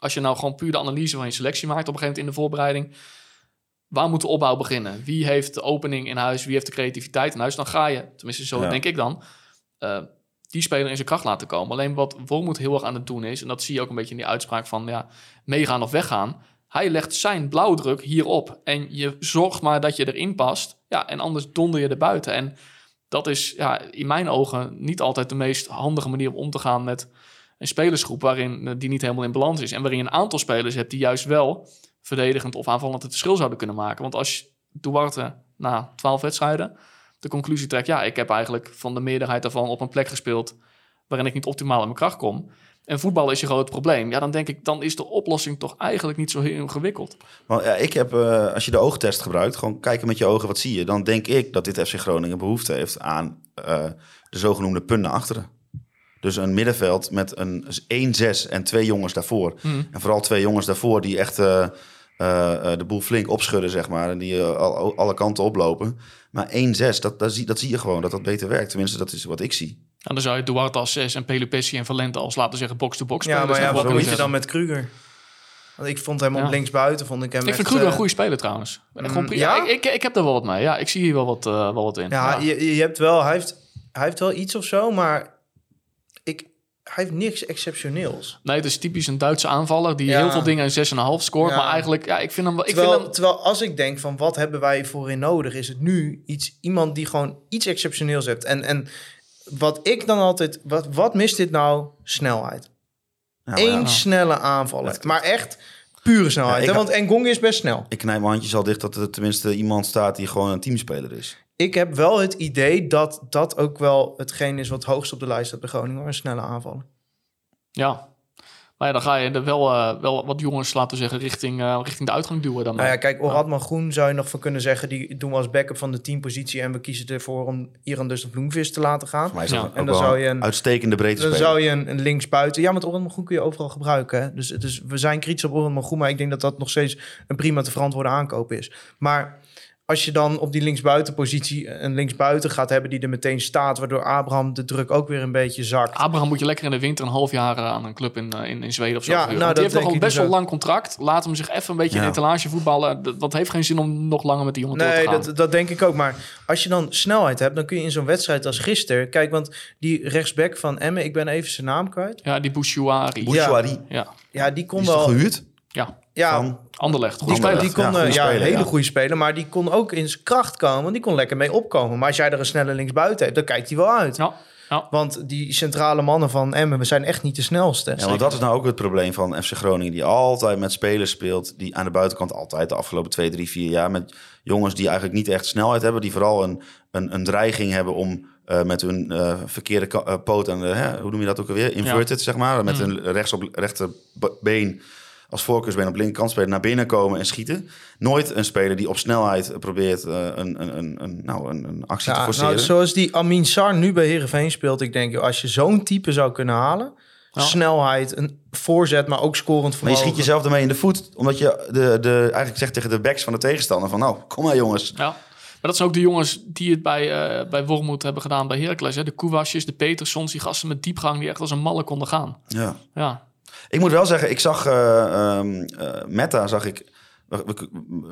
Als je nou gewoon puur de analyse van je selectie maakt op een gegeven moment in de voorbereiding. Waar moet de opbouw beginnen? Wie heeft de opening in huis? Wie heeft de creativiteit in huis? Dan ga je, tenminste zo Ja. denk ik dan, eh, die speler in zijn kracht laten komen. Alleen wat Wormoed heel erg aan het doen is, en dat zie je ook een beetje in die uitspraak van ja, meegaan of weggaan. Hij legt zijn blauwdruk hierop. En je zorgt maar dat je erin past. Ja, en anders donder je er buiten. En dat is ja, in mijn ogen niet altijd de meest handige manier om om te gaan met een spelersgroep waarin eh, die niet helemaal in balans is. En waarin je een aantal spelers hebt die juist wel verdedigend of aanvallend het verschil zouden kunnen maken. Want als Duarte na twaalf wedstrijden de conclusie trekt... ja, ik heb eigenlijk van de meerderheid daarvan op een plek gespeeld... waarin ik niet optimaal in mijn kracht kom... en voetbal is je groot probleem... ja, dan denk ik, dan is de oplossing toch eigenlijk niet zo heel ingewikkeld. Maar ja, ik heb, eh, als je de oogtest gebruikt, gewoon kijken met je ogen, wat zie je? Dan denk ik dat dit FC Groningen behoefte heeft aan eh, de zogenoemde punten achteren. Dus een middenveld met een 1-6 en twee jongens daarvoor. En vooral twee jongens daarvoor die echt eh, eh, eh, de boel flink opschudden, zeg maar. En die al, alle kanten oplopen. Maar 1-6, dat, dat, zie, dat zie je gewoon, dat dat beter werkt. Tenminste, dat is wat ik zie. En dan zou je Duarte als 6 en Pelupessi en Valente als, laten zeggen, box-to-box Ja, maar spelers ja, nog wat moet je dan met Kruger? Want ik vond hem Ja. op linksbuiten, vond ik hem Ik echt, vind Kruger een goede speler trouwens. Gewoon mm, ja? Ik, ik, ik heb daar wel wat mee. Ja, ik zie hier wel wat, wel wat in. Ja, Je, je hebt wel, hij heeft, hij heeft wel iets of zo, maar hij heeft niks exceptioneels. Nee, het is typisch een Duitse aanvaller die Ja. heel veel dingen een 6,5 scoort. Ja. Maar eigenlijk, ja, ik vind hem wel. Ik Terwijl, vind hem, terwijl als ik denk van wat hebben wij voorin nodig, is het nu iets, iemand die gewoon iets exceptioneels heeft. En, en wat ik dan altijd, wat, wat mist dit nou? Snelheid. Ja, Eén ja, snelle aanvaller. Maar echt pure snelheid. Ja, ik hè? had- Want Engong is best snel. ik knijp mijn handjes al dicht dat er tenminste iemand staat die gewoon een teamspeler is. Ik heb wel het idee dat dat ook wel hetgeen is wat hoogst op de lijst staat bij Groningen. hoor, Een snelle aanvallen. ja. Maar ja, dan ga je er wel, eh, wel wat jongens, laten we zeggen, richting, eh, richting de uitgang duwen. Dan Nou ja, kijk, Oradman Groen zou je nog van kunnen zeggen... die doen we als backup van de teampositie... en we kiezen ervoor om Iran dus de Bloemvis te laten gaan. Voor mij is Ja. En dan wel zou je een- uitstekende breedte Dan zou je een, een linksbuiten... Ja, maar Oradman Groen kun je overal gebruiken. Hè? Dus, dus we zijn kritisch op Oradman Groen... maar ik denk dat dat nog steeds een prima te verantwoorden aankoop is. Maar als je dan op die linksbuitenpositie een linksbuiten gaat hebben... die er meteen staat... waardoor Abraham de druk ook weer een beetje zakt. Abraham moet je lekker in de winter een half jaar eh, aan een club in, eh, in, in Zweden of zo. Ja, nou, die dat heeft nog een best wel dus ook. lang contract. Laat hem zich even een beetje Ja. in etalage voetballen. Dat, dat heeft geen zin om nog langer met die jongen door Nee, te gaan. dat, dat denk ik ook. Maar als je dan snelheid hebt, dan kun je in zo'n wedstrijd als gisteren... Kijk, want die rechtsback van Emmen, ik ben even zijn naam kwijt. Ja, die Bouchouari. Bouchouari. Ja. Ja, die kon Die is wel... toch gehuurd? ja. Ja, van... Anderlecht, die, kon, Ja, ja, goede ja, speler, hele ja. goede speler, maar die kon ook in zijn kracht komen. Die kon lekker mee opkomen. Maar als jij er een snelle linksbuiten hebt, dan kijkt hij wel uit. Ja, ja. Want die centrale mannen van Emmen, we zijn echt niet de snelste. Ja, want dat is nou ook het probleem van FC Groningen, die altijd met spelers speelt, die aan de buitenkant altijd de afgelopen twee, drie, vier jaar met jongens die eigenlijk niet echt snelheid hebben, die vooral een, een, een dreiging hebben om eh, met hun eh, verkeerde eh, poot en de, hè, hoe noem je dat ook alweer, inverted zeg maar, met hun rechts op rechterbeen als voorkeursbeen op linkerkant spelen, naar binnen komen en schieten. Nooit een speler die op snelheid probeert eh, een, een, een, een, nou, een, een actie te Ja, forceren. nou, zoals die Amin Sar nu bij Heerenveen speelt. Ik denk, joh, als je zo'n type zou kunnen halen... Snelheid, een voorzet, maar ook scorend Maar je schiet jezelf ermee in de voet, omdat je de, de, eigenlijk zegt tegen de backs van de tegenstander van nou, kom maar jongens. Ja. Maar dat zijn ook de jongens die het bij, eh bij Wormoed hebben gedaan bij Heracles. Hè? De Koewasjes, de Petersons, die gasten met diepgang die echt als een malle konden gaan. Ja. Ja, Ik moet wel zeggen, ik zag eh, ehm, eh, Meta, zag ik,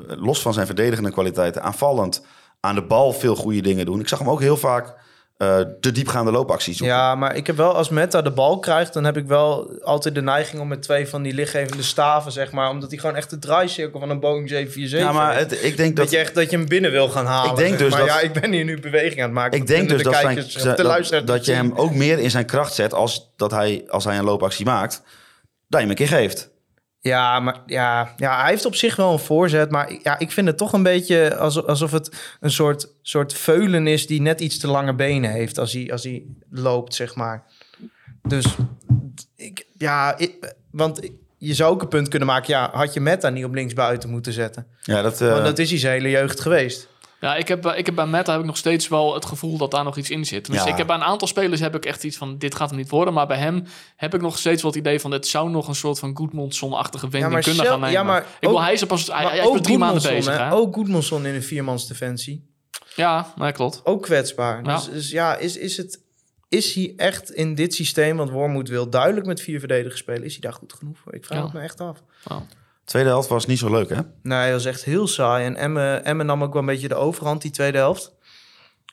los van zijn verdedigende kwaliteiten, aanvallend aan de bal veel goede dingen doen. Ik zag hem ook heel vaak eh, de diepgaande loopacties zoeken. Ja, maar ik heb wel, als Meta de bal krijgt, dan heb ik wel altijd de neiging om met twee van die lichtgevende staven, zeg maar, omdat hij gewoon echt de draaicirkel van een Boeing 747 Ja, maar het, ik denk dat, dat... je echt dat je hem binnen wil gaan halen. Ik denk dus maar. dat- ja, ik ben hier nu beweging aan het maken. Ik denk dus de dat, zijn, kijkers, of zijn- de dat, je hem ook meer in zijn kracht zet als, dat hij, als hij een loopactie maakt, dat je hem een keer geeft. Ja, maar ja, ja, hij heeft op zich wel een voorzet. Maar ja, ik vind het toch een beetje alsof, alsof het een soort, soort veulen is die net iets te lange benen heeft als hij, als hij loopt, zeg maar. Dus ik, ja, ik- want je zou ook een punt kunnen maken. Ja, had je Meta niet op linksbuiten moeten zetten? Ja, dat, eh, Want dat is hij zijn hele jeugd geweest. Ja ik, heb, eh, ik heb bij Meta heb ik nog steeds wel het gevoel dat daar nog iets in zit. Dus Ja. ik heb bij een aantal spelers heb ik echt iets van, dit gaat hem niet worden. Maar bij hem heb ik nog steeds wel het idee van, het zou nog een soort van Goedmondson-achtige wending maar kunnen gaan nemen. ja, maar ik ook- hij is er pas, hij, Maar hij is pas drie maanden bezig. hè? Ook Goedmanson in een viermansdefensie. Ja, nee, klopt. Ook kwetsbaar. Dus, dus ja, is, is, het, is hij echt in dit systeem... want Wormoed wil duidelijk met vier verdedigers spelen... is hij daar goed genoeg voor? Ik vraag Ja. het me echt af. Tweede helft was niet zo leuk, hè? Nee, hij was echt heel saai. En Emmen, Emmen nam ook wel een beetje de overhand die tweede helft.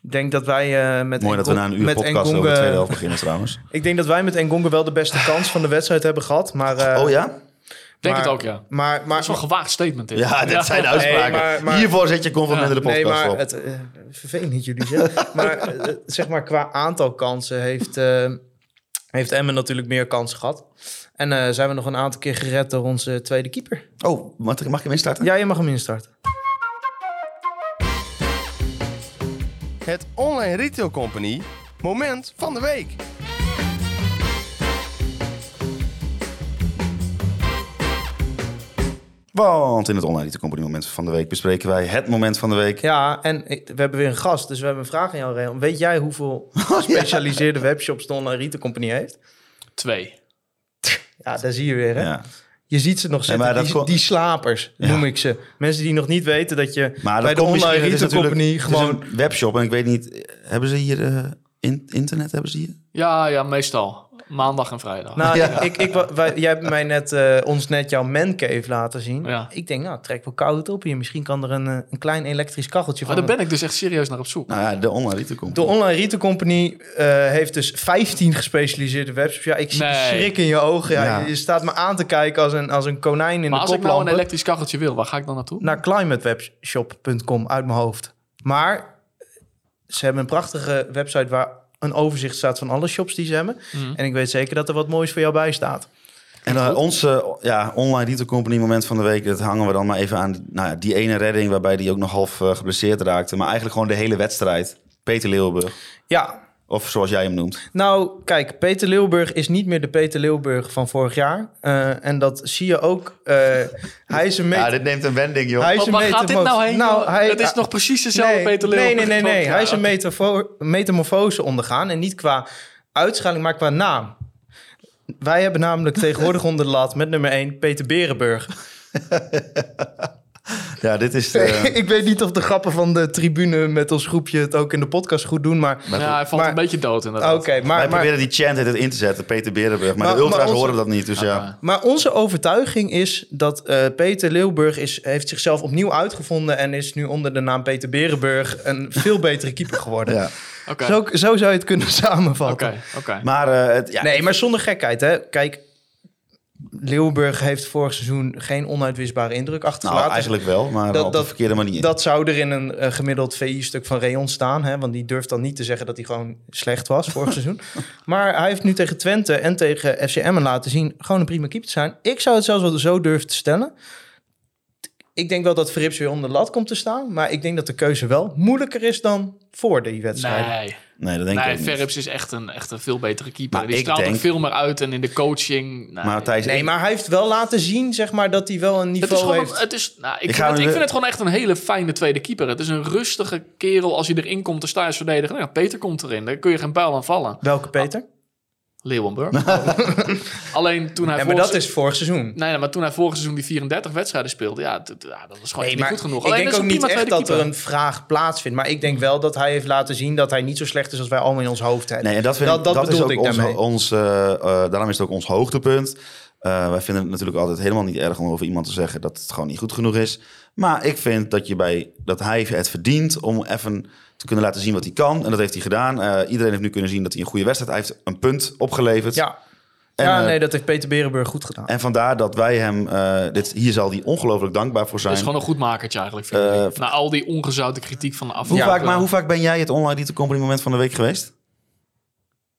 Ik denk dat wij eh, met Mooi dat we na een uur met podcast over de tweede helft beginnen trouwens. Ik denk dat wij met Engonga wel de beste kans van de wedstrijd hebben gehad. Maar, eh, oh ja? Denk maar- het ook, ja. Maar, maar, Dat is wel een gewaagd statement dit. Ja, dit zijn de uitspraken. Nee, maar- maar- Hiervoor zet je conforminder de Nee, podcast maar op. het eh, vervelend jullie zeggen. maar zeg maar qua aantal kansen heeft, eh heeft Emmen natuurlijk meer kansen gehad. En eh, zijn we nog een aantal keer gered door onze tweede keeper. Oh, mag mag ik hem instarten? Ja, je mag hem instarten. Het Online Retail Company moment van de week. Want in het online Company moment van de week bespreken wij het moment van de week. Ja, en we hebben weer een gast, dus we hebben een vraag aan jou, Reon. Weet jij hoeveel gespecialiseerde webshops de Online Retail Company heeft? Twee. Ja, daar zie je weer, hè? Ja. Je ziet ze nog zitten, maar dat die, kon- die slapers Ja. noem ik ze. Mensen die nog niet weten dat je Maar bij dat de Online Retail Company het is gewoon... een webshop en ik weet niet, hebben ze hier eh, in, internet? Hebben ze hier? Ja, ja, meestal. Maandag en vrijdag. Nou, Ja. ik, ik, wij, jij hebt mij net, eh, ons net jouw mancave laten zien. Ja. Ik denk, nou, trek wel koud op hier. Misschien kan er een, eh, een klein elektrisch kacheltje maar van. daar ben ik dus echt serieus naar op zoek. Nou ja, de online Retail De Company. Online Retail Company eh, heeft dus 15 gespecialiseerde webshops. Ja, ik zie Nee. schrik in je ogen. Ja, Ja. Je staat me aan te kijken als een, als een konijn in maar de als ik nou een elektrisch kacheltje wil, waar ga ik dan naartoe? naar climatewebshop.com uit mijn hoofd. Maar ze hebben een prachtige website waar een overzicht staat van alle shops die ze hebben. Mhm. En ik weet zeker dat er wat moois voor jou bij staat. En uh, onze ja, online Retail Company moment van de week, dat hangen we dan maar even aan nou ja, die ene redding waarbij die ook nog half uh, geblesseerd raakte. Maar eigenlijk gewoon de hele wedstrijd. Peter Leeuwburg. Ja, Of zoals jij hem noemt. nou kijk, Peter Leeuwburg is niet meer de Peter Leeuwburg van vorig jaar. Uh, en dat zie je ook. Uh, hij is een meter... Ja, dit neemt een wending, joh. Hij is Oh, een waar gaat dit nou heen? Nou, hij, het is nog precies dezelfde nee, Peter Nee, Leeuwenburg. nee, nee. nee. Ja, Hij is een metamorfose ondergaan. En niet qua uitschaling, maar qua naam. Wij hebben namelijk tegenwoordig onder de lat met nummer 1 Peter Berenburg. Ja, dit is... Ik weet niet of de grappen van de tribune met ons groepje het ook in de podcast goed doen, maar... Ja, hij valt maar- een beetje dood inderdaad. Oké, Wij maar, maar, proberen die chant het in te zetten, Peter Berenburg. Maar, Maar- de ultra's maar onze- horen dat niet, dus ja. Maar onze overtuiging is dat eh, Peter Leeuwburg is, heeft zichzelf opnieuw uitgevonden... en is nu onder de naam Peter Berenburg een veel betere keeper geworden. ja. Oké, Zo, zo zou je het kunnen samenvatten. oké, oké. Maar, uh, het, ja, Nee, maar zonder gekheid, hè. Kijk, Leeuwenburg heeft vorig seizoen geen onuitwisbare indruk Nou, achtergelaten. eigenlijk wel, maar Dat- op de verkeerde manier. Dat zou er in een eh, gemiddeld VI-stuk van Reon staan. Hè? Want die durft dan niet te zeggen dat hij gewoon slecht was vorig seizoen. Maar hij heeft nu tegen Twente en tegen FCM laten zien... gewoon een prima keeper te zijn. Ik zou het zelfs wel zo durven te stellen. Ik denk wel dat Verrips weer onder de lat komt te staan. Maar ik denk dat de keuze wel moeilijker is dan voor die wedstrijd. Nee, nee, dat denk ik ook niet. Verrips is echt een, echt een veel betere keeper. Maar Die ik straalt denk- er veel meer uit en in de coaching. Nee. Maar Thijs, Nee, ik- maar hij heeft wel laten zien zeg maar, dat hij wel een het is niveau gewoon, heeft. het is, nou, ik, Ik vind ga het, ik nu- vind het gewoon echt een hele fijne tweede keeper. Het is een rustige kerel. Als je erin komt, dan sta je als verdediger. Nou, Peter komt erin. Daar kun je geen pijl aan vallen. Welke Peter? Leeuwenburg. Alleen toen hij Ja, maar dat is vorig seizoen. Nee, nee, maar toen hij vorig seizoen die 34 wedstrijden speelde, ja, dat, ja, dat was gewoon Nee, niet goed genoeg. ik Alleen, denk ook niet echt dat er een vraag plaatsvindt. Maar ik denk wel dat hij heeft laten zien dat hij niet zo slecht is als wij allemaal in ons hoofd hebben. Nee, en dat, vind dat, ik, dat, dat is ook ik ons eh, eh, daarom is het ook ons hoogtepunt. Eh, wij vinden het natuurlijk altijd helemaal niet erg om over iemand te zeggen dat het gewoon niet goed genoeg is. Maar ik vind dat, je bij, dat hij het verdient om even te kunnen laten zien wat hij kan. En dat heeft hij gedaan. Eh, iedereen heeft nu kunnen zien dat hij een goede wedstrijd Hij heeft een punt opgeleverd. Ja, En, ja eh, nee, dat heeft Peter Berenburg goed gedaan. En vandaar dat wij hem... eh, dit, hier zal hij ongelooflijk dankbaar voor zijn. Dat is gewoon een goed makertje eigenlijk. Na al die ongezouten kritiek van de hoe, afgelopen... vaak, maar hoe vaak ben jij het online Elite Company moment van de week geweest?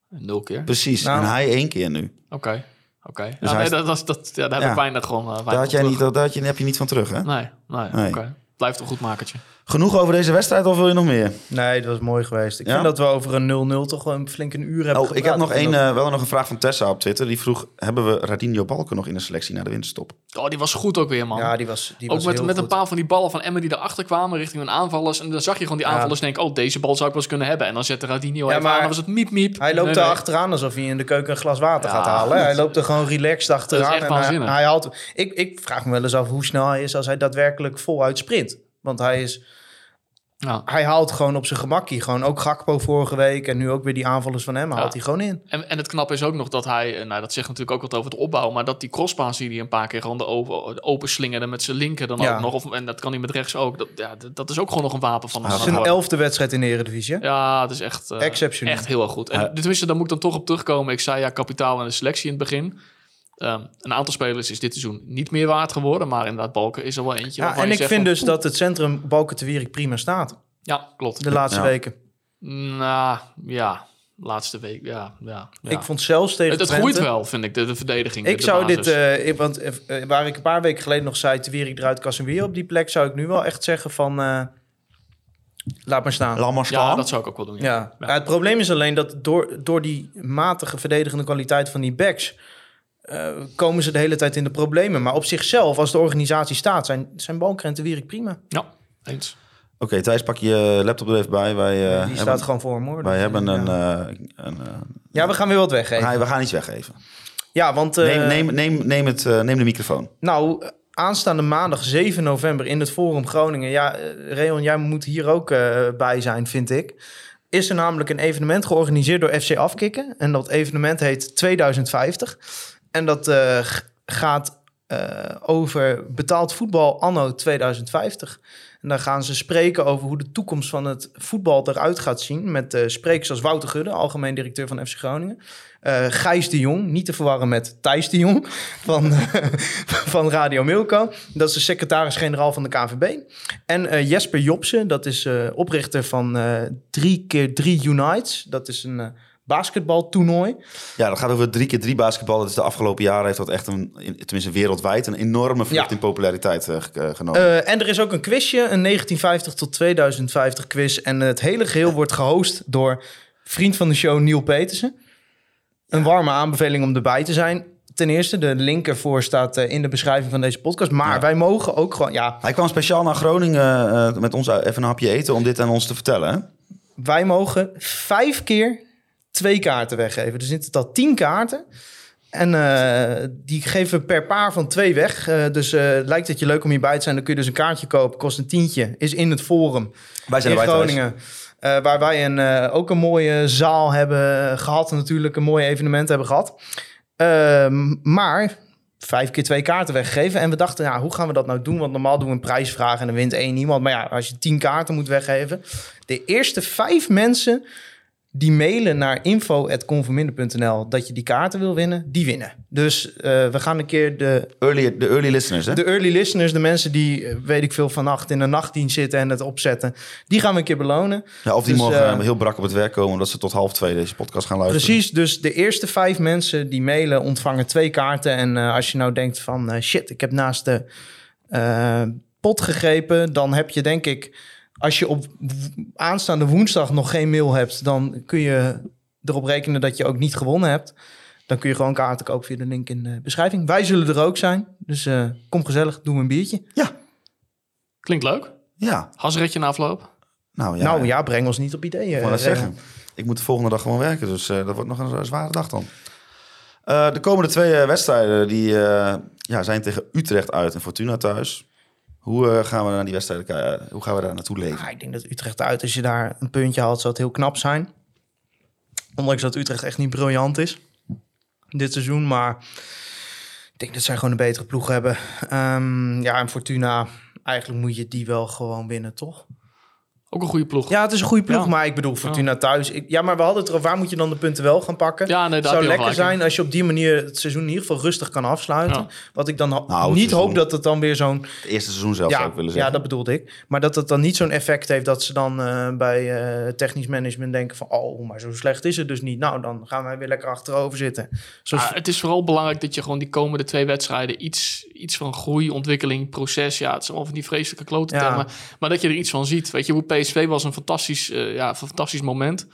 Nul keer. Precies. Nou. en hij één keer nu. Oké, oké. Dus Ja, nee, dat, dat, dat, ja, daar heb Ja. ik weinig gewoon... eh, Daar, had jij niet, daar had je, heb je niet van terug, hè? Nee, nee, Nee. oké. Blijft een goed makertje. Genoeg over deze wedstrijd of wil je nog meer? Nee, dat was mooi geweest. Ik Ja? vind dat we over een 0-0 toch wel een flink een uur hebben Oh, ik heb nog gepraat. één, eh, wel nog een vraag van Tessa op Twitter. Die vroeg, hebben we Radinho Balken nog in de selectie naar de winterstop? Oh, die was goed ook weer, man. Ja, die was, die ook was met, heel met een paar van die ballen van Emmen die erachter kwamen richting hun aanvallers. En dan zag je gewoon die Ja. aanvallers denken, oh, deze bal zou ik wel eens kunnen hebben. En dan zette Radinho Ja, even maar aan, dan was het miep miep. Hij loopt Nee, er nee. achteraan alsof hij in de keuken een glas water Ja, gaat halen. Hij loopt er gewoon relaxed achteraan. echt en hij, hij haalt, ik, ik vraag me wel eens af hoe snel hij is als hij daadwerkelijk voluit sprint. Want hij, is, Ja. hij haalt gewoon op zijn gemakkie. Gewoon ook Gakpo vorige week en nu ook weer die aanvallers van hem haalt Ja. hij gewoon in. En, en het knappe is ook nog dat hij, eh, nou dat zegt natuurlijk ook wat over de opbouw, maar dat die crosspaas die hij een paar keer gewoon de open, open slingerde met zijn linker dan Ja. ook nog, of, en dat kan hij met rechts ook. Dat, ja, dat, is ook gewoon nog een wapen van hem. Het is een elfde wedstrijd in de Eredivisie. Ja, het is echt, eh, Exceptioneel. echt heel erg goed. En tenminste, daar moet ik dan toch op terugkomen. Ik zei ja, kapitaal en de selectie in het begin. Ehm, een aantal spelers is dit seizoen niet meer waard geworden, maar inderdaad, Balken is er wel eentje. Ja, en ik vind van, dus dat het centrum Balken te Wierik prima staat. Ja, klopt. De laatste Ja. weken. Nou, ja, laatste week, ja. ja, ja. Ik vond zelfs tegen het, het Twente- groeit wel, vind ik, de, de verdediging. Ik de zou basis. dit, eh, ik- want eh, eh, waar ik een paar weken geleden nog zei, te Wierik eruit, Casemiro op die plek, zou ik nu wel echt zeggen van, eh, laat maar staan. Laat maar staan. Ja, dat zou ik ook wel doen. Ja. Ja. Ja, het probleem is alleen dat door, door die matige verdedigende kwaliteit van die backs... eh, komen ze de hele tijd in de problemen. Maar op zichzelf, als de organisatie staat, zijn, zijn Balker en Te Wierik prima. Ja, eens. Oké, Thijs, pak je laptop er even bij. Wij, eh, die hebben, staat gewoon voor hem wij hebben ja. een... eh, een Ja, we gaan weer wat weggeven. we gaan- we gaan iets weggeven. Ja, want... eh, neem, neem, neem, neem, het, eh, neem de microfoon. Nou, aanstaande maandag 7 november in het Forum Groningen. Ja, Reon, jij moet hier ook eh, bij zijn, vind ik. Is er namelijk een evenement georganiseerd door FC Afkikken. En dat evenement heet 2050. En dat eh, gaat eh, over betaald voetbal anno 2050. En daar gaan ze spreken over hoe de toekomst van het voetbal eruit gaat zien. Met eh, sprekers als Wouter Gudde, algemeen directeur van FC Groningen. Gijs de Jong, niet te verwarren met Thijs de Jong van, van Radio Milko. Dat is de secretaris-generaal van de KVB. En eh, Jesper Jobsen, dat is oprichter van eh 3 keer 3 Unites. Dat is een basketbaltoernooi. Ja, dat gaat over drie keer drie basketbal. Dat is de afgelopen jaren heeft dat echt een, in- tenminste wereldwijd, een enorme vlucht Ja. in populariteit eh, eh, genomen. Eh, en er is ook een quizje, een 1950 tot 2050 quiz. En het hele geheel wordt gehost door vriend van de show Neil Petersen. Een warme aanbeveling om erbij te zijn. Ten eerste, de link ervoor staat in de beschrijving van deze podcast. Maar Ja. wij mogen ook gewoon... Ja, Hij kwam speciaal naar Groningen met ons even een hapje eten om dit aan ons te vertellen. Hè? wij mogen vijf keer twee kaarten weggeven. Dus zitten al tien kaarten. En eh, die geven per paar van twee weg. Eh, dus eh, lijkt het je leuk om hierbij te zijn, dan kun je dus een kaartje kopen. Kost een tientje. Is in het Forum Wij zijn in. Groningen. Waar wij een, ook een mooie zaal hebben gehad. En natuurlijk een mooi evenement hebben gehad. Ehm, maar vijf keer twee kaarten weggegeven. En we dachten, ja, hoe gaan we dat nou doen? Want normaal doen we een prijsvraag en dan wint één iemand. Maar ja, als je tien kaarten moet weggeven. De eerste vijf mensen die mailen naar info.conforminder.nl dat je die kaarten wil winnen, die winnen. Dus eh, we gaan een keer de, Early, de early listeners, hè? de early listeners, de mensen die, eh, weet ik veel, vannacht in de nachtdienst zitten en het opzetten, die gaan we een keer belonen. Ja, of die Dus, mogen eh, heel brak op het werk komen... omdat ze tot half twee deze podcast gaan luisteren. Precies, dus de eerste vijf mensen die mailen ontvangen twee kaarten. En als je nou denkt van shit, ik heb naast de pot gegrepen, dan heb je denk ik, als je op aanstaande woensdag nog geen mail hebt, dan kun je erop rekenen dat je ook niet gewonnen hebt. Dan kun je gewoon kaarten kopen via de link in de beschrijving. Wij zullen er ook zijn, dus eh, kom gezellig, doe een biertje. Klinkt leuk. Ja, Hasretje na afloop. nou ja. nou ja, breng ons niet op ideeën. Ik eh, zeggen. Ik moet de volgende dag gewoon werken, dus eh, dat wordt nog een zware dag dan. Eh, de komende twee wedstrijden die, eh, ja, zijn tegen Utrecht uit en Fortuna thuis. Hoe eh, gaan we naar die wedstrijden kijken? Hoe gaan we daar naartoe leven? Ja, ik denk dat Utrecht uit, als je daar een puntje haalt, zou het heel knap zijn. Ondanks dat Utrecht echt niet briljant is dit seizoen. Maar ik denk dat zij gewoon een betere ploeg hebben. Ehm, ja, en Fortuna, eigenlijk moet je die wel gewoon winnen, toch? Ook een goede ploeg. Ja, het is een goede ploeg, Ja. maar ik bedoel, Fortuna thuis. Ik, ja, maar we hadden het erover, waar moet je dan de punten wel gaan pakken? Ja, nee, daar zou lekker zijn als je op die manier het seizoen in ieder geval rustig kan afsluiten. Ja. Wat ik dan ho- Nou, niet seizoen. hoop dat het dan weer zo'n Het eerste seizoen zelf zou ik willen ja, zeggen. dat bedoelde ik. Maar dat het dan niet zo'n effect heeft dat ze dan eh, bij eh, technisch management denken van... oh, maar zo slecht is het dus niet. Nou, dan gaan wij weer lekker achterover zitten. Zoals, Ja, het is vooral belangrijk dat je gewoon die komende twee wedstrijden iets, iets van groei, ontwikkeling, proces. Ja, het zijn allemaal van die vreselijke klote Ja. termen. Maar dat je er iets van ziet. Weet je, hoe PSV was een fantastisch, eh, ja, fantastisch moment.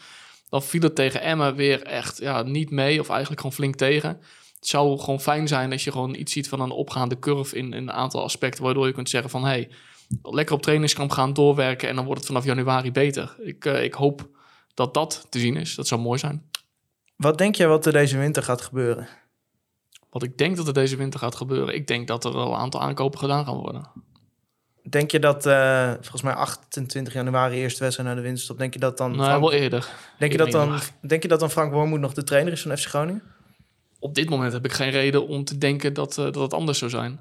Dan viel het tegen Emma weer echt ja, niet mee, of eigenlijk gewoon flink tegen. Het zou gewoon fijn zijn als je gewoon iets ziet van een opgaande curve in, in een aantal aspecten, waardoor je kunt zeggen van hey, lekker op trainingskamp gaan doorwerken en dan wordt het vanaf januari beter. Ik, eh, ik hoop dat dat te zien is. Dat zou mooi zijn. Wat denk je wat er deze winter gaat gebeuren? Wat ik denk dat er deze winter gaat gebeuren. Ik denk dat er wel een aantal aankopen gedaan gaan worden. Denk je dat, eh, volgens mij 28 januari eerste wedstrijd naar de winterstop... denk je dat dan, Frank, wel eerder. denk je dat dan, januari. denk je dat dan Frank Wormoed nog de trainer is van FC Groningen? Op dit moment heb ik geen reden om te denken dat, eh, dat het anders zou zijn.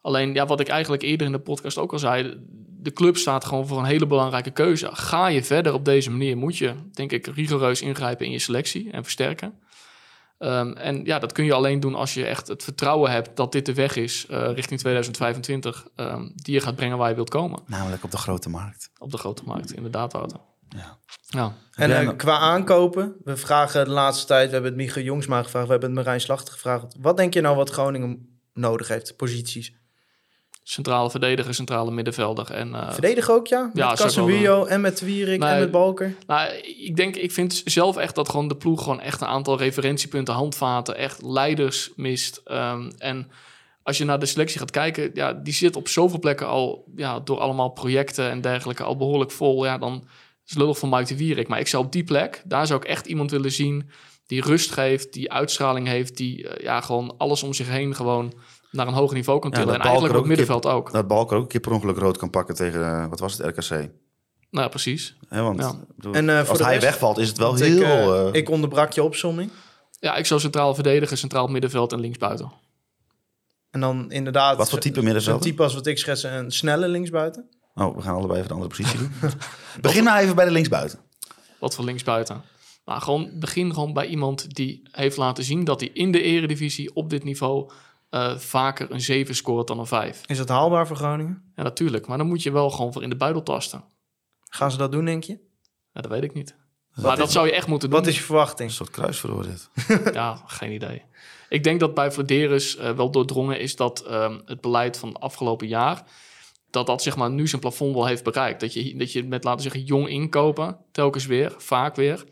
Alleen, ja, wat ik eigenlijk eerder in de podcast ook al zei... de club staat gewoon voor een hele belangrijke keuze. Ga je verder op deze manier, moet je, denk ik, rigoureus ingrijpen in je selectie en versterken. Ehm, en ja, dat kun je alleen doen als je echt het vertrouwen hebt dat dit de weg is eh, richting 2025, ehm, die je gaat brengen waar je wilt komen. Namelijk op de grote markt. Op de grote markt, inderdaad, Wouter. Ja. Ja. En eh, qua aankopen, we vragen de laatste tijd... we hebben het Micha Jongsma gevraagd, we hebben het Marijn Slachter gevraagd. Wat denk je nou wat Groningen nodig heeft, posities? Centrale verdediger, centrale middenvelder en... eh, Verdedigen ook, ja? Met Ja, Casemiro en met Wierik en Nee. met Balker. Nou, ik denk, ik vind zelf echt dat gewoon de ploeg gewoon echt een aantal referentiepunten, handvaten, echt leiders mist. Ehm, en als je naar de selectie gaat kijken, ja, die zit op zoveel plekken al, ja, door allemaal projecten en dergelijke, al behoorlijk vol. Ja, dan is het lullig van Mike de Wierik. Maar ik zou op die plek, daar zou ik echt iemand willen zien die rust geeft, die uitstraling heeft, die eh, ja, gewoon alles om zich heen gewoon naar een hoger niveau kan tillen. en eigenlijk ook een middenveld ook. Dat Balker ook een keer per ongeluk rood kan pakken tegen, eh, wat was het, RKC. Nou, precies. Hè, want Ja. bedoel, En, eh, voor als hij rest- wegvalt, is het wel Want heel... ik, eh, ik onderbrak je opzomming. Ja, ik zou centraal verdedigen, centraal middenveld en linksbuiten. En dan inderdaad... Wat voor type Zo'n middenvelder? type als wat ik schets, een snelle linksbuiten. Oh, we gaan allebei even de andere positie doen. Begin nou even bij de linksbuiten. Wat voor linksbuiten. Maar gewoon begin gewoon bij iemand die heeft laten zien dat hij in de eredivisie op dit niveau eh, vaker een 7 scoort dan een 5. Is dat haalbaar voor Groningen? Ja, natuurlijk. Maar dan moet je wel gewoon voor in de buidel tasten. Gaan ze dat doen, denk je? Ja, dat weet ik niet. maar dat zou je echt moeten doen. Wat is je verwachting? Een soort kruisverhoor dit. Ja, geen idee. Ik denk dat bij Vladeris eh, wel doordrongen is dat ehm, het beleid van het afgelopen jaar... dat dat zeg maar nu zijn plafond wel heeft bereikt. Dat je, dat je met, laten we zeggen, jong inkopen, telkens weer, vaak weer...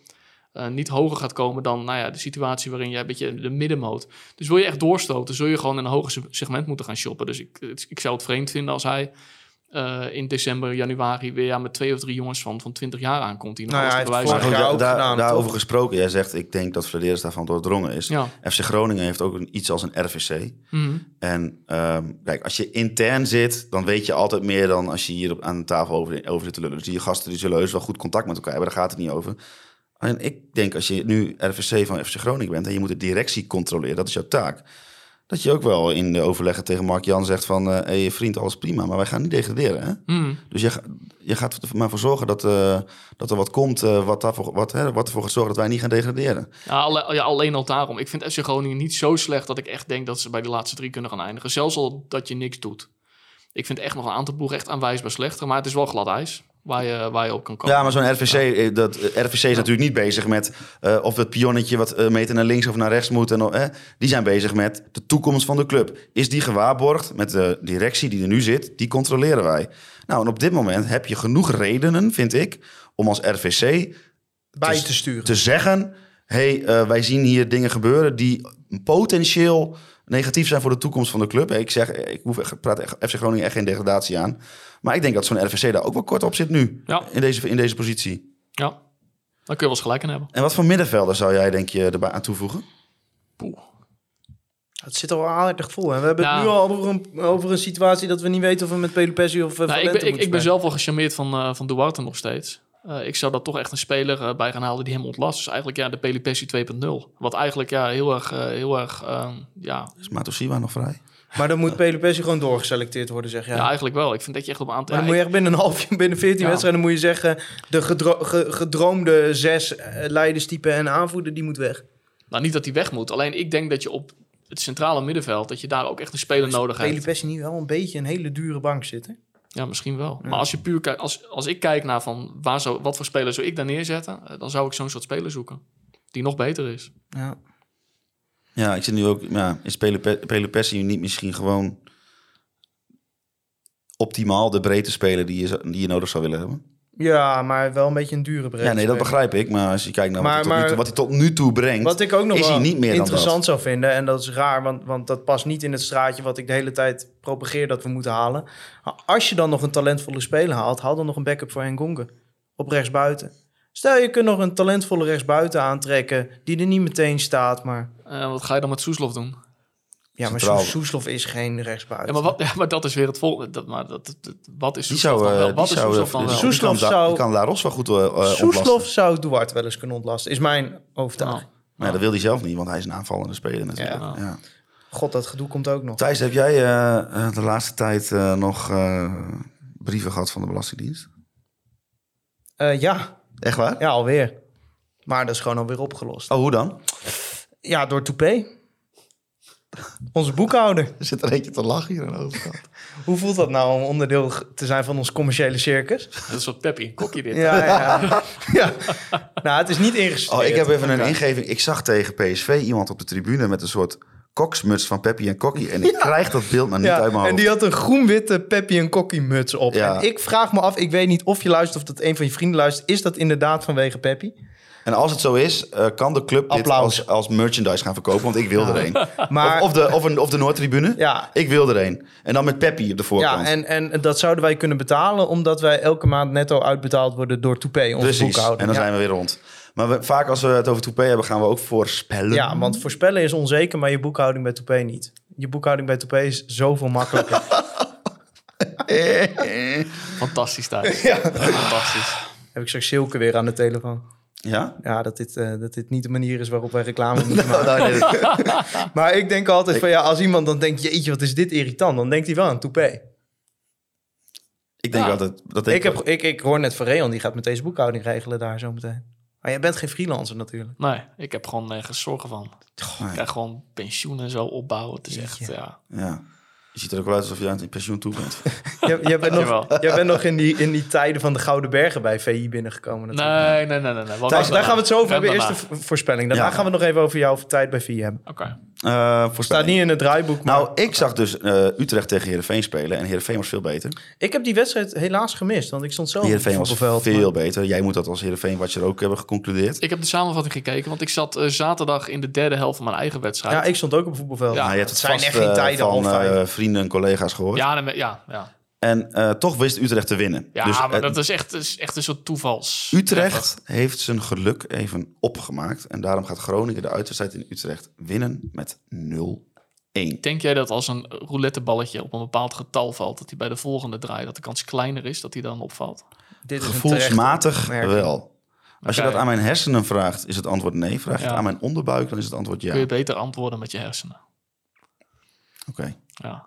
eh, niet hoger gaat komen dan nou ja, de situatie waarin je een beetje de middenmoot. Dus wil je echt doorstoten, zul je gewoon in een hoger se- segment moeten gaan shoppen. Dus ik, ik zou het vreemd vinden als hij eh, in december, januari weer ja, met twee of drie jongens van, van 20 jaar aankomt. Die nog Nou ja, hebben. jaar daar- gedaan, daarover toch? gesproken. Jij zegt, ik denk dat Vladeris daarvan doordrongen is. Ja. FC Groningen heeft ook een, iets als een RVC. Mhm. En ehm, kijk, als je intern zit, dan weet je altijd meer dan als je hier op, aan de tafel over, over zit te lullen. Dus die gasten die zullen heus wel goed contact met elkaar hebben, daar gaat het niet over. En ik denk, als je nu RVC van FC Groningen bent en je moet de directie controleren, dat is jouw taak. dat je ook wel in de overleggen tegen Mark Jan zegt van... hé hey, vriend, alles prima, maar wij gaan niet degraderen. Hè? Hmm. Dus je, je gaat er maar voor zorgen dat, eh, dat er wat komt... eh, wat, daarvoor, wat, hè, wat ervoor gaat zorgen dat wij niet gaan degraderen. Ja, alle- ja, alleen al daarom. Ik vind FC Groningen niet zo slecht dat ik echt denk dat ze bij de laatste drie kunnen gaan eindigen. Zelfs al dat je niks doet. Ik vind echt nog een aantal ploegen echt aanwijsbaar slechter. Maar het is wel glad ijs waar je, waar je op kan komen. Ja, maar zo'n RVC, eh, dat, eh, RVC is natuurlijk niet bezig met eh, of het pionnetje wat eh, meter naar links of naar rechts moet. En, die zijn bezig met de toekomst van de club. Is die gewaarborgd met de directie die er nu zit? Die controleren wij. Nou, en op dit moment heb je genoeg redenen, vind ik, om als RVC Bij te sturen. te zeggen: hey, eh, wij zien hier dingen gebeuren die potentieel negatief zijn voor de toekomst van de club. Ik zeg, ik hoef echt, praat echt, FC Groningen echt geen degradatie aan. Maar ik denk dat zo'n RVC daar ook wel kort op zit nu. Ja. In, deze, in deze positie. Ja, daar kun je wel eens gelijk in hebben. En wat voor middenvelder zou jij, denk je, erbij aan toevoegen? Poeh. Het zit al aardig vol. En we hebben Ja. het nu al over een, over een situatie dat we niet weten of we met Pelopessi of uh, Nou, ik, ben, ik, ik ben zelf wel gecharmeerd van, eh, van Duarte nog steeds. Eh, ik zou daar toch echt een speler eh, bij gaan halen die hem ontlast. Dus eigenlijk ja, de Pelipessi 2.0. Wat eigenlijk ja, heel erg, eh, heel erg ehm, ja, Is Matosiwa nog vrij? Maar dan moet Pelopessi gewoon doorgeselecteerd worden, zeg je. ja. eigenlijk wel. Ik vind dat je echt op een aantal... Maar dan ja, moet je echt binnen een half binnen 14 Ja. wedstrijden moet je zeggen... de gedro- ge- gedroomde zes eh, leiderstypen en aanvoerder, die moet weg. Nou, niet dat hij weg moet. Alleen ik denk dat je op het centrale middenveld... dat je daar ook echt een speler nodig hebt. Pelopessi niet wel een beetje een hele dure bank zitten? Ja, misschien wel. Maar als je puur kijkt... Als, als ik kijk naar van waar zou, wat voor speler zou ik daar neerzetten... eh, dan zou ik zo'n soort speler zoeken. Die nog beter is. Ja. Ja, ik zit nu ook... Ja, is Pelopessi niet misschien gewoon optimaal de breedte speler die je, die je nodig zou willen hebben? ja, maar wel een beetje een dure breedte. Ja, nee, dat begrijp ik. Maar als je kijkt naar Maar- wat, hij tot nu toe, wat hij tot nu toe brengt... Wat ik ook nog is hij niet meer interessant zou vinden, en dat is raar, want, want dat past niet in het straatje wat ik de hele tijd propageer dat we moeten halen. Als je dan nog een talentvolle speler haalt, haal dan nog een backup voor Hengonge op rechtsbuiten. Stel, je kunt nog een talentvolle rechtsbuiten aantrekken, die er niet meteen staat, maar... Eh, wat ga je dan met Soeslof doen? Ja, maar Centraal. Soeslof is geen rechtsbuiten. Ja, maar, wat, ja, maar dat is weer het volgende. Dat, maar dat, dat- wat is Soeslof zou, dan eh, wel? Wat is zou, Soeslof dan eh, wel? Soeslof kan, zou- kan La Rosa goed eh, eh, Soeslof ontlasten. zou Duarte wel eens kunnen ontlasten, is mijn overtuiging. Maar ja, dat wil hij zelf niet, want hij is een aanvallende speler natuurlijk. Ja. Ja. God, dat gedoe komt ook nog. Thijs, heb jij de laatste tijd eh, nog eh, brieven gehad van de Belastingdienst? Eh, ja, Echt waar? ja, alweer. Maar dat is gewoon alweer opgelost. Oh, hoe dan? Ja, door Toupé. Onze boekhouder. Er zit er eentje te lachen hier aan de overkant. Hoe voelt dat nou om onderdeel te zijn van ons commerciële circus? Dat is een soort Peppy, kokkie dit. Ja, ja. ja. Nou, het is niet ingesteld. Oh, ik heb even een ingeving. Ik zag tegen PSV iemand op de tribune met een soort koksmuts van Peppy en Kokkie. En ik krijg dat beeld maar niet uit mijn Ja, hoofd. en die had een groen-witte Peppy en Kokkie muts op. Ja. En ik vraag me af, ik weet niet of je luistert of dat een van je vrienden luistert. Is dat inderdaad vanwege Peppy? En als het zo is, eh, kan de club dit Applaus. als, als merchandise gaan verkopen. Want ik wil er een. Maar- Of, of de, of, een, of de Noordtribune. Ja. Ik wil er een. En dan met Peppy op de voorkant. Ja, en, en dat zouden wij kunnen betalen omdat wij elke maand netto uitbetaald worden door Toupé, onze Precies. boekhouder. En dan ja. zijn we weer rond. Maar we- vaak als we het over Toupé hebben, gaan we ook voorspellen. Ja, want voorspellen is onzeker, maar je boekhouding bij Toupé niet. Je boekhouding bij Toupé is zoveel makkelijker. Fantastisch thuis. Fantastisch. Heb ik straks Silke weer aan de telefoon. Ja? Ja, dat dit, eh, dat dit niet de manier is waarop wij reclame moeten maken. Nou, nee, Maar ik denk altijd van ja, als iemand dan denkt, jeetje, wat is dit irritant, dan denkt hij wel aan Toupé. ik denk Ja. altijd... Dat denk Ik, heb, ik, ik hoor net van Reon, die gaat met deze boekhouding regelen daar zo meteen. Maar jij bent geen freelancer natuurlijk. Nee, ik heb gewoon nergens zorgen van. Ik krijg gewoon pensioen en zo opbouwen. Het is echt, ja. Ja. Je ziet er ook wel uit alsof je aan het pensioen toe bent. Jij, jij bent, nog, jij bent nog in die, in die tijden van de Gouden Bergen bij VI binnengekomen natuurlijk. Nee, nee, nee, nee. nee. Wat Daar, gaan we het zo over hebben. Eerst de voorspelling. Daarna Ja. gaan we het nog even over jouw tijd bij VI hebben. Oké. Eh voor Staat niet in het draaiboek, maar Nou, ik zag dus eh, Utrecht tegen Heerenveen spelen. En Heerenveen was veel beter. ik heb die wedstrijd helaas gemist, want ik stond zo op het Heerenveen was voetbalveld. veel beter. Jij moet dat als Heerenveen-watcher ook hebben geconcludeerd. Ik heb de samenvatting gekeken, want ik zat eh, zaterdag in de derde helft van mijn eigen wedstrijd. Ja, ik stond ook op het voetbalveld. Ja, Nou, je hebt het zijn vast echt geen tijden, van vrienden en collega's gehoord. ja, ja, ja. En eh, toch wist Utrecht te winnen. ja dus, maar dat is echt, is echt een soort toevals. Utrecht heeft zijn geluk even opgemaakt. En daarom gaat Groningen de uitwedstrijd in Utrecht winnen met 0-1. Denk jij dat als een rouletteballetje op een bepaald getal valt, dat hij bij de volgende draai, dat de kans kleiner is dat hij dan opvalt? Dit is een Gevoelsmatig wel. Als je dat aan mijn hersenen vraagt, is het antwoord nee. Vraag je Ja. het aan mijn onderbuik, dan is het antwoord ja. Kun je beter antwoorden met je hersenen. Oké. Ja,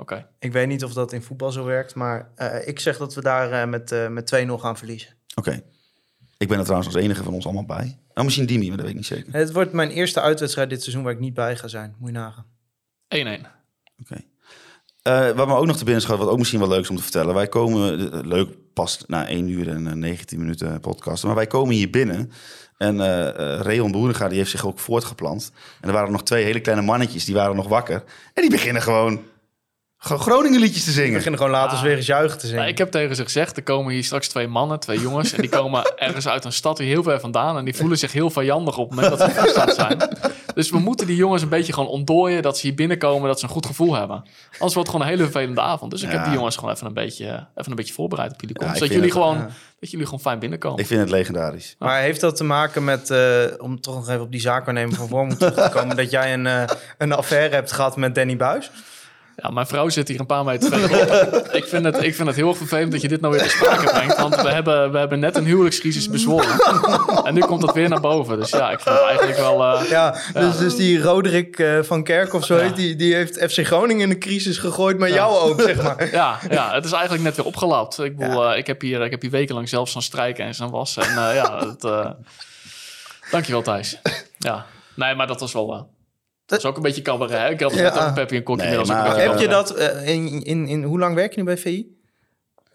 oké. Ik weet niet of dat in voetbal zo werkt, maar eh, ik zeg dat we daar eh, met, eh, met 2-0 gaan verliezen. Oké. Ik ben er trouwens als enige van ons allemaal bij. Nou, misschien Dimi, maar dat weet ik niet zeker. Het wordt mijn eerste uitwedstrijd dit seizoen waar ik niet bij ga zijn. Moet je nagaan. 1-1. Oké. Eh, wat me ook nog te binnen schoot, wat ook misschien wel leuk is om te vertellen. Wij komen, leuk, past na 1 uur en eh, 19 minuten podcast. Maar wij komen hier binnen. En eh eh, Reon Boerenga die heeft zich ook voortgeplant. En er waren nog twee hele kleine mannetjes, die waren nog wakker. En die beginnen gewoon, gewoon Groningen liedjes te We zingen. beginnen gewoon later eens weer eens juichen te zingen. Nou, ik heb tegen ze gezegd, er komen hier straks twee mannen, twee jongens. En die komen ergens uit een stad hier heel ver vandaan. En die voelen zich heel vijandig op het moment dat ze in de stad zijn. Dus we moeten die jongens een beetje gewoon ontdooien. Dat ze hier binnenkomen, dat ze een goed gevoel hebben. Anders wordt het gewoon een hele vervelende avond. Dus ik heb die jongens gewoon even een beetje, even een beetje voorbereid op jullie komst. ik dat, vind jullie het- gewoon, dat jullie gewoon fijn binnenkomen. Ik vind het legendarisch. Maar heeft dat te maken met, eh, om toch nog even op die zaakwaarnemer van Wormoed terug te komen, dat jij een, eh, een affaire hebt gehad met Danny Buis? Ja, mijn vrouw zit hier een paar meter verderop. ik, vind het, ik vind het heel erg vervelend dat je dit nou weer te sprake brengt. Want we hebben, we hebben net een huwelijkscrisis bezworen. en nu komt dat weer naar boven. Dus ja, ik vind het eigenlijk wel... eh, Ja, dus, dus die Roderick eh, van Kerk of zo, Ja. heet, die, die heeft FC Groningen in de crisis gegooid, maar jou ook, zeg maar. Ja, ja, het is eigenlijk net weer opgelapt. Ik, bedoel, eh, ik, heb hier, ik heb hier wekenlang zelf staan strijken en staan wassen. En ja, het, dankjewel Thijs. Ja, nee, maar dat was wel... dat is ook een beetje cabaret. hè? Ik had Ja. Peppy en Kokkie. Nee, inmiddels ook maar- een beetje Heb je dat, eh, in, in, in, hoe lang werk je nu bij VI?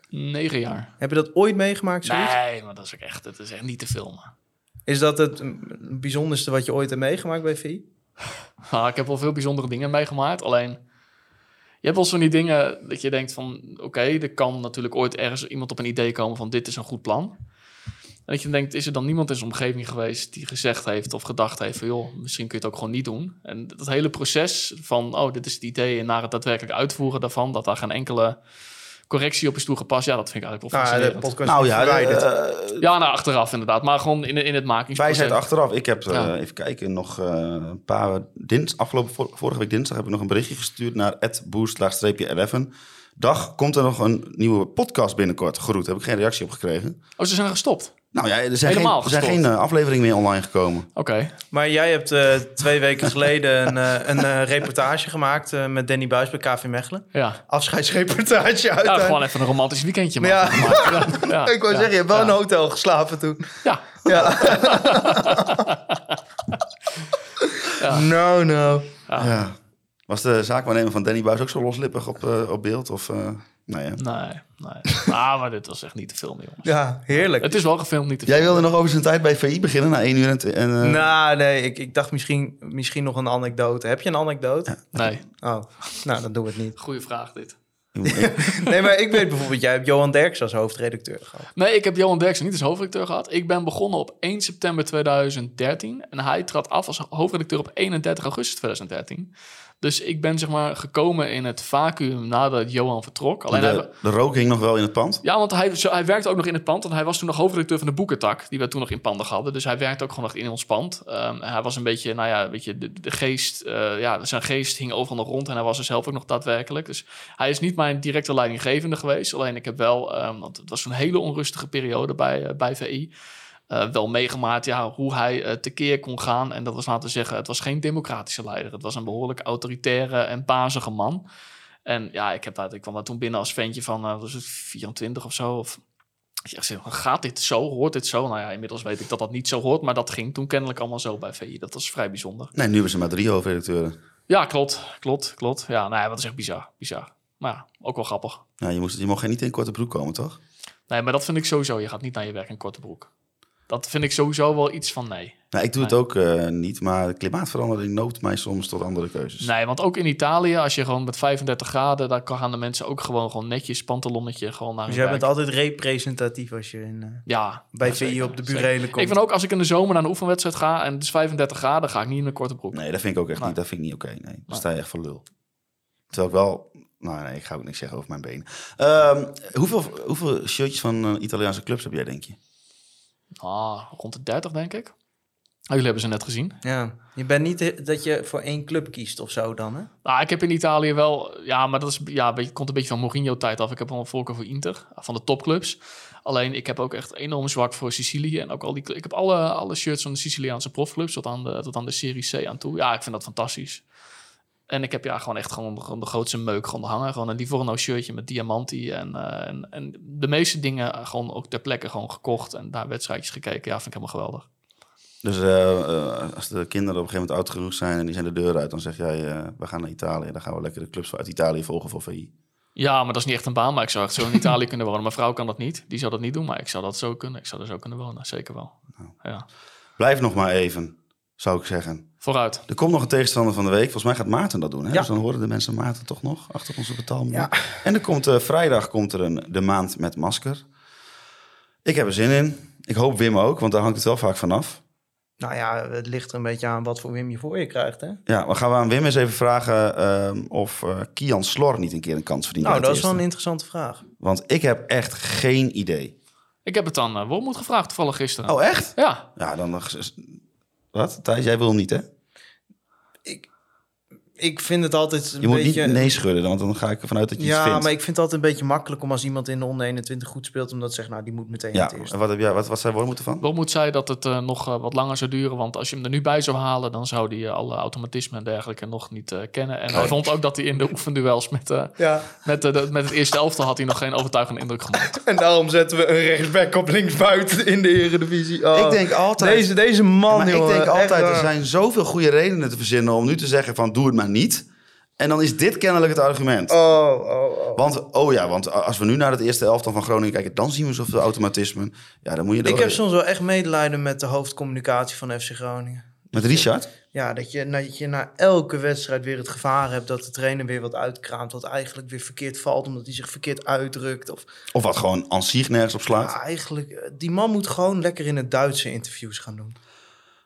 Negen jaar. Heb je dat ooit meegemaakt, zoiets? Nee, maar dat is ook echt, dat is echt niet te filmen. Is dat het bijzonderste wat je ooit hebt meegemaakt bij VI? Nou, ik heb wel veel bijzondere dingen meegemaakt. Alleen, je hebt wel zo'n die dingen dat je denkt van... Oké, er kan natuurlijk ooit ergens iemand op een idee komen van... dit is een goed plan. En dat je denkt, is er dan niemand in zijn omgeving geweest... die gezegd heeft of gedacht heeft van... joh, misschien kun je het ook gewoon niet doen. En dat hele proces van... oh, dit is het idee en naar het daadwerkelijk uitvoeren daarvan... dat daar geen enkele correctie op is toegepast... ja, dat vind ik eigenlijk wel Nou, de fascinerend. podcast Nou ja, eh, ja, nou, achteraf inderdaad. Maar gewoon in, in het makingsproces. Wijsheid achteraf. Ik heb, eh, even kijken, nog eh, een paar... Dins, afgelopen, vor- vorige week dinsdag heb ik nog een berichtje gestuurd naar boost-11. Dag, komt er nog een nieuwe podcast binnenkort? Groet, heb ik geen reactie op gekregen. Oh, ze zijn gestopt. Nou ja, er zijn Helemaal geen, er zijn geen eh, afleveringen meer online gekomen. Oké. Maar jij hebt eh, twee weken geleden een, eh, een reportage gemaakt eh, met Danny Buis bij KV Mechelen. Ja. Afscheidsreportage ja, uiteindelijk. gewoon even een romantisch weekendje Ja. maken. gemaakt. Ja. Ja. ik wou Ja. zeggen, je hebt wel Ja. in een hotel geslapen toen. Ja. Ja. nou, nou. Ja. Was de zaakwaarnemer van Danny Buis ook zo loslippig op, eh, op beeld? Of, eh, nee, hè? Nee, nee. Ah, maar dit was echt niet te filmen, jongens. Ja, heerlijk. Het is wel gefilmd, niet te Jij wilde nog over zijn tijd bij VI beginnen na één uur en... en eh, Nou, nee, ik, ik dacht misschien, misschien nog een anekdote. Heb je een anekdote? Nee, Oh, nou, dan doen we het niet. goede vraag dit. Nee, maar ik weet bijvoorbeeld, jij hebt Johan Derks als hoofdredacteur gehad. Nee, ik heb Johan Derksen niet als hoofdredacteur gehad. Ik ben begonnen op 1 september 2013. En hij trad af als hoofdredacteur op 31 augustus 2013. Dus ik ben zeg maar gekomen in het vacuüm nadat Johan vertrok. Alleen hij- de, de rook hing nog wel in het pand. Ja, want hij, hij werkte ook nog in het pand. Want hij was toen nog hoofdredacteur van de boekentak. Die we toen nog in panden hadden. Dus hij werkte ook gewoon nog in ons pand. Ehm, hij was een beetje, nou ja, weet je, de, de geest. eh, ja, zijn geest hing overal nog rond. En hij was er zelf ook nog daadwerkelijk. Dus hij is niet mijn directe leidinggevende geweest. Alleen ik heb wel, ehm, want het was een hele onrustige periode bij, eh, bij VI. Eh, wel meegemaakt ja, hoe hij eh, tekeer kon gaan. En dat was laten zeggen, het was geen democratische leider. Het was een behoorlijk autoritaire en bazige man. En ja, ik, heb dat, ik kwam daar toen binnen als ventje van, eh, was het 24 of zo. Of, ik zeg, gaat dit zo? Hoort dit zo? Nou ja, inmiddels weet ik dat dat niet zo hoort. Maar dat ging toen kennelijk allemaal zo bij VI. Dat was vrij bijzonder. Nee, nu hebben ze maar drie hoofdredacteuren. Ja, klopt. Klopt, klopt. Ja, nou ja, dat is echt bizar. Bizar. Maar ja, ook wel grappig. Ja, je, moest, je mocht geen niet in korte broek komen, toch? Nee, maar dat vind ik sowieso. Je gaat niet naar je werk in korte broek. Dat vind ik sowieso wel iets van nee. Nou, ik doe het ook eh, niet, maar klimaatverandering noopt mij soms tot andere keuzes. Nee, want ook in Italië, als je gewoon met 35 graden, dan kan- gaan de mensen ook gewoon, gewoon netjes, pantalonnetje, gewoon naar Dus jij bent altijd representatief als je in, eh, Ja. bij ja, VI zeker, op de burelen komt. Ik vind ook, als ik in de zomer naar een oefenwedstrijd ga en het is 35 graden, ga ik niet in een korte broek. Nee, dat vind ik ook echt Nee. niet. Dat vind ik niet oké. nee, dan Nee. sta je echt voor lul. Terwijl ik wel... Nou nee, ik ga ook niks zeggen over mijn benen. Ehm, hoeveel, hoeveel shirtjes van eh, Italiaanse clubs heb jij, denk je? Ah, rond de 30 denk ik. Oh, jullie hebben ze net gezien. Ja, je bent niet dat je voor één club kiest of zo dan, hè? Nou, ik heb in Italië wel, ja, maar dat is, ja, beetje, komt een beetje van Mourinho-tijd af. Ik heb wel een voorkeur voor Inter, van de topclubs. Alleen, ik heb ook echt enorm zwak voor Sicilië. En ook al die, ik heb alle, alle shirts van de Siciliaanse profclubs tot aan de, tot aan de Serie C aan toe. Ja, ik vind dat fantastisch. En ik heb ja gewoon echt gewoon, gewoon de grootste meuk gewoon hangen. Gewoon een Livorno shirtje met diamanti. En, eh, en, en de meeste dingen gewoon ook ter plekke gewoon gekocht. En daar wedstrijdjes gekeken. Ja, vind ik helemaal geweldig. Dus eh, eh, als de kinderen op een gegeven moment oud genoeg zijn en die zijn de deur uit, dan zeg jij, eh, we gaan naar Italië. Dan gaan we lekker de clubs uit Italië volgen voor VI. Ja, maar dat is niet echt een baan. Maar ik zou echt zo in Italië kunnen wonen. Mijn vrouw kan dat niet. Die zou dat niet doen. Maar ik zou dat zo kunnen. Ik zou er zo kunnen wonen. Zeker wel. Ja. Blijf nog maar even, zou ik zeggen. Vooruit. Er komt nog een tegenstander van de week. Volgens mij gaat Maarten dat doen. Hè? Dus dan horen de mensen Maarten toch nog achter onze betaalmuur. En er komt, eh, vrijdag komt er een De Maand met Masker. Ik heb er zin in. Ik hoop Wim ook, want daar hangt het wel vaak vanaf. Nou ja, het ligt er een beetje aan wat voor Wim je voor je krijgt, hè? Ja, we gaan we aan Wim eens even vragen ehm, of eh, Kian Slor niet een keer een kans verdient. Nou, dat is wel een interessante vraag. Want ik heb echt geen idee. Ik heb het dan uh, Wormoed gevraagd toevallig gisteren. Oh, echt? Ja. Ja, dan... Wat? Thijs, jij wil hem niet, hè? Ik vind het altijd een Je moet beetje... niet nee schudden, want dan ga ik ervan uit dat je iets Ja, vindt. maar ik vind het altijd een beetje makkelijk om als iemand in de onder 21 goed speelt, omdat ze zeggen, nou, die moet meteen Ja, het eerst. en wat, heb jij, wat, wat zei Wormoed ervan? Wormoed zei dat het eh, nog eh, wat langer zou duren. Want als je hem er nu bij zou halen, dan zou hij eh, alle automatismen en dergelijke nog niet eh, kennen. En hij vond ook dat hij in de oefenduels met, eh, Ja, met, de- met het eerste elftal had hij nog geen overtuigende indruk gemaakt. en daarom zetten we een rechtsback op linksbuiten in de Eredivisie. Oh, Ik denk altijd... Deze, deze man, maar ik denk echt altijd, er zijn zoveel goede redenen te verzinnen om nu te zeggen van doe het maar niet. En dan is dit kennelijk het argument. Oh, oh, oh. Want, oh ja, want als we nu naar het eerste elftal van Groningen kijken, dan zien we zoveel automatismen. Ja, dan moet je Ik heb soms wel echt medelijden met de hoofdcommunicatie van FC Groningen. Met Richard? Ja, dat je, dat je na elke wedstrijd weer het gevaar hebt dat de trainer weer wat uitkraamt. Wat eigenlijk weer verkeerd valt, omdat hij zich verkeerd uitdrukt. Of Of wat gewoon aan zich nergens op slaat. ja, eigenlijk, eh, die man moet gewoon lekker in het Duitse interviews gaan doen.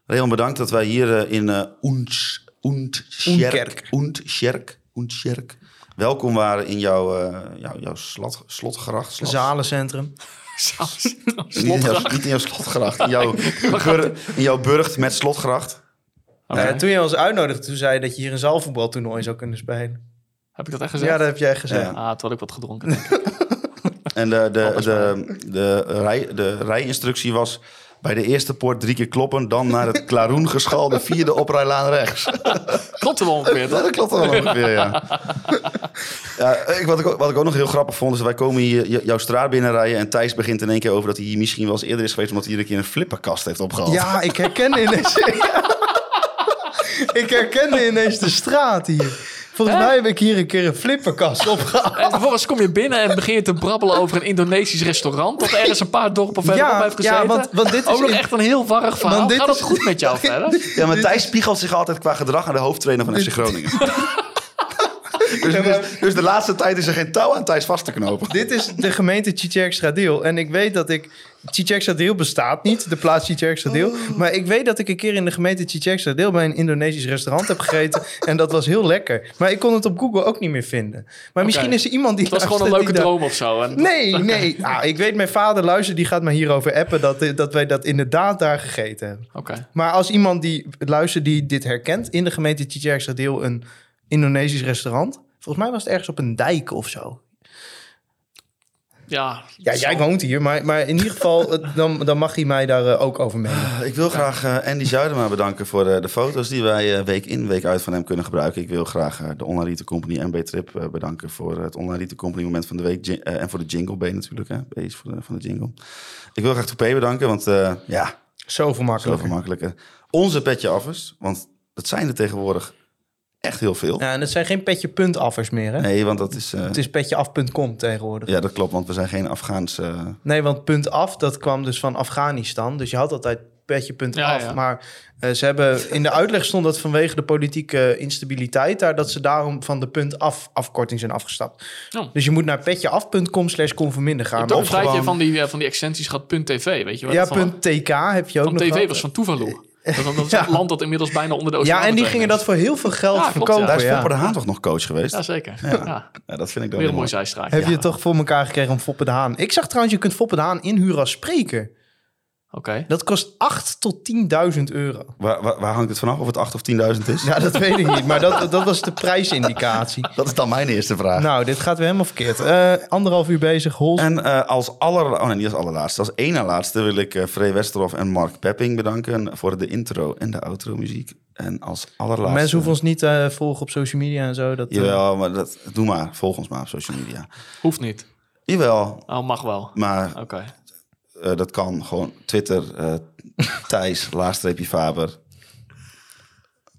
Rehan, bedankt dat wij hier eh, in Oens- Oenkerk. Oenscherk, Oenscherk welkom waren in jouw, eh, jouw, jouw slot, slotgracht. Slot- Zalencentrum. Niet in, jouw, Slotgracht. niet in jouw slotgracht, in jouw, bur, in jouw burcht met slotgracht. Ja, toen je ons uitnodigde, toen zei je dat je hier een zaalvoetbaltoernooi zou kunnen spelen. Heb ik dat echt gezegd? Ja, dat heb jij gezegd. Ja. Ah, toen had ik wat gedronken. En de, de, Alles de, de, rij, de rijinstructie was bij de eerste poort drie keer kloppen, dan naar het klaroen geschalde vierde oprijlaan rechts. Klopt er wel ongeveer, Ja, toch? dat klopt wel ongeveer, ja. ja ik, wat, ik, ook- wat ik ook nog heel grappig vond, is wij komen hier jouw straat binnenrijden en Thijs begint in één keer over dat hij hier misschien wel eens eerder is geweest, omdat hij hier een keer een flipperkast heeft opgehaald. Ja, ik herkende ineens... ik herkende ineens de straat hier. Volgens mij heb ik hier een keer een flipperkast opgehaald. En vervolgens kom je binnen en begin je te brabbelen over een Indonesisch restaurant... dat ergens een paar dorpen verderop Ja, heeft gezeten. ja, want- want dit is Ook nog in- echt een heel warrig verhaal. Want dit Gaat het is- goed met jou verder? Ja, maar Thijs spiegelt zich altijd qua gedrag aan de hoofdtrainer van FC Groningen. dus, dus, dus de laatste tijd is er geen touw aan Thijs vast te knopen. Dit is de gemeente Chicherk-Stradeel. En ik weet dat ik... Chicherk-Stradeel bestaat niet, de plaats Chicherk-Stradeel. Maar ik weet dat ik een keer in de gemeente Chicherk-Stradeel... bij een Indonesisch restaurant heb gegeten. en dat was heel lekker. Maar ik kon het op Google ook niet meer vinden. Maar misschien is er iemand die... Het was gewoon een leuke droom of zo. En Nee, nee. Ah, ik weet, mijn vader luistert, die gaat me hierover appen... Dat, dat wij dat inderdaad daar gegeten hebben. Oké. Maar als iemand die luistert die dit herkent... in de gemeente Chicherk-Stradeel een Indonesisch restaurant... Volgens mij was het ergens op een dijk of zo. Ja, Ja, jij woont hier, maar, maar in ieder geval, eh, dan, dan mag hij mij daar eh, ook over meenemen. Ik wil graag eh, Andy Zuidema bedanken voor de, de foto's die wij eh, week in, week uit van hem kunnen gebruiken. Ik wil graag eh, de Online Retail Company en B-Trip eh, bedanken voor het Online Retail Company moment van de week. Eh, en voor de jingle B natuurlijk, hè. B is voor de, van de jingle. Ik wil graag Toupé bedanken, want eh, ja, Zoveel zo makkelijker. gemakkelijker. Onze petje affers, want dat zijn er tegenwoordig echt heel veel. Ja, en het zijn geen petje puntaffers meer, hè? Nee, want dat is... eh, Het is petjeaf.com tegenwoordig. Ja, dat klopt, want we zijn geen Afghaanse... eh, Nee, want punt af, dat kwam dus van Afghanistan. Dus je had altijd petje punt Ja, af. ja. Maar eh, ze hebben in de uitleg stond dat vanwege de politieke instabiliteit daar, dat ze daarom van de punt af afkorting zijn afgestapt. Oh. Dus je moet naar petjeaf.com slash conforminder Je gaan. hebt ook een Of gewoon- van die, van die extensies gehad, .tv, weet je wel? Ja, van, punt TK heb je ook van nog TV gehad. was van Tuvalu. Dat, dat is Ja. een land dat inmiddels bijna onder de oceaan Ja, en die gingen dat voor heel veel geld Ja, klopt, verkopen. ja. Daar is. Foppe de Haan toch nog coach geweest? Ja, zeker. Ja. Ja, dat vind ik dan Weer heel een mooi zijstraatje. Heb je het toch voor elkaar gekregen om Foppe de Haan? Ik zag trouwens, je kunt Foppe de Haan inhuren als spreker. Oké. Dat kost 8 tot 10.000 euro. Waar, waar, waar hangt het vanaf of het 8 of 10.000 is? Ja, dat weet ik niet. Maar dat, dat was de prijsindicatie. Dat is dan mijn eerste vraag. Nou, dit gaat weer helemaal verkeerd. Eh, anderhalf uur bezig. Hols. En eh, als aller, oh nee, niet als allerlaatste, als één na laatste wil ik uh, Free Westerhof en Mark Pepping bedanken voor de intro en de outro muziek. En als allerlaatste... Mensen hoeven ons niet te volgen op social media en zo. Dat, uh, Jawel, maar dat, doe maar. Volg ons maar op social media. Hoeft niet. Jawel. Oh, mag wel. Maar Oké. Uh, dat kan gewoon Twitter, uh, Thijs, laagstreepje Faber,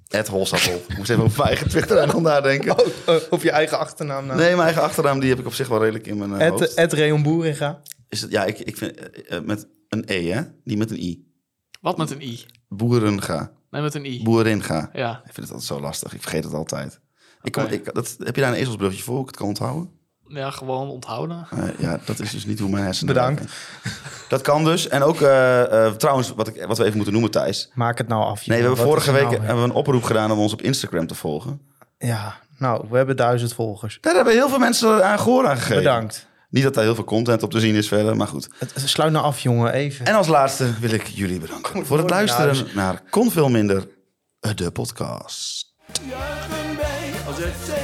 Ed Holsappel. Ik moest even op mijn eigen Twitter en nadenken. Oh, uh, op je eigen achternaam nou. Nee, mijn eigen achternaam die heb ik op zich wel redelijk in mijn Ed, hoofd. Ed Reon Boeringa. Is het, ja, ik, ik vind met een E, hè? Niet met een I. Wat met een I? Boerenga. Nee, met een I. Boeringa. Ja. Ik vind het altijd zo lastig. Ik vergeet het altijd. Ik kom, ik, dat, heb je daar een ezelsbrugje voor? Ik het kan onthouden? Ja, gewoon onthouden. Uh, ja, dat is dus niet hoe mijn hersenen Bedankt. Werken. Dat kan dus. En ook uh, uh, trouwens, wat, ik, wat we even moeten noemen, Thijs. Maak het nou af. Nee, we hebben vorige week nou, hebben we een oproep gedaan om ons op Instagram te volgen. Ja, nou, we hebben duizend volgers. Daar hebben heel veel mensen aan gehoor aan gegeven. Bedankt. Niet dat daar heel veel content op te zien is verder, maar goed. Het, sluit nou af, jongen, even. En als laatste wil ik jullie bedanken Kom voor het luisteren naar, naar Kon Veel Minder, de podcast. Juichen wij als.